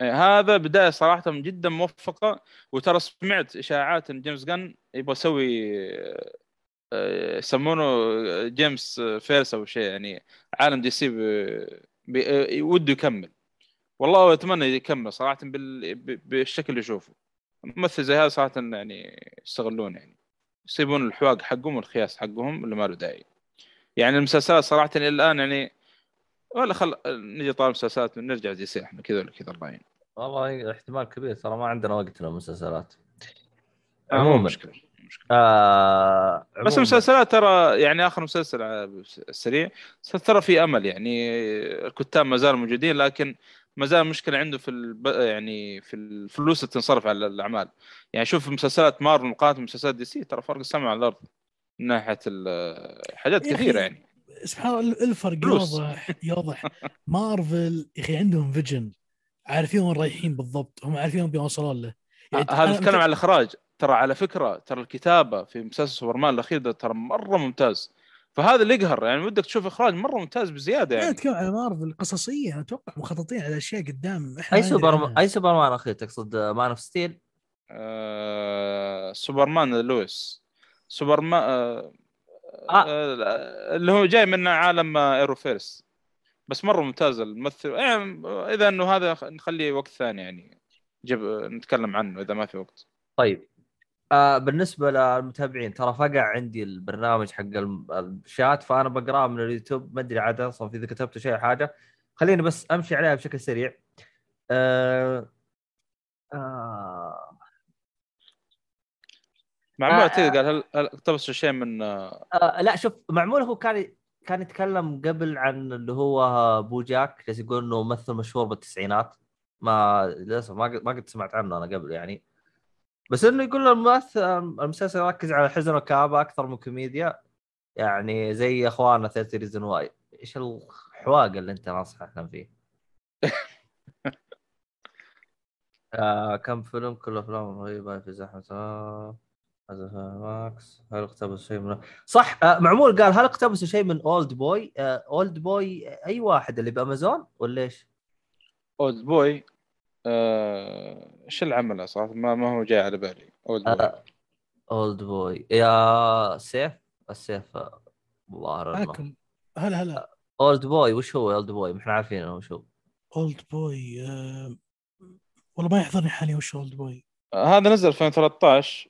إيه، هذا بداية صراحة جدا موفقة وترى سمعت إشاعات إن جيمس جن يبغى يسوي آه، يسمونه جيمس verse أو شيء يعني عالم DC ب- ب- آه، وده يكمل. والله أتمنى يكمل صراحة بال... بالشكل اللي يشوفه. ممثل زي هذا صراحة يعني يستغلون يعني. يسيبون الحواق حقهم والخياس حقهم اللي ما له داعي. يعني المسلسلات صراحة إلى الآن يعني ولا خل نجي طاري مسلسلات نرجع زي سي إحنا كذا ولا كذا الله يعين.
والله احتمال كبير ترى ما عندنا وقت للمسلسلات
آه، مو
عموما.
مشكلة.
آه
بس. المسلسلات ترى يعني آخر مسلسل على السريع ترى في أمل يعني. الكتاب ما زالوا موجودين لكن ما زال المشكلة عنده في الب... يعني في الفلوس اللي تنصرف على الأعمال. يعني شوف مسلسلات مارفل مقارنة بمسلسلات DC ترى فرق السماء على الأرض من ناحية حاجات كثيرة يعني.
سبحان الله الفرق. يوضح يوضح. مارفل يا أخي عندهم vision. عارفين وين رايحين بالضبط؟ هم عارفين وين بيوصلون له. يعني
هذا
أنا
نتكلم على الإخراج. ترى على فكرة ترى الكتابة في مسلسل سوبرمان الأخير ده ترى مرة ممتاز. فهذا اللي يقهر يعني ودك تشوف إخراج مرة ممتاز بزيادة
لا
يعني.
اتكلم على مارفل قصصية أنا أتوقع مخططين على أشياء قدام. إحنا أي
سوبر
عنها.
أي سوبرمان أخي تقصد؟ Man of Steel؟
آه... Superman Lois. سوبرمان آه...
آه.
آه... اللي هو جاي من عالم آه، Arrowverse بس مرة ممتاز الممثل. يعني إذا إنه هذا خ- نخليه وقت ثاني يعني جب... نتكلم عنه إذا ما في وقت.
طيب. آه بالنسبة للمتابعين ترى فقع عندي البرنامج حق الشات فأنا بقرأه من اليوتيوب ما أدري عاد أصلا في إذا كتبت شيء حاجة. خليني بس أمشي عليها بشكل سريع. آه آه
معمول
آه،
قال هل هل اقتبس شيء من آه...
آه لا شوف معمول هو كان كان يتكلم قبل عن اللي هو بوجاك جالس يقول إنه ممثل مشهور بالتسعينات. ما للأسف ما قد- ما قد سمعت عنه أنا قبل يعني. بس إنه يقول الممثل المسلسل يركز على حزن وكآبة أكثر من كوميديا. يعني زي اخواننا 30 Reasons Why إيش الحواق اللي أنت ناصحنا فيه؟ آه كم فيلم؟ كل أفلام رهيبة. في زحمة. آه هذا ماكس هل اقتبس شيء من صح. آه معمول قال هل اقتبسوا شيء من Oldboy Oldboy أي واحد اللي بأمازون ولا
إيش؟ Oldboy آه... إيش العمل صراحة ما, ما هو جاي على بالي. اولد بوي
آه اولد بوي يا سيف؟ السيف آه، ظاهر الله
معكم هلا هلا.
Oldboy وش هو Oldboy؟ ما إحنا عارفين وش هو.
Oldboy آه... والله ما يحضرني حاليا وش Oldboy
آه هذا نزل 2013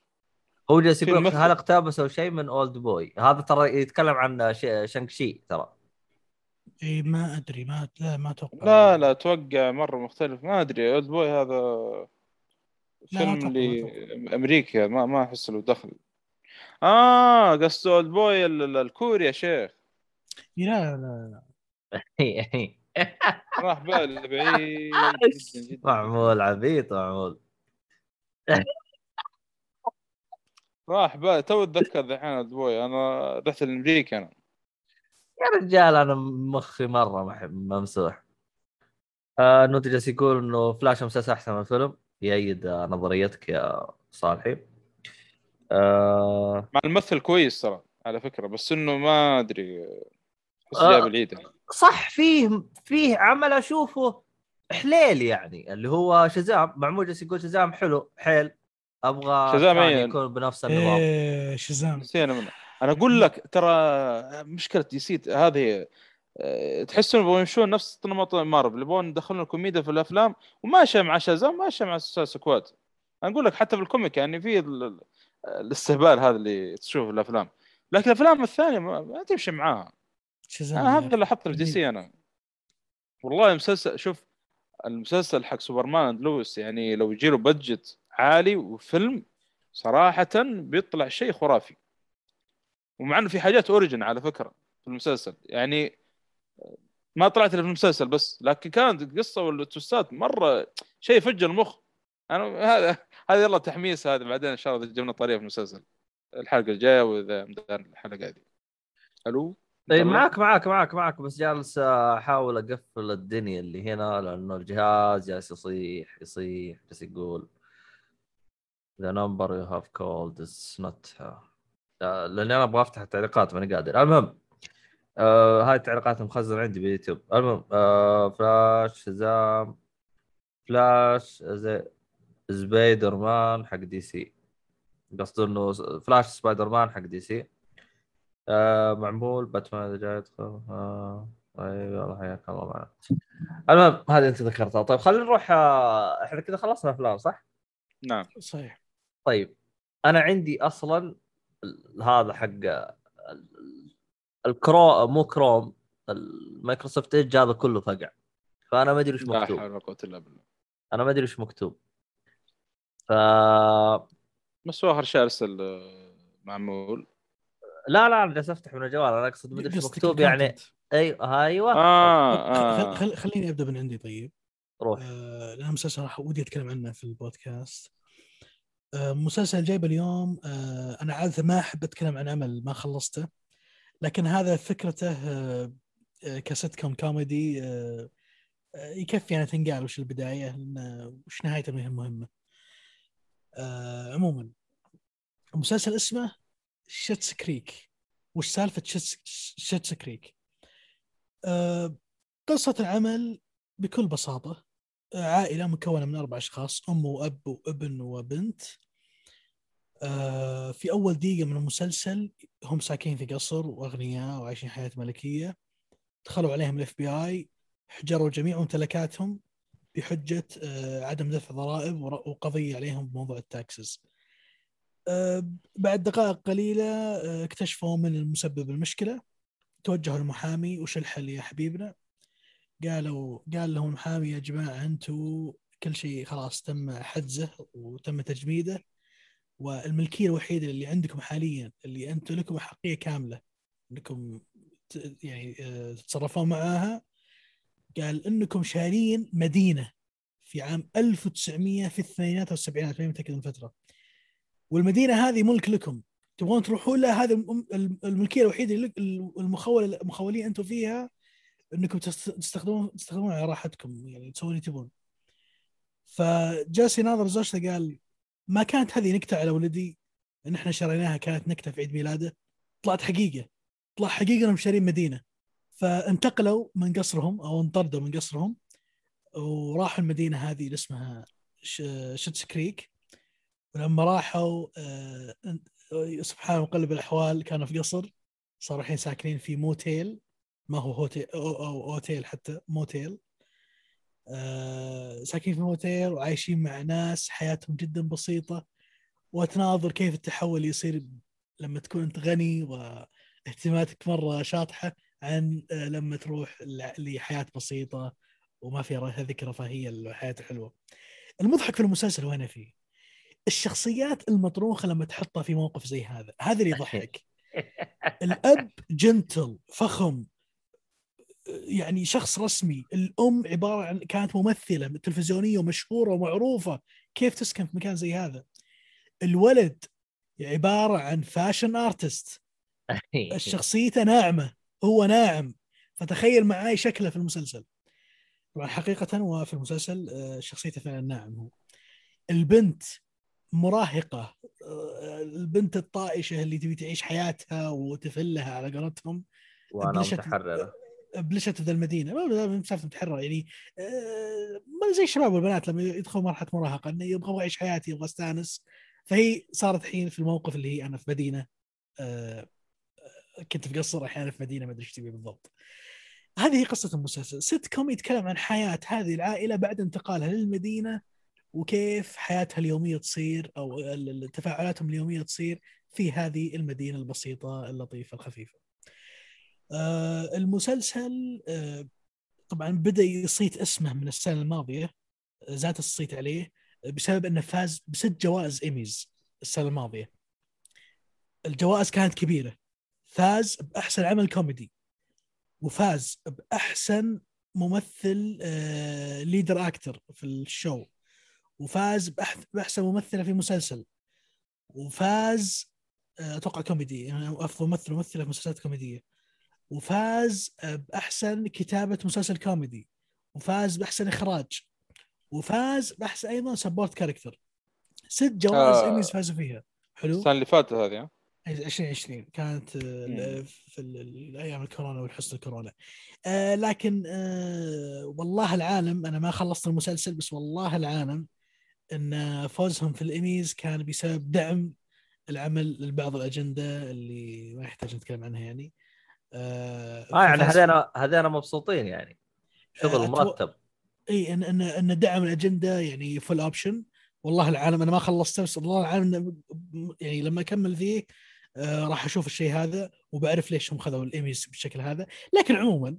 هو جالس يقول هل اقتبسوا شيء من Old boy هذا ترى يتكلم عن ش- Shang-Chi ترى.
إي إيه، ما أدري ما لا ما أتوقع
لا لا أتوقع مرة مختلف. ما أدري Oldboy هذا
لا،
فيلم امريكي ما ما أحس له دخل. آه قصده Oldboy ال- ال- الكوري يا شيخ.
لا لا
راح بالي بعيد
معمول عبيط معمول.
راح بالي تو أتذكر ذحين Oldboy. أنا رحت الامريكي أنا.
يا رجال أنا مخي مرة مح- ممسوح. آه نوتي جالس يقول إنه فلاش مسلسل أحسن من الفيلم. يأيد آه، نظريتك يا صالحي. آه
مع الممثل كويس ترى على فكرة بس إنه ما أدري احس
آه.
العيد يعني.
صح فيه فيه عمل أشوفه حليل يعني اللي هو Shazam. معمول جالس يقول Shazam حلو حيل.
أبغى
Shazam
إيه؟
يكون بنفس النظام.
إيه Shazam.
نسينا منه. أنا أقول لك ترى مشكلة DC هذه آه، تحس انهم يبغون يمشون نفس نمط مارفل يبغون يدخلون الكوميديا في الأفلام وماشيه مع Shazam ماشيه مع Squad. أنا أقول لك حتى في ال comic يعني في ال- ال- الاستهبال هذا اللي تشوفه في الأفلام. لكن الأفلام الثانية ما, تمشي معاها. أنا هذا اللي لاحظته في DC أنا. والله مسلسل شوف المسلسل حق Superman Lois يعني لو يجي له budget عالي وفيلم صراحة بيطلع شيء خرافي. ومع إنه في حاجات origin على فكرة في المسلسل. يعني ما طلعت إلا في المسلسل بس لكن كانت القصة والتويستات مرة شيء فج المخ. أنا هذا هذا يلا تحميس هذا بعدين إن شاء الله جبنا طريقة في المسلسل. الحلقة الجاية وإذا الحلقة هذه. ألو؟
طيب؟ معك معك معك معك بس جالس أحاول أقفل الدنيا اللي هنا لأنه الجهاز جالس يصيح يصيح جالس يقول The number you have called is not لاني أنا أبغى أفتح التعليقات ماني قادر. المهم آه هاي التعليقات مخزنة عندي باليوتيوب المهم آه فلاش زام فلاش زي سبايدر مان حق DC. قصده إنه Flash Spider-Man حق DC. آه معمول باتمان إذا جاي يدخل. آه طيب يلا حياك الله معنا المهم هذه أنت ذكرتها. طيب خلينا نروح آه إحنا كذا خلصنا أفلام صح؟
نعم.
صحيح.
طيب أنا عندي أصلا هذا حق ال- ال- ال Chro مو كروم ال Microsoft Edge هذا كله فقع. فأنا ما أدري وش
لا
مكتوب.
حول ولا قوة إلا بالله.
أنا ما أدري وش مكتوب. ف
بس هو اخر شيء أرسل آه، معمول
لا لا أنا جالس أفتح من الجوال. أنا أقصد ما أدري وش
قصدك
مكتوب يعني. أيوه أيوه.
آه
خل- خل-
آه
خليني أبدأ من عندي طيب.
روح.
آه، لأن مسلسل راح ودي أتكلم عنه في البودكاست. آه، مسلسل جايبه اليوم آه، أنا عادة ما أحب أتكلم عن عمل ما خلصته. لكن هذا فكرته آه، آه، كست كوم كوميدي آه، آه، يكفي يعني تنقال وش البداية وش نهايته ما هي مهمة. آه، عموما المسلسل اسمه Schitt's Creek وش سالفة Schitt's, Creek آه، قصة العمل بكل بساطة. عائلة مكونة من أربع أشخاص أم وأب وابن وبنت. آه، في أول دقيقة من المسلسل هم ساكنين في قصر وأغنياء وعايشين حياة ملكية. دخلوا عليهم ال FBI حجروا جميع ممتلكاتهم بحجة آه، عدم دفع ضرائب وقضية عليهم بموضوع ال taxes. آه، بعد دقائق قليلة آه، اكتشفوا من المسبب المشكلة. توجهوا للمحامي وش الحل يا حبيبنا. قالوا قال لهم المحامي يا جماعة أنتم كل شيء خلاص تم حجزه وتم تجميده والملكية الوحيدة اللي عندكم حاليا اللي أنتم لكم احقيه كاملة انكم يعني آه، تتصرفون معاها قال إنكم شارين مدينة في عام 1900 في الثمانينات والسبعينات ماني متأكد من الفترة والمدينة هذه ملك لكم. تبغون تروحون لها؟ هذه الم- الم- الملكية الوحيدة اللي لك- المخول المخولين أنتم فيها انكم تست- تستخدمون تستخدمون على راحتكم يعني تسوون اللي تبون. فجالس يناظر زوجته قال ما كانت هذه نكتة على ولدي؟ إن إحنا شريناها كانت نكتة في عيد ميلاده. طلعت حقيقة. طلع حقيقة إنهم شارين مدينة. فانتقلوا من قصرهم أو انطردوا من قصرهم وراحوا المدينة هذه اللي اسمها شتس كريك. ولما راحوا آه، سبحان مقلب الأحوال كانوا في قصر صاروا الحين ساكنين في موتيل. ما هو هوتيل أو, أو أوتيل حتى موتيل آه ساكنين في موتيل وعايشين مع ناس حياتهم جدا بسيطة وتناظر كيف التحول يصير لما تكون أنت غني واهتماماتك مرة شاطحة عن آه لما تروح ل- لحياة بسيطة وما ر- هذيك الرفاهيه الحياة الحلوة. المضحك في المسلسل وين فيه؟ الشخصيات المطروخة لما تحطها في موقف زي هذا، هذا اللي يضحك. الأب gentle فخم يعني شخص رسمي الأم عبارة عن كانت ممثلة تلفزيونية ومشهورة ومعروفة كيف تسكن في مكان زي هذا؟ الولد عبارة عن fashion artist شخصيته ناعمة هو ناعم. فتخيل معاي شكله في المسلسل. طبعا حقيقة وفي المسلسل آه، شخصيته فعلا ناعم هو. البنت مراهقة آه، البنت الطائشة اللي تبي تعيش حياتها وتفلها على قولتهم. وأنا
متحررة.
بلشت ذا المدينة ما ما مسافه متحرر يعني آه، ما زي الشباب والبنات لما يدخلوا مرحلة مراهقة إنه يبغى اعيش حياتي يبغى استانس فهي صارت الحين في الموقف اللي هي أنا في مدينة آه، كنت في قصر أحيانا في مدينة ما أدري إيش تبي بالضبط. هذه هي قصة المسلسل، سيت كوم يتكلم عن حياة هذه العائلة بعد انتقالها للمدينة وكيف حياتها اليومية تصير أو تفاعلاتهم اليومية تصير في هذه المدينة البسيطة اللطيفة الخفيفة. آه، المسلسل آه، طبعا بدأ يصيت اسمه من السنة الماضية آه، زاد الصيت عليه بسبب إنه فاز بست جوائز إيميز السنة الماضية. الجوائز كانت كبيرة. فاز بأحسن عمل كوميدي وفاز بأحسن ممثل leader actor في ال show وفاز بأحسن ممثلة في مسلسل وفاز أتوقع كوميدي يعني أفضل ممثل ممثلة في مسلسلات كوميدية وفاز بأحسن كتابة مسلسل كوميدي وفاز بأحسن إخراج وفاز بأحسن أيضا support character ست جوائز
آه.
إيميز فازوا فيها حلو
السنة اللي فاتت هذه ها؟
2020 كانت آه،
مم.
في ال- ال- الأيام الكورونا والحصة الكورونا آه لكن آه والله العالم أنا ما خلصت المسلسل بس والله العالم إن فوزهم في الإيميز كان بسبب دعم العمل لبعض الأجندة اللي ما يحتاج نتكلم عنها يعني آه
آه يعني هذينا هذينا مبسوطين يعني. شغل
آه، أتو-
مرتب.
إي ان ان إن دعم الأجندة يعني full option والله العالم أنا ما خلصته بس والله العالم يعني لما أكمل ذي آه راح أشوف الشيء هذا وبعرف ليش هم خذوا الإيميز بالشكل هذا. لكن عموما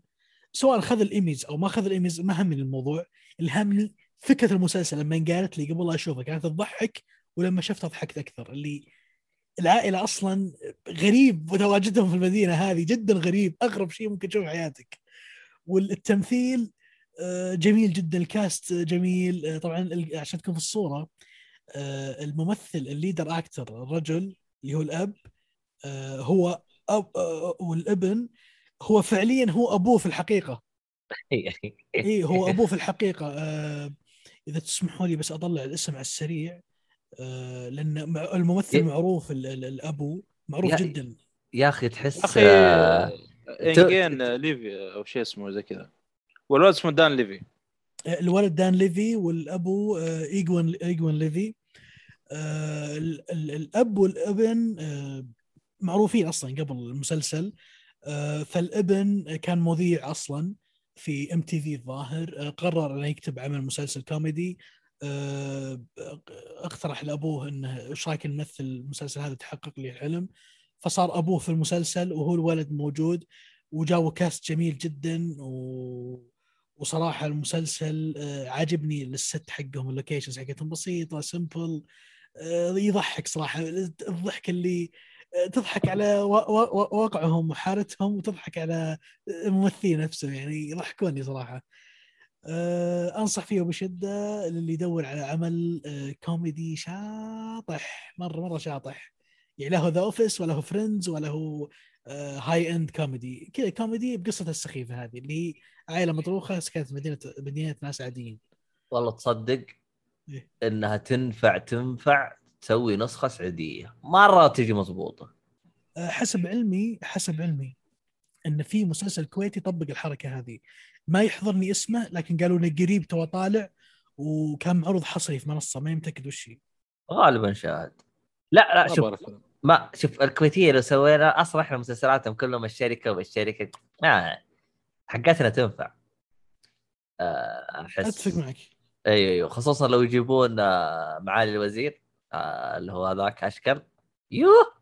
سواء خذ الإيميز أو ما خذ الإيميز ما همني الموضوع. اللي همني فكرة المسلسل لما قالت لي قبل لا اشوفه كانت تضحك ولما شفتها ضحكت أكثر. اللي العائلة أصلا غريب وتواجدهم في المدينة هذه جدا غريب أغرب شيء ممكن تشوفه في حياتك. والتمثيل آه، جميل جدا الكاست جميل آه، طبعا عشان تكون في الصورة آه، الممثل ال leader actor الرجل اللي هو الأب هو أب والابن هو فعليا هو أبوه في الحقيقة. اي هو أبوه في الحقيقة. إذا تسمحوا لي بس اطلع الاسم على السريع. لأن مع- الممثل
ي-
معروف ال- ال- الأبو معروف
يا-
جدا.
يا أخي تحس
أخي
آه،
Eugene Levy أو شيء اسمه زي كذا. والولد اسمه Dan Levy.
آه، الولد Dan Levy والأبو آه، Eugene Eugene Levy. آه، ال- ال- الأب والابن آه، معروفين أصلا قبل المسلسل. آه، فالابن كان مذيع أصلا في MTV الظاهر. آه، قرر انه يكتب عمل مسلسل كوميدي. آه، اقترح لأبوه إنه إيش رأيك نمثل المسلسل هذا تحقق لي الحلم فصار أبوه في المسلسل وهو الولد موجود وجاوا cast جميل جدا و... وصراحة المسلسل آه، عاجبني ال set حقهم ال locations حقتهم بسيطة simple يضحك صراحة. الضحك اللي آه، تضحك على واقعهم وحالتهم وتضحك على الممثلين نفسهم يعني يضحكوني صراحة. آه، أنصح فيه بشدة للي يدور على عمل آه، كوميدي شاطح مرة مرة شاطح. يعني له The Office ولا هو Friends ولا هو high-end comedy كذا كوميدي بقصته السخيفة هذه اللي هي عائلة مطروخه سكنت مدينة مدينة ناس عاديين.
والله تصدق
إيه.
إنها تنفع تنفع تسوي نسخة سعودية. مرة تجي مضبوطة.
آه، حسب علمي حسب علمي إن في مسلسل كويتي طبق الحركة هذه. ما يحضرني اسمه لكن قالوا إنه قريب تو طالع وكان معروض حصري في منصة ما متاكد وش هي.
غالبا شاهد. لا لا شوف. ما شوف الكويتية لو سوينا أصلا إحنا مسلسلاتهم كلهم الشركة والشركة ما حقتنا تنفع. آه، أحس.
أتفق معك.
أيوه أيوه. خصوصا لو يجيبون آه، معالي الوزير آه، اللي هو هذاك أشكر. يوه.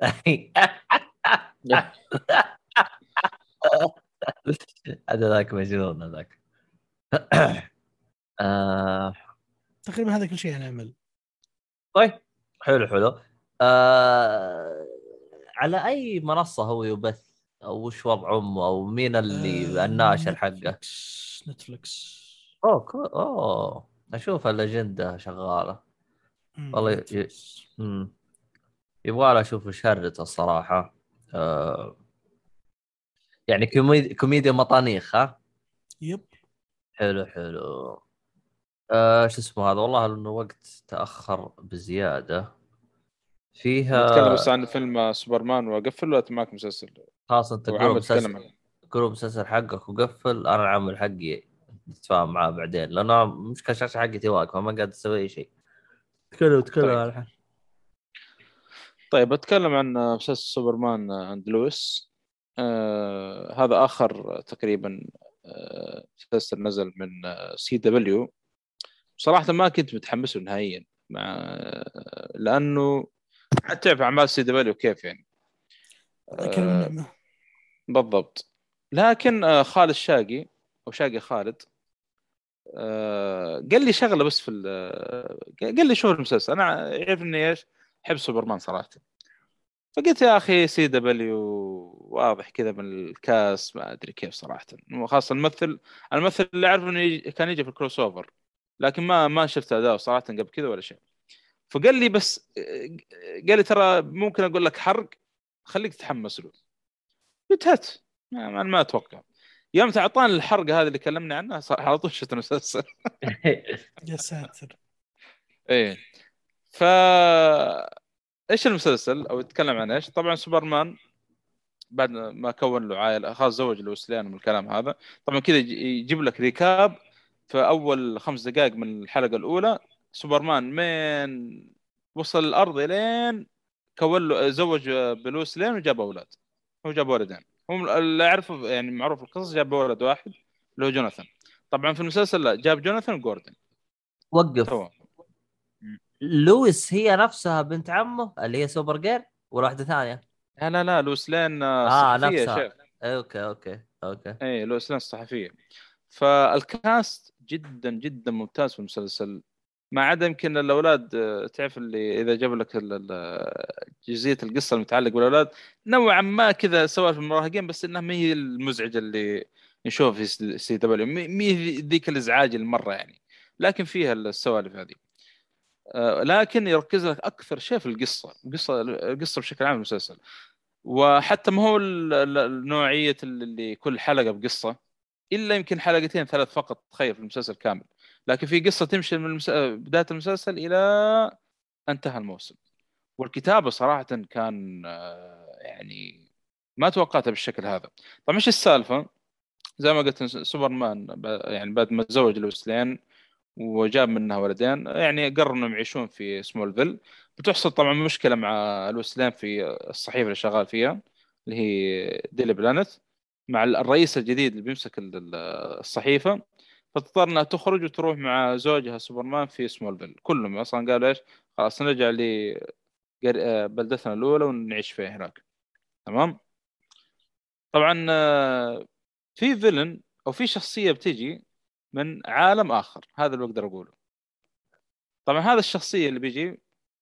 هذا ذاك مجنون هذاك. آه،
تقريبا هذا كل شيء نعمل
طيب حلو حلو. آه، على أي منصة هو يبث؟ أو وش وضع امه أو مين اللي
آه،
الناشر حقه؟
نتفلكس
أوه كو... أوه. أشوف الأجندة
شغالة.
والله ي- يبغى أشوف شهرته الصراحة. آه... يعني كوميديا كوميديا مطانيخ ها؟
yep.
حلو حلو. آه شو اسمه هذا؟ والله انه وقت تأخر بزيادة. فيها
نتكلم بس عن فيلم سوبرمان واقفل ولا معك مسلسل؟
خلاص
أنت تتكلم
مسلسل حقك وقفل أنا العمل حقي نتفاهم معاه بعدين لأنه مشكله الشاشه حقتي واقفه ما قاعد أسوي أي شيء. تكلم تكلم
طيب.
الحين.
طيب أتكلم عن مسلسل سوبرمان and Lois. آه هذا آخر تقريبا آه مسلسل نزل من CW. صراحة ما كنت متحمس له نهائيا مع آه، لأنه تعرف أعمال CW كيف يعني. آه بالضبط. لكن آه خالد شاقي أو شاقي خالد آه قال لي شغلة بس في ال- قال لي شوف المسلسل. أنا يعرف اني إيش؟ أحب سوبرمان صراحة. فقلت يا أخي CW واضح كذا من ال cast ما أدري كيف صراحة. خاصه الممثل الممثل اللي اعرف إنه كان يجي في ال crossover لكن ما ما شفت اداءه صراحة قبل كذا ولا شيء. فقال لي بس قال لي ترى ممكن أقول لك حرق خليك تتحمس له. قلت هات ما, ما, أتوقع. يوم اعطاني الحرقه هذه اللي كلمنا عنها صار على طول شفت المسلسل.
يا ساتر.
إيه. ف إيش المسلسل؟ أو يتكلم عن إيش؟ طبعا سوبرمان بعد ما كون له عائلة خلاص زوج لويس لين من الكلام هذا. طبعا كذا يجي- يجيب لك recap في أول خمس دقائق من الحلقة الأولى. سوبرمان مين وصل الأرض إلين كون له زوج بلويس لين وجاب أولاد. هو جاب ولدين. هم اللي اعرفه يعني معروف القصص جاب ولد واحد اللي هو جوناثان. طبعا في المسلسل لا جاب جوناثان وجوردن.
وقف.
تو
لويس هي نفسها بنت عمه اللي هي سوبر جيرل ولا واحدة ثانية؟
لا لا لا لويس
لين آه
صحفيه يا
نفسها.
شيخ.
أوكي أوكي أوكي.
اي لويس لين الصحفية. فال cast جدا جدا ممتاز في المسلسل. ما عدا يمكن الأولاد آه، تعرف اللي إذا جاب لك جزئية القصة المتعلق بالأولاد نوعا ما كذا سوالف المراهقين بس إنها ما هي المزعجة اللي نشوفها في CW. ما هي ذيك الإزعاج المرة يعني. لكن فيها السوالف هذه. آه، لكن يركز لك أكثر شيء في القصة القصة القصة بشكل عام المسلسل. وحتى ما هو النوعية اللي كل حلقة بقصة إلا يمكن حلقتين ثلاث فقط تخيل في المسلسل كامل. لكن في قصة تمشي من المس... بداية المسلسل إلى انتهى الموسم. والكتابة صراحة كان آه، يعني ما توقعتها بالشكل هذا. طيب إيش السالفة؟ زي ما قلت سوبرمان يعني بعد ما تزوج لويس لين وجاب منها ولدين. يعني قرروا إنهم يعيشون في سمولفيل بتحصل طبعا مشكلة مع لويس لين في الصحيفة اللي شغال فيها اللي هي ديلي بلانت. مع الرئيس الجديد اللي بيمسك ال- ال- الصحيفة فتضطر إنها تخرج وتروح مع زوجها سوبرمان في سمولفيل كلهم أصلا قالوا إيش خلاص نرجع لبلدتنا الأولى ونعيش فيها هناك. تمام؟ طبعا آه، في villain أو في شخصية بتجي من عالم آخر. هذا اللي بقدر أقوله. طبعا هذا الشخصية اللي بيجي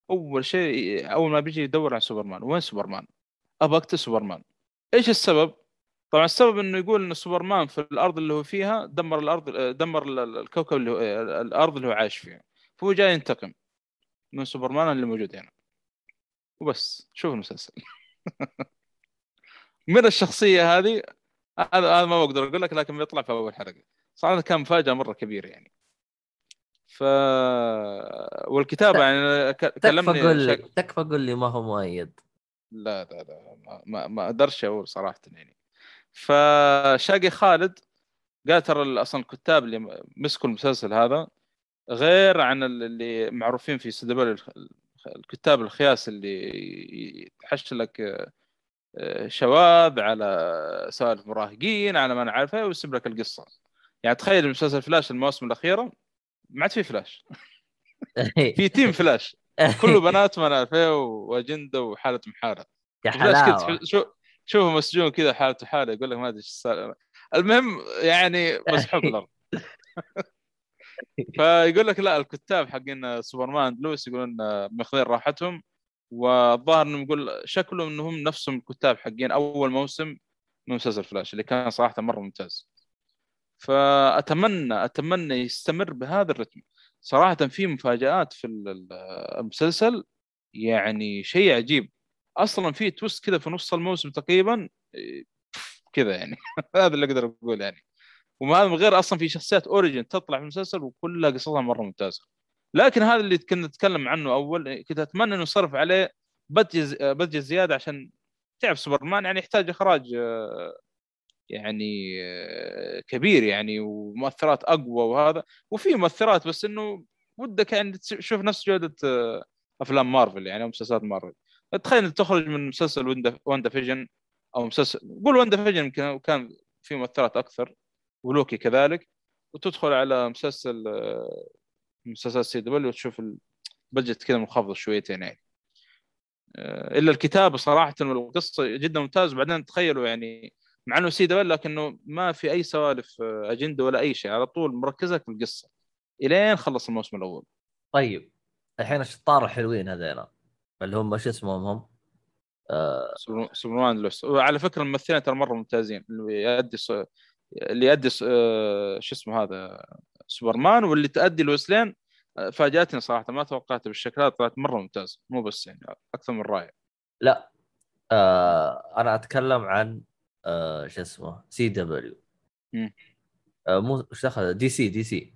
أول شيء أول ما بيجي يدور عن سوبرمان وين سوبرمان؟ أبغى اقتل سوبرمان. إيش السبب؟ طبعا السبب إنه يقول إن سوبرمان في الأرض اللي هو فيها دمر الأرض دمر ال- ال- الكوكب اللي هو الأرض اللي هو عايش فيها. فهو جاي ينتقم من سوبرمان اللي موجود هنا. وبس. شوف المسلسل. من الشخصية هذه؟ هذا ما بقدر أقول لك لكن بيطلع في أول حلقة. صراحة كان مفاجأة مرة كبيرة يعني. ف والكتابة يعني ك-
تكفى
كلمني
قول
شك...
تكفى قول لي ما هو مؤيد.
لا لا لا ما, ما, أقدرش أقول صراحة يعني. فشاقي خالد قال ترى أصلا الكتاب اللي مسكوا المسلسل هذا غير عن ال- اللي معروفين في CW الكتاب الخياس اللي يحش لك آه، شواذ على سوالف مراهقين على ما أنا عارف إيه، ويسيب لك القصة. يعني تخيل مسلسل فلاش المواسم الأخيرة ما عاد في فلاش. في team فلاش. كله بنات عارف إيه، وأجندة وحالة محاله
يا حلاوه
شو شوفه مسجون كذا حالته حاله يقول لك ما أدري إيش. المهم يعني مسحوب الأرض. فيقول لك لا الكتاب حقين سوبرمان and لويس يقولون ماخذين راحتهم والظاهر إنهم يقول شكلهم إنهم نفسهم الكتاب حقين أول موسم من مسلسل فلاش اللي كان صراحة مرة ممتاز. فاتمنى أتمنى يستمر بهذا الرتم. صراحة في مفاجآت في ال- المسلسل يعني شيء عجيب. أصلا في twist كذا في نص الموسم تقريبا كذا يعني. هذا اللي أقدر أقول يعني. وهذا من غير أصلا في شخصيات origin تطلع في المسلسل وكلها قصصها مرة ممتازة. لكن هذا اللي كنا نتكلم عنه أول كنت أتمنى إنه يصرف عليه budget زيادة عشان تعرف سوبرمان يعني يحتاج إخراج آه، يعني كبير يعني ومؤثرات أقوى وهذا. وفي مؤثرات بس إنه ودك يعني تشوف نفس جودة أفلام مارفل يعني أو مسلسلات مارفل. تخيل تخرج من مسلسل وندا فيجن أو مسلسل قول واندا فيجن يمكن كان في مؤثرات أكثر ولوكي كذلك. وتدخل على مسلسل مسلسل سي دبليو وتشوف ال budget كذا منخفض شويتين يعني. إلا الكتابة صراحة والقصة جدا ممتاز وبعدين تخيلوا يعني مع إنه سي دبليو لكنه ما في أي سوالف آه، أجندة ولا أي شيء. على طول مركزك في القصة. إلين خلص الموسم الأول.
طيب. الحين الشطار الحلوين هذيلا. اللي هم شو اسمهم هم؟ آه
سوبر- سوبرمان لويس. وعلى فكرة الممثلين ترى مرة ممتازين. اللي يؤدي س... اللي يؤدي س... آه، شو اسمه هذا؟ سوبرمان واللي تؤدي لويس لين آه، فاجأتني صراحة. ما توقعتها بالشكل هذا طلعت مرة ممتازه مو بس يعني أكثر من رائع.
لا. آه أنا أتكلم عن آه شو اسمه؟ سي دبليو. آه مو إيش دخل؟ دي سي دي سي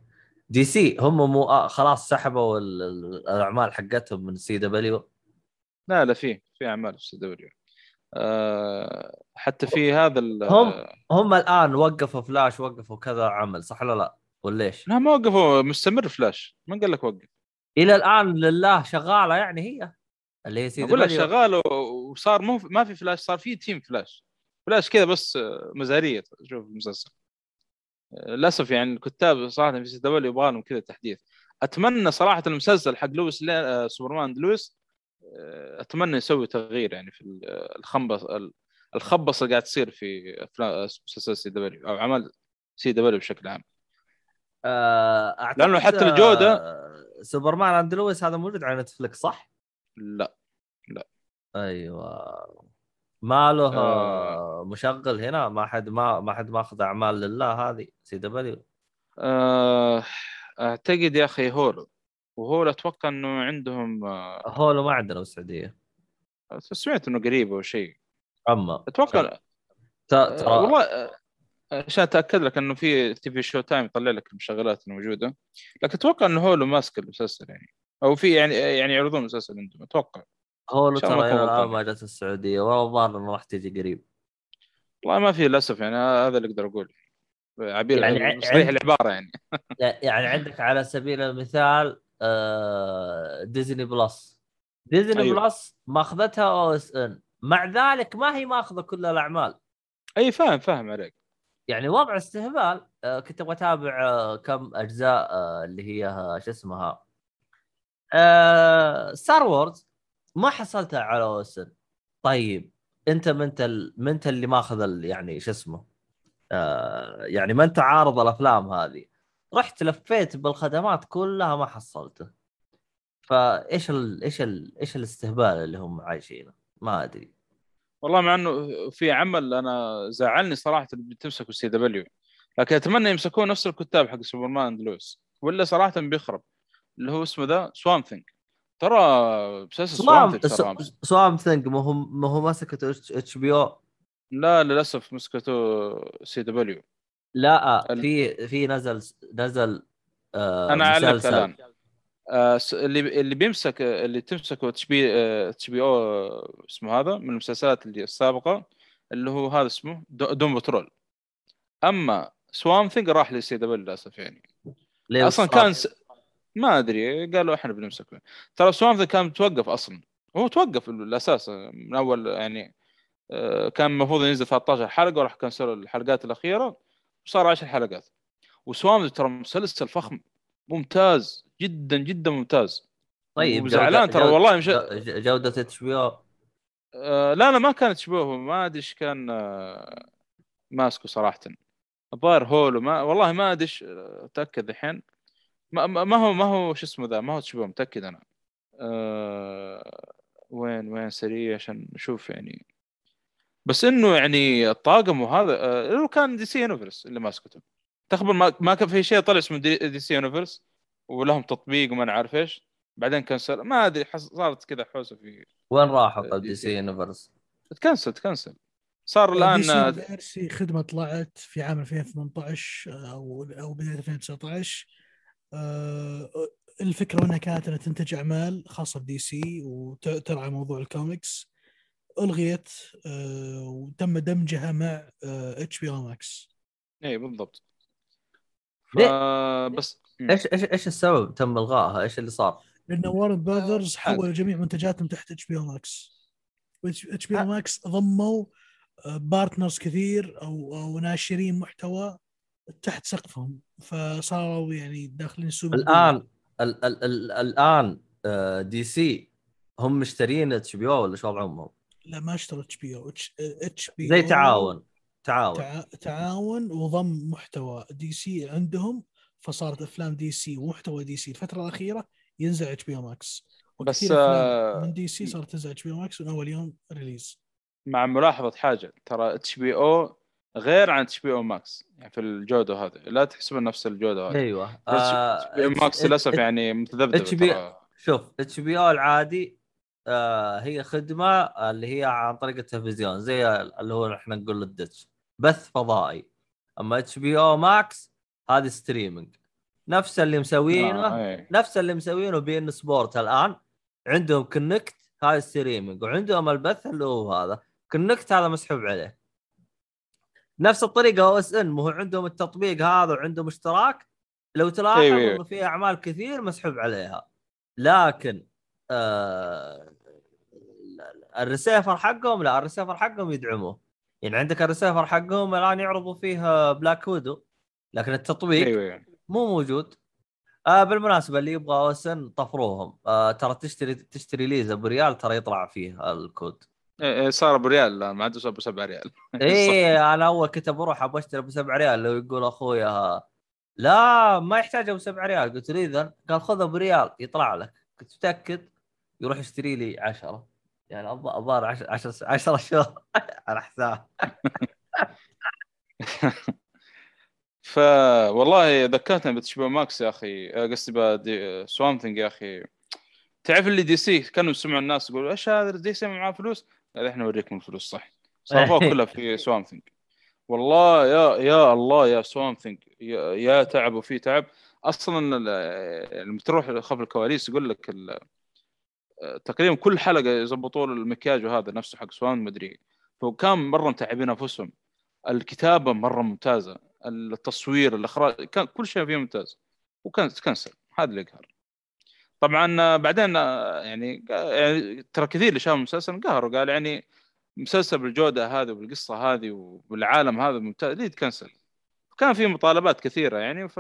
دي سي هم مو آه خلاص سحبوا ال- ال- الأعمال حقتهم من سي دبليو
لا لا في في أعمال في سي دبليو آه حتى في هذا ال-
هم هم الآن وقفوا فلاش وقفوا كذا عمل صح ولا لا؟ ولا إيش؟
لا ما وقفوا مستمر فلاش. ما قال لك وقف.
إلى الآن لله شغالة يعني هي؟ اللي هي سيدي
أقول لك
بليو.
شغال و- وصار مو ما في فلاش صار في تيم فلاش. فلاش كذا بس آه، مزارية شوف المسلسل. آه، للأسف يعني الكتاب صراحة في سي دبليو يبغى لهم كذا تحديث. أتمنى صراحة المسلسل حق لويس لين آه، سوبرمان لويس أتمنى يسوي تغيير يعني في ال- الخنبص ال- الخبصة اللي قاعد تصير في أفلام مسلسل سي دبليو أو عمل سي دبليو بشكل عام.
أعتقد
لأنه حتى الجودة-
سوبرمان and لويس هذا موجود على نتفلكس صح؟
لا.
أيوه. ما له
آه.
مشغل هنا؟ ما حد ما ما حد ماخذ أعمال ال هذه سي دبليو.
آه، أعتقد يا أخي هولو. وهولو أتوقع إنه عندهم آه،
هولو ما عندنا بالسعودية.
سمعت إنه قريب أو شيء.
أما.
أتوقع
ترى
والله عشان أتأكد لك إنه في تي في شو تايم يطلع لك المشغلات الموجودة. لكن أتوقع إنه هولو ماسك المسلسل يعني. أو في يعني يعني يعرضون المسلسل عندهم أتوقع. الله
ترى الان. ما جت السعودية والله الظاهر إنه راح تجي قريب.
والله ما في للأسف يعني هذا اللي أقدر اقوله عبير
يعني
يعني
عند-
العبارة يعني.
يعني عندك على سبيل المثال ديزني بلس ديزني
أيوه.
بلس ماخذتها أو إس إن مع ذلك ما هي ماخذة كل الأعمال.
أي فاهم فاهم عليك.
يعني وضع استهبال آه، كنت أبغى أتابع آه، كم أجزاء آه، اللي هي شو اسمها ستار وورز ما حصلتها على أو إس إن. طيب أنت ما أنت ما أنت اللي ماخذ يعني شو اسمه آه، يعني ما أنت عارض الأفلام هذه. رحت لفيت بالخدمات كلها ما حصلته. فإيش ال... إيش ال... إيش الاستهبال اللي هم عايشينه؟ ما أدري.
والله مع إنه في عمل أنا زعلني صراحة بتمسكه سي دبليو. لكن أتمنى يمسكون نفس الكتاب حق سوبرمان لويس ولا صراحة بيخرب. اللي هو اسمه ذا سوامب ثينج ترى مسلسل سوام
سوام
ثينج
ما هو ما هو مسكته اتش بي أو.
لا للأسف مسكته سي دبليو.
لا
ال-
في في نزل نزل آه
أنا اعلمك. الآن. آه، اللي اللي بيمسك اللي تمسكه إتش بي إتش بي أو اسمه هذا من المسلسلات اللي السابقة اللي هو هذا اسمه دو- دوم بترول. أما سوامب ثينج راح لسي دبليو للأسف يعني.
أصلا
كان؟ س... ما أدري قالوا إحنا بنمسكه ترى سوامب كان متوقف أصلا. هو توقف الأساس من أول يعني آه، كان المفروض ينزل 13 حلقة وراح كنسلوا الحلقات الأخيرة وصار 10 حلقات. وسوام ترى مسلسل فخم ممتاز جدا جدا ممتاز.
طيب
وزعلان
جودة-
ترى والله مش
جو- جودة اتش بي أو؟
آه لا لا ما كانت شبوه ما أدري إيش كان آه ماسكه صراحة. الظاهر هولو ما والله ما أدري أتأكد الحين. ما, ما ما هو ما هو شو اسمه ذا ما هو شبوه متأكد أنا. آه وين وين سريع عشان نشوف يعني. بس إنه يعني الطاقم وهذا آه لو كان دي سي يونيفرس اللي ماسكته تخبر ما, ما كان في شيء طلع اسمه دي, دي سي يونيفرس ولهم تطبيق وما نعرف إيش. بعدين كنسل ما أدري حس... صارت كذا حوسة في
وين راحوا قبل
دي سي.
يونيفرس؟
تكنسل تكنسل. صار الآن
دي سي
آه،
خدمة طلعت في عام 2018 أو أو بداية 2019 آه، الفكرة انها كانت إنها تنتج أعمال خاصة ب DC وترعى موضوع الكوميكس ألغيت آه، وتم دمجها مع HBO Max
اي بالضبط ف... بس.
إيش إيش إيش السبب تم إلغائها؟ إيش اللي صار؟
لأن Warner
Brothers.
حولوا جميع منتجاتهم تحت اتش بي أو ماكس اتش بي
أو
ماكس ضموا بارتنرز كثير أو أو ناشرين محتوى تحت سقفهم فصاروا يعني داخلين السوق
الآن ال ال ال الآن آه، DC هم مشترين HBO ولا شو وضعهم؟
لا ما اشتروا اتش بي أو. اتش بي
زي تعاون تعاون.
تع... تعاون وضم محتوى DC عندهم فصارت أفلام DC ومحتوى DC. الفترة الأخيرة ينزل HBO Max.
بس، آه،
من DC صارت تنزل HBO Max من أول يوم release.
مع ملاحظة حاجة ترى اتش بي أو غير عن اتش بي أو ماكس يعني في الجودة هذه. لا تحسبها نفس الجودة هذه. أيوه. HBO Max للأسف يعني متذبذبه HBO.
شوف HBO العادي آه هي خدمة اللي هي عن طريق التلفزيون زي اللي هو إحنا نقول ال dish بث فضائي. أما HBO Max هذه streaming نفس اللي مسوينه
آه، إيه.
نفس اللي مسوينه beIN Sports الآن. عندهم Connect هاي streaming وعندهم البث اللي هو هذا. Connect هذا مسحوب عليه. نفس الطريقة OSN مو عندهم التطبيق هذا وعندهم اشتراك لو تلاحظ
أيوة، أيوة.
انه في اعمال كثير مسحوب عليها. لكن آه الريسيفر حقهم لا الريسيفر حقهم يدعموه. يعني عندك الريسيفر حقهم الآن يعرضوا فيه Black Widow لكن التطبيق
أيوه
مو موجود. آه بالمناسبة اللي يبغى OSN طفروهم. آه ترى تشتري تشتري Lay's بريال ترى يطلع فيه الكود.
إيه، إيه، صار بريال الآن ما عاد ب 7 ريال.
إيه أنا أول كنت بروح أبغى أشتري ب 7 ريال لو يقول اخويا ها. لا ما يحتاج أبو 7 ريال. قلت له اذا قال خذه بريال يطلع لك. كنت متأكد يروح يشتري لي 10 يعني الظ- الظاهر 10 10 10 شهور. على حساب.
ف والله ذكرتني ب HBO Max يا أخي. آه، قصدي Swamp Thing يا أخي. تعرف اللي DC كانوا يسمعوا الناس يقولوا إيش هذا DC معاه فلوس؟ قال إحنا نوريكم الفلوس صح؟ صرفوها كلها في Swamp Thing والله يا يا الله يا Swamp Thing يا, يا تعب وفي تعب. أصلا ال- لما تروح خلف الكواليس يقول لك تقريبا كل حلقة يضبطوا له المكياج وهذا نفسه حق Swamp مدري فكان مرة متعبين أنفسهم. الكتابة مرة ممتازة. التصوير الإخراج كان كل شيء فيه ممتاز. وكان تكنسل هذا اللي قهر. طبعا آه، بعدين آه، يعني يعني ترى كثير اللي شافوا المسلسل قهروا قال يعني مسلسل بالجودة هذه وبالقصة هذه وبالعالم هذا ممتاز ليه يتكنسل؟ كان في مطالبات كثيرة يعني ف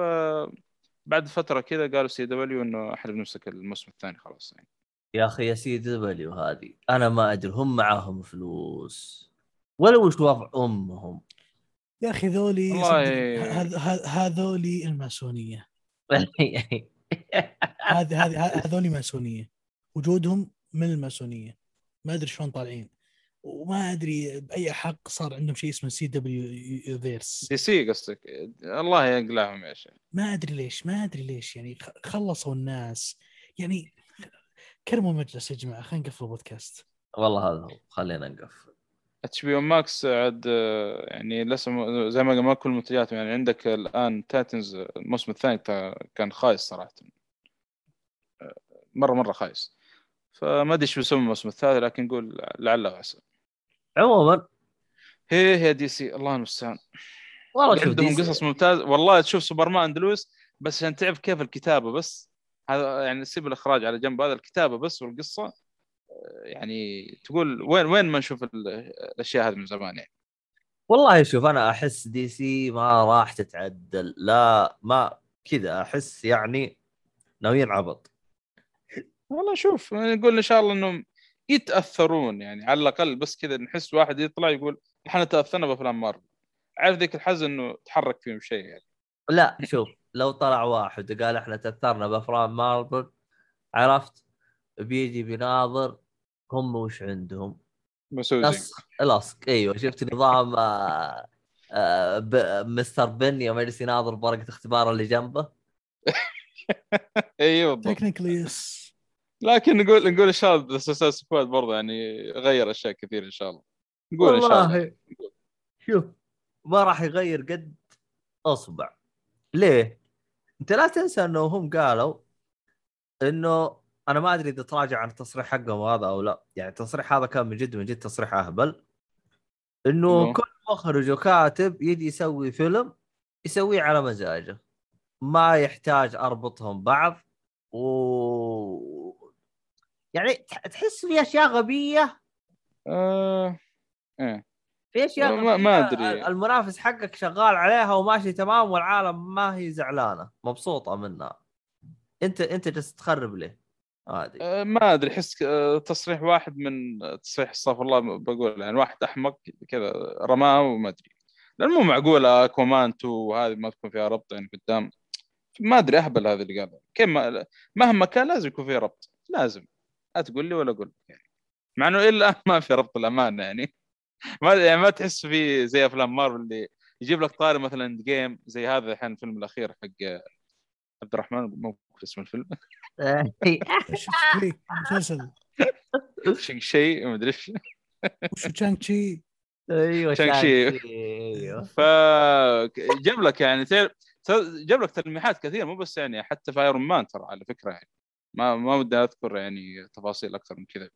بعد فترة كذا قالوا CW إنه إحنا بنمسك الموسم الثاني خلاص يعني.
يا أخي يا CW هذه أنا ما أدري هم معاهم فلوس. ولا وش وضع أمهم.
يا أخي ذولي هذولي الماسونية. هذه هذه هذولي ماسونية. وجودهم من الماسونية. ما أدري شلون طالعين. وما أدري بأي حق صار عندهم شيء اسمه CW
verse DC قصدك. الله يقلعهم يا شيخ.
ما أدري ليش ما أدري ليش. يعني خلصوا الناس. يعني كرموا المجلس يا جماعة. خلينا نقفل البودكاست.
والله هذا هو. خلينا نقفل
HBO Max عاد يعني لسه زي ما قلنا ما كل منتجاتهم يعني عندك الآن Titans الموسم الثاني كان خايس صراحة. مره مرة خايس. فما أدري إيش بيسوي الموسم الثالث لكن نقول لعله وعسى
عموما.
هي هي DC. الله المستعان.
والله شوف
عندهم قصص ممتاز والله تشوف Superman and Lois بس عشان تعرف كيف الكتابة بس هذا يعني سيب الإخراج على جنب. هذا الكتابة بس والقصة. يعني تقول وين وين ما نشوف ال- الأشياء هذه من زمان يعني.
والله شوف أنا أحس DC ما راح تتعدل. لا ما كذا أحس يعني ناويين عبط.
والله شوف نقول إن شاء الله إنهم يتأثرون يعني على الأقل بس كذا نحس واحد يطلع يقول إحنا تأثرنا بأفلام مارفل. عارف ذيك الحزن إنه تحرك فيهم شيء يعني.
لا شوف لو طلع واحد وقال إحنا تأثرنا بأفلام مارفل عرفت؟ بيجي بيناظر هم وش عندهم؟
مسوي زي
لصق لصق إيوه شفت نظام آه آه ب- Mr. Bean يوم يجلس يناظر بورقة اختبار اللي جنبه؟
أيوه بالضبط
technically yes
لكن نقول نقول إن شاء الله ال Suicide Squad برضه يعني غير أشياء كثير إن شاء الله. نقول إن شاء الله.
والله شوف ما راح يغير قد أصبع. ليه؟ أنت لا تنسى إنه هم قالوا إنه أنا ما أدري إذا تراجع عن التصريح حقهم هذا أو لا. يعني التصريح هذا كان من جد من جد تصريح أهبل. إنه
إنه؟
كل مخرج وكاتب يجي يسوي فيلم يسويه على مزاجه. ما يحتاج أربطهم بعض. و يعني تح- تحس في أشياء غبية.
آه... إيه.
في أشياء
ما- ما أدري.
المنافس حقك شغال عليها وماشي تمام والعالم ما هي زعلانة. مبسوطة منها. انت أنت جالس تخرب ليه؟
آه، ما أدري أحس آه، تصريح واحد من تصريح أستغفر الله بقول يعني واحد أحمق كذا رماه وما أدري. لأن مو معقوله اكوامان 2 وهذه ما تكون فيها ربط يعني قدام. ما أدري أهبل هذا اللي قاله. كيف ما مهما كان لازم يكون فيه ربط. لازم. لا تقول لي ولا أقول يعني. مع إنه الآن ما في ربط الأمانة يعني. ما يعني ما تحس في زي أفلام مارفل اللي يجيب لك طاري مثلا جيم زي هذا الحين الفيلم الأخير حق عبد الرحمن مو اسم الفيلم.
شو فيك مسلسل.
شيء شيء ما أدري إيش.
وشو تشانغ تشي
أيوه
شانغ شي.
شي، أيوه
فجاب لك يعني تير- جاب لك تلميحات كثيرة مو بس يعني حتى في Iron Man ترى على فكرة يعني. ما ما ودي أذكر يعني تفاصيل أكثر من كذا.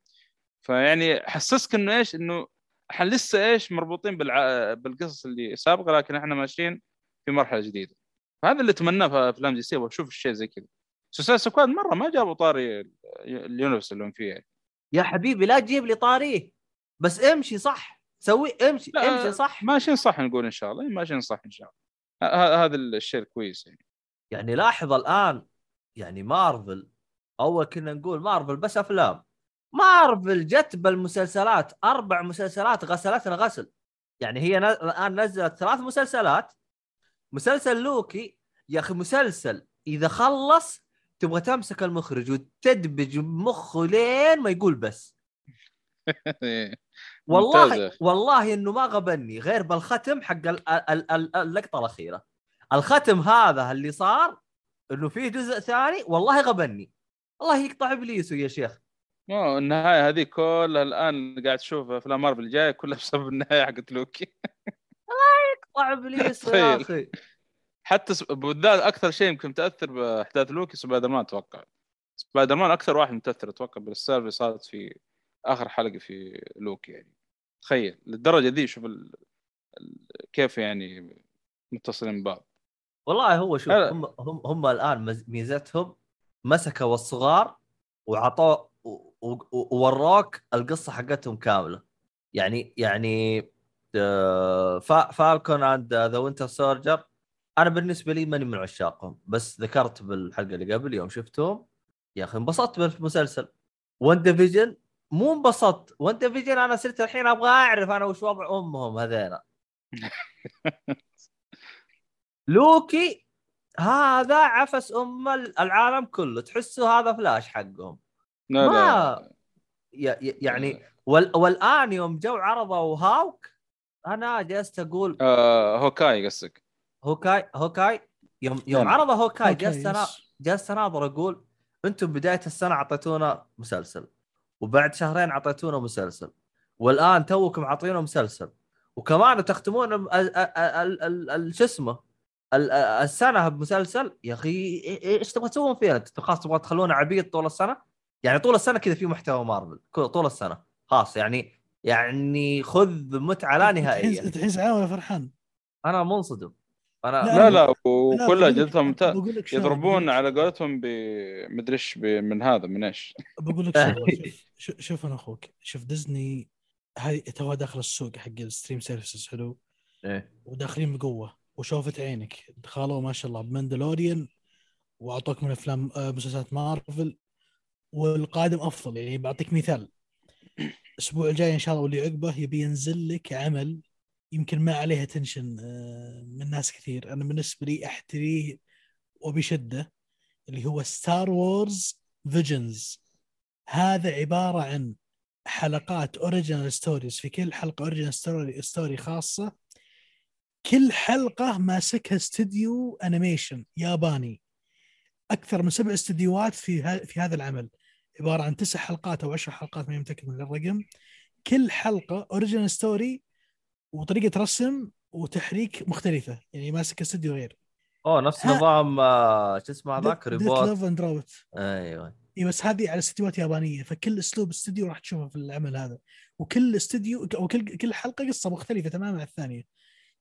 فيعني حسسك إنه إيش؟ إنه إحنا لسه إيش؟ مربوطين بالع... بالقصص اللي سابقة لكن إحنا ماشيين في مرحلة جديدة. هذا اللي أتمناه في أفلام DC وأشوف الشيء زي كذا. Suicide Squad مرة ما جابوا طاري ال- ال universe اللي هم فيه. يعني.
يا حبيبي لا تجيب لي طاريه. بس امشي صح. سوي امشي امشي صح.
ماشيين صح نقول إن شاء الله. ماشيين صح إن شاء الله. هذا الشيء الكويس يعني.
يعني لاحظ الآن يعني مارفل أول كنا نقول مارفل بس أفلام. مارفل جت بالمسلسلات أربع مسلسلات غسلتنا غسل. يعني هي الآن نزلت ثلاث مسلسلات. مسلسل لوكي يا أخي مسلسل إذا خلص تبغى تمسك المخرج وتدبج مخه لين ما يقول بس.
ممتاز
والله. والله إنه ما غبني غير بالختم حق ال- ال- ال- اللقطة الأخيرة. الختم هذا اللي صار إنه فيه جزء ثاني والله غبني. الله يقطع إبليسه يا شيخ.
النهاية هذه كلها الآن قاعد تشوف أفلام مارفل الجاية كلها بسبب النهاية حقت لوكي.
يقطع إبليسه يا
تخيل.
أخي.
حتى بالذات أكثر شيء يمكن متأثر بأحداث Loki Spider-Man أتوقع سبايدر مان أكثر واحد متأثر أتوقع بالرساله اللي صارت في آخر حلقة في لوكي يعني. تخيل للدرجة دي شوف ال... ال... كيف يعني متصلين ببعض.
والله هو شوف
هلا.
هم هم هم الآن ميزتهم مسكوا الصغار وعطوا ووروك القصة حقتهم كاملة. يعني يعني آه، فا Falcon and the Winter Soldier أنا بالنسبة لي ماني من عشاقهم بس ذكرت بالحلقة اللي قبل يوم شفتهم. يا أخي انبسطت بالمسلسل. WandaVision مو انبسطت. WandaVision أنا صرت الحين أبغى أعرف أنا وش وضع أمهم هذينا لوكي هذا عفس أم العالم كله. تحسه هذا فلاش حقهم.
لا
ما
لا
يعني وال والآن يوم جو عرضوا Hawk أنا جلست أقول
آه Hawkeye قصدك.
Hawkeye Hawkeye يوم يوم
نعم.
عرضوا
Hawkeye
جلست
أنا.
جلست اناظر أقول أنتم بداية السنة أعطيتونا مسلسل وبعد شهرين أعطيتونا مسلسل والآن توكم عاطينا مسلسل وكمان تختمون شو اسمه؟ ال- السنة بمسلسل. يا أخي إيش تبغى تسوون فيها أنت؟ خلاص تبغى تخلونا عبيط طول السنة؟ يعني طول السنة كذا في محتوى مارفل طول السنة. خلاص يعني يعني خذ متعة لا نهائية.
تحس تحس عاوي فرحان؟
أنا منصدم. أنا
لا لا
لا،
وكلها جلدتهم ممتاز يضربون على قولتهم بمدري إيش من هذا من إيش؟
بقول لك شوف شوف- أنا أخوك شوف ديزني هاي توها داخل السوق حق ال stream services حلو؟
إيه.
وداخلين بقوة وشوفت عينك دخلوا ما شاء الله ب Mandalorian وأعطوك من أفلام آه، مسلسلات مارفل والقادم أفضل يعني بعطيك مثال. الأسبوع الجاي إن شاء الله واللي عقبه يبي ينزل لك عمل يمكن ما عليه attention من ناس كثير. أنا بالنسبة لي أحتريه وبشدة اللي هو Star Wars Visions هذا عبارة عن حلقات original stories في كل حلقة original story story خاصة. كل حلقة ماسكها استديو animation ياباني. أكثر من سبع استديوهات في في هذا العمل. عبارة عن تسع حلقات أو عشر حلقات ما متاكد من الرقم. كل حلقة original story وطريقة رسم وتحريك مختلفة يعني ماسك استديو غير.
أوه نفس نظام آه، شو اسمه هذاك؟ Robot
Love and Robot
أيوه.
إي بس هذه على استديوهات يابانية فكل أسلوب استديو راح تشوفه في العمل هذا. وكل استديو أو كل كل حلقة قصة مختلفة تماما عن الثانية.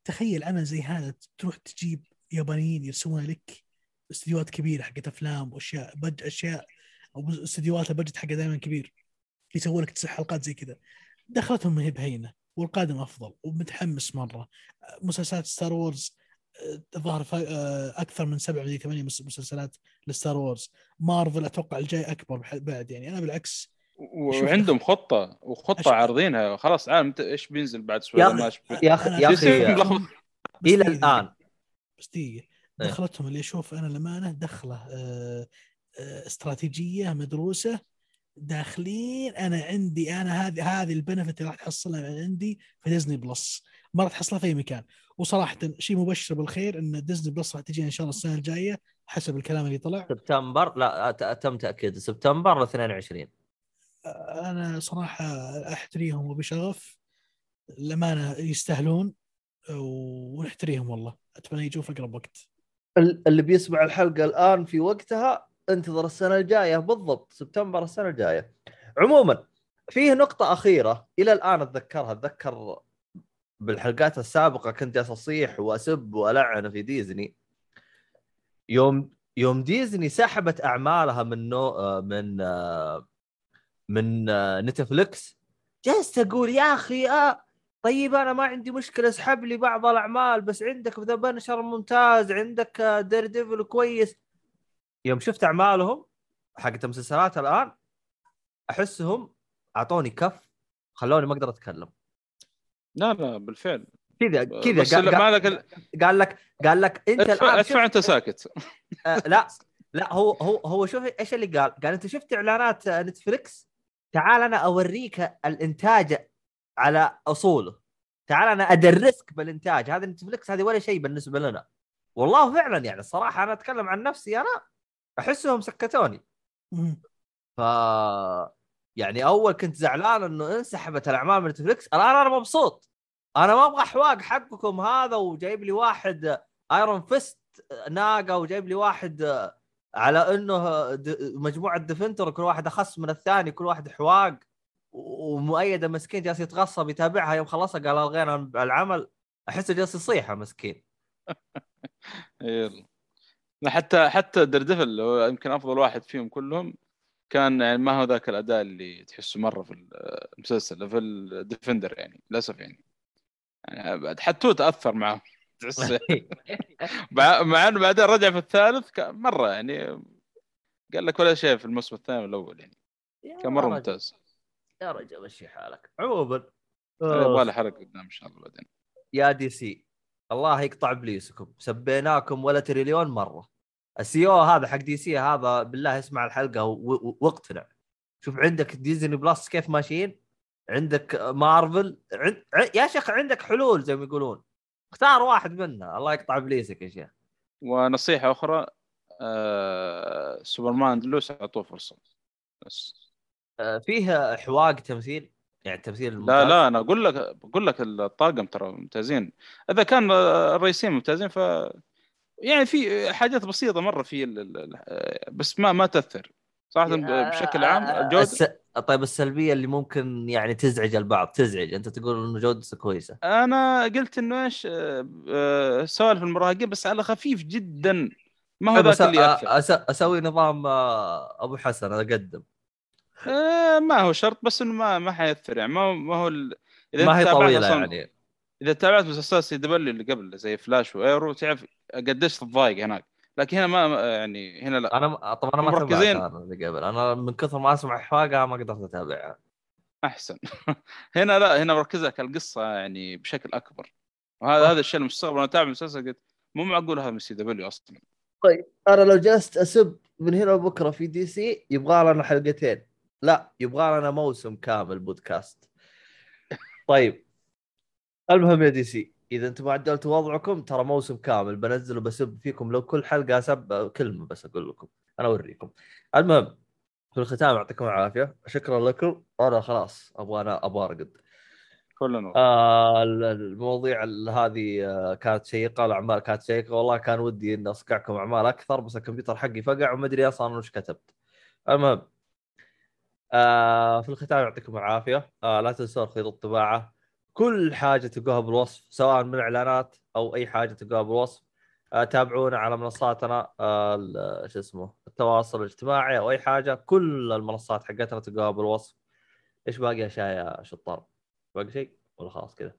تخيل عمل زي هذا تروح تجيب يابانيين يرسمون لك استديوهات كبيرة حقت أفلام وأشياء بج أشياء أو استديوهات ال budget حقها دائما كبير. يسوون لك تسع حلقات زي كذا. دخلتهم ما هي بهينة. والقادم أفضل ومتحمس مرة. مسلسلات Star Wars الظاهر فا- آه، أكثر من سبع مدري ثمانية مس- مسلسلات ل Star Wars Marvel أتوقع الجاي أكبر بعد يعني. أنا بالعكس
وعندهم خطة وخطة
أشوف-
عارضينها. خلاص عالم أنت إيش بينزل بعد بي-
يا
أخي
يا
أخي
إلى
الآن.
بس دقيقة.
إيه.
دخلتهم اللي أشوف أنا الامانه دخلة آه، آه، استراتيجية مدروسة داخلين أنا عندي أنا هذه هذه ال benefit اللي راح تحصلها من عندي في Disney Plus ما راح تحصلها في أي مكان. وصراحة شيء مبشر بالخير إن Disney Plus راح تجينا إن شاء الله السنة الجاية حسب الكلام اللي طلع.
سبتمبر؟ لا ت- تم تأكيد. سبتمبر 22
أنا صراحة أحتريهم وبشغف. الامانه يستاهلون ونحتريهم والله. أتمنى يجوا في أقرب وقت.
ال- اللي بيسمع الحلقة الآن في وقتها انتظر السنة الجاية بالضبط سبتمبر السنة الجاية. عموما فيه نقطة أخيرة إلى الآن أتذكرها أتذكر بالحلقات السابقة كنت جالس أصيح وأسب وألعن في ديزني. يوم يوم ديزني سحبت أعمالها من نو من من Netflix جلست أقول يا أخي آه طيب أنا ما عندي مشكلة اسحب لي بعض الأعمال بس عندك The Punisher ممتاز عندك Daredevil كويس. يوم شفت أعمالهم حقت المسلسلات الآن أحسهم أعطوني كف خلوني ما أقدر أتكلم
لا لا بالفعل
كذا كذا قال, قال,
ما لك ال-
قال لك قال لك أنت
ادفع
الآن
ادفع
شفت
أنت ساكت
آه لا لا هو هو هو شوف إيش اللي قال؟ قال أنت شفت إعلانات آه، Netflix؟ تعال أنا أوريك الإنتاج على أصوله. تعال أنا أدرسك بالإنتاج، هذا Netflix هذه ولا شيء بالنسبة لنا. والله فعلا يعني الصراحه أنا أتكلم عن نفسي أنا أحسهم سكتوني. ف يعني أول كنت زعلان إنه انسحبت الأعمال من Netflix الآن أنا مبسوط. أنا ما أبغى حواق حقكم هذا وجايب لي واحد ايرون فيست ناقة وجايب لي واحد على إنه د- مجموعة ديفنتر كل واحد أخص من الثاني كل واحد حواق ومؤيدة مسكين جالس يتغصب يتابعها. يوم خلصها قال ألغينا العمل. أحسه جالس يصيح مسكين.
يلا. لا حتى حتى دردفل اللي هو يمكن أفضل واحد فيهم كلهم كان يعني ما هو ذاك الأداء اللي تحسه مرة في المسلسل في الديفندر يعني للأسف يعني. يعني بعد حتى تأثر معه. تحس مع إنه بعدين رجع في الثالث كان مرة يعني قال لك ولا شيء في الموسم الثاني والأول يعني. كان
مرة
ممتاز.
يا رجل مشي حالك؟ عموما
يبغى له حلقة قدام إن شاء الله بعدين.
يا DC. الله يقطع إبليسكم. سبيناكم ولا تريليون مرة. ال CEO هذا حق DC هذا بالله اسمع الحلقة واقتنع. شوف عندك Disney Plus كيف ماشيين؟ عندك مارفل؟ عند... يا شيخ عندك حلول زي ما يقولون. اختار واحد منها الله يقطع إبليسك يا شيخ.
ونصيحة أخرى آه سوبرمان دلوس اعطوه فرصه بس.
آه، فيه حواق تمثيل؟ يعني التمثيل
لا
الممتاز.
لا أنا أقول لك بقول لك الطاقم ترى ممتازين. إذا كان الرئيسين ممتازين ف يعني في حاجات بسيطة مرة في ال... بس ما ما تأثر. صراحة بشكل عام الجوده
الس... طيب السلبية اللي ممكن يعني تزعج البعض تزعج. أنت تقول إنه جودته كويسة.
أنا قلت إنه إيش سوالف المراهقين بس على خفيف جدا. ما هو
طيب
ذاك. اللي يأثر.
أس... أسوي نظام أبو حسن أقدم.
آه، ما هو شرط بس إنه ما ما حيأثر يعني. ما هو ما هو ال... إذا
ما هي
تابعت
طويلة
أصلاً-
يعني.
إذا تابعت مسلسلات CW اللي قبل زي Flash و Arrow تعرف قديش تتضايق هناك. لكن هنا ما يعني هنا لا.
أنا طبعا أنا ما تابعت
مركزين.
اللي قبل. أنا من كثر ما أسمع حواقة ما قدرت أتابعها.
أحسن. هنا لا هنا مركز لك القصة يعني بشكل أكبر. وهذا هذا الشيء المستغرب. أنا أتابع المسلسل قلت مو معقول هذا من CW أصلا.
أنا لو جلست أسب من هنا لبكرة في DC يبغى لنا حلقتين. لا يبغى لنا موسم كامل بودكاست. طيب المهم يا دي سي إذا أنتم ما عدلتوا وضعكم ترى موسم كامل بنزله بسب فيكم. لو كل حلقة اسب كلمة بس أقول لكم أنا أوريكم. المهم في الختام يعطيكم العافية. شكرا لكم. أنا خلاص أبغى أنا أبغى ارقد
كلنا
آه ال- المواضيع ال- هذه آه، كانت شيقه الأعمال كانت شيقه والله كان ودي إني أصقعكم أعمال أكثر بس الكمبيوتر حقي فقع وما أدري أصلا وش كتبت. المهم آه في الختام يعطيكم العافية. آه لا تنسون خيط الطباعة. كل حاجة تلقوها بالوصف سواء من اعلانات أو أي حاجة تلقوها بالوصف. آه تابعونا على منصاتنا آه شو اسمه التواصل الاجتماعي أو أي حاجة. كل المنصات حقتنا تلقوها بالوصف. إيش باقي اشياء يا شطار؟ باقي شيء ولا خلاص كذا؟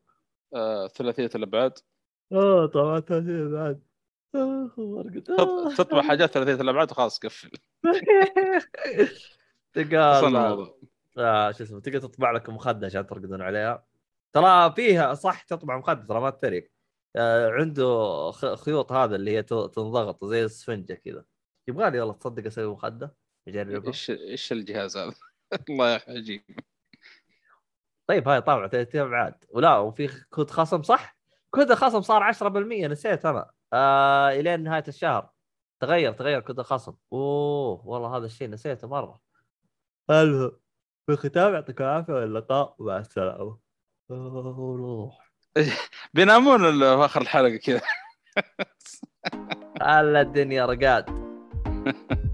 آه ثلاثية الابعاد
آه طبعا تاثير بعد. آه،
تطبع حاجات ثلاثية الابعاد وخلاص قفل.
تلقى
وصلنا
ال-
الموضوع.
آه شو اسمه تقدر تطبع لك مخدة عشان ترقدون عليها. ترى فيها صح تطبع مخدة ترى ما تتريق آه عنده خيوط هذا اللي هي تنضغط زي السفنجة كذا. يبغى لي والله تصدق أسوي مخدة؟ اجربه
إيش إيش الجهاز هذا؟ الله يا عجيب.
طيب هاي طبعا ثلاث ابعاد ولا وفي كود خصم صح؟ كود الخصم صار 10% نسيت أنا. آه الين نهاية الشهر. تغير تغير كود الخصم. أوه والله هذا الشيء نسيته مرة. المهم في الختام يعطيكم العافية واللقاء مع السلامة. روح
بينامون في آخر الحلقة كذا؟
هلا الدنيا رقاد.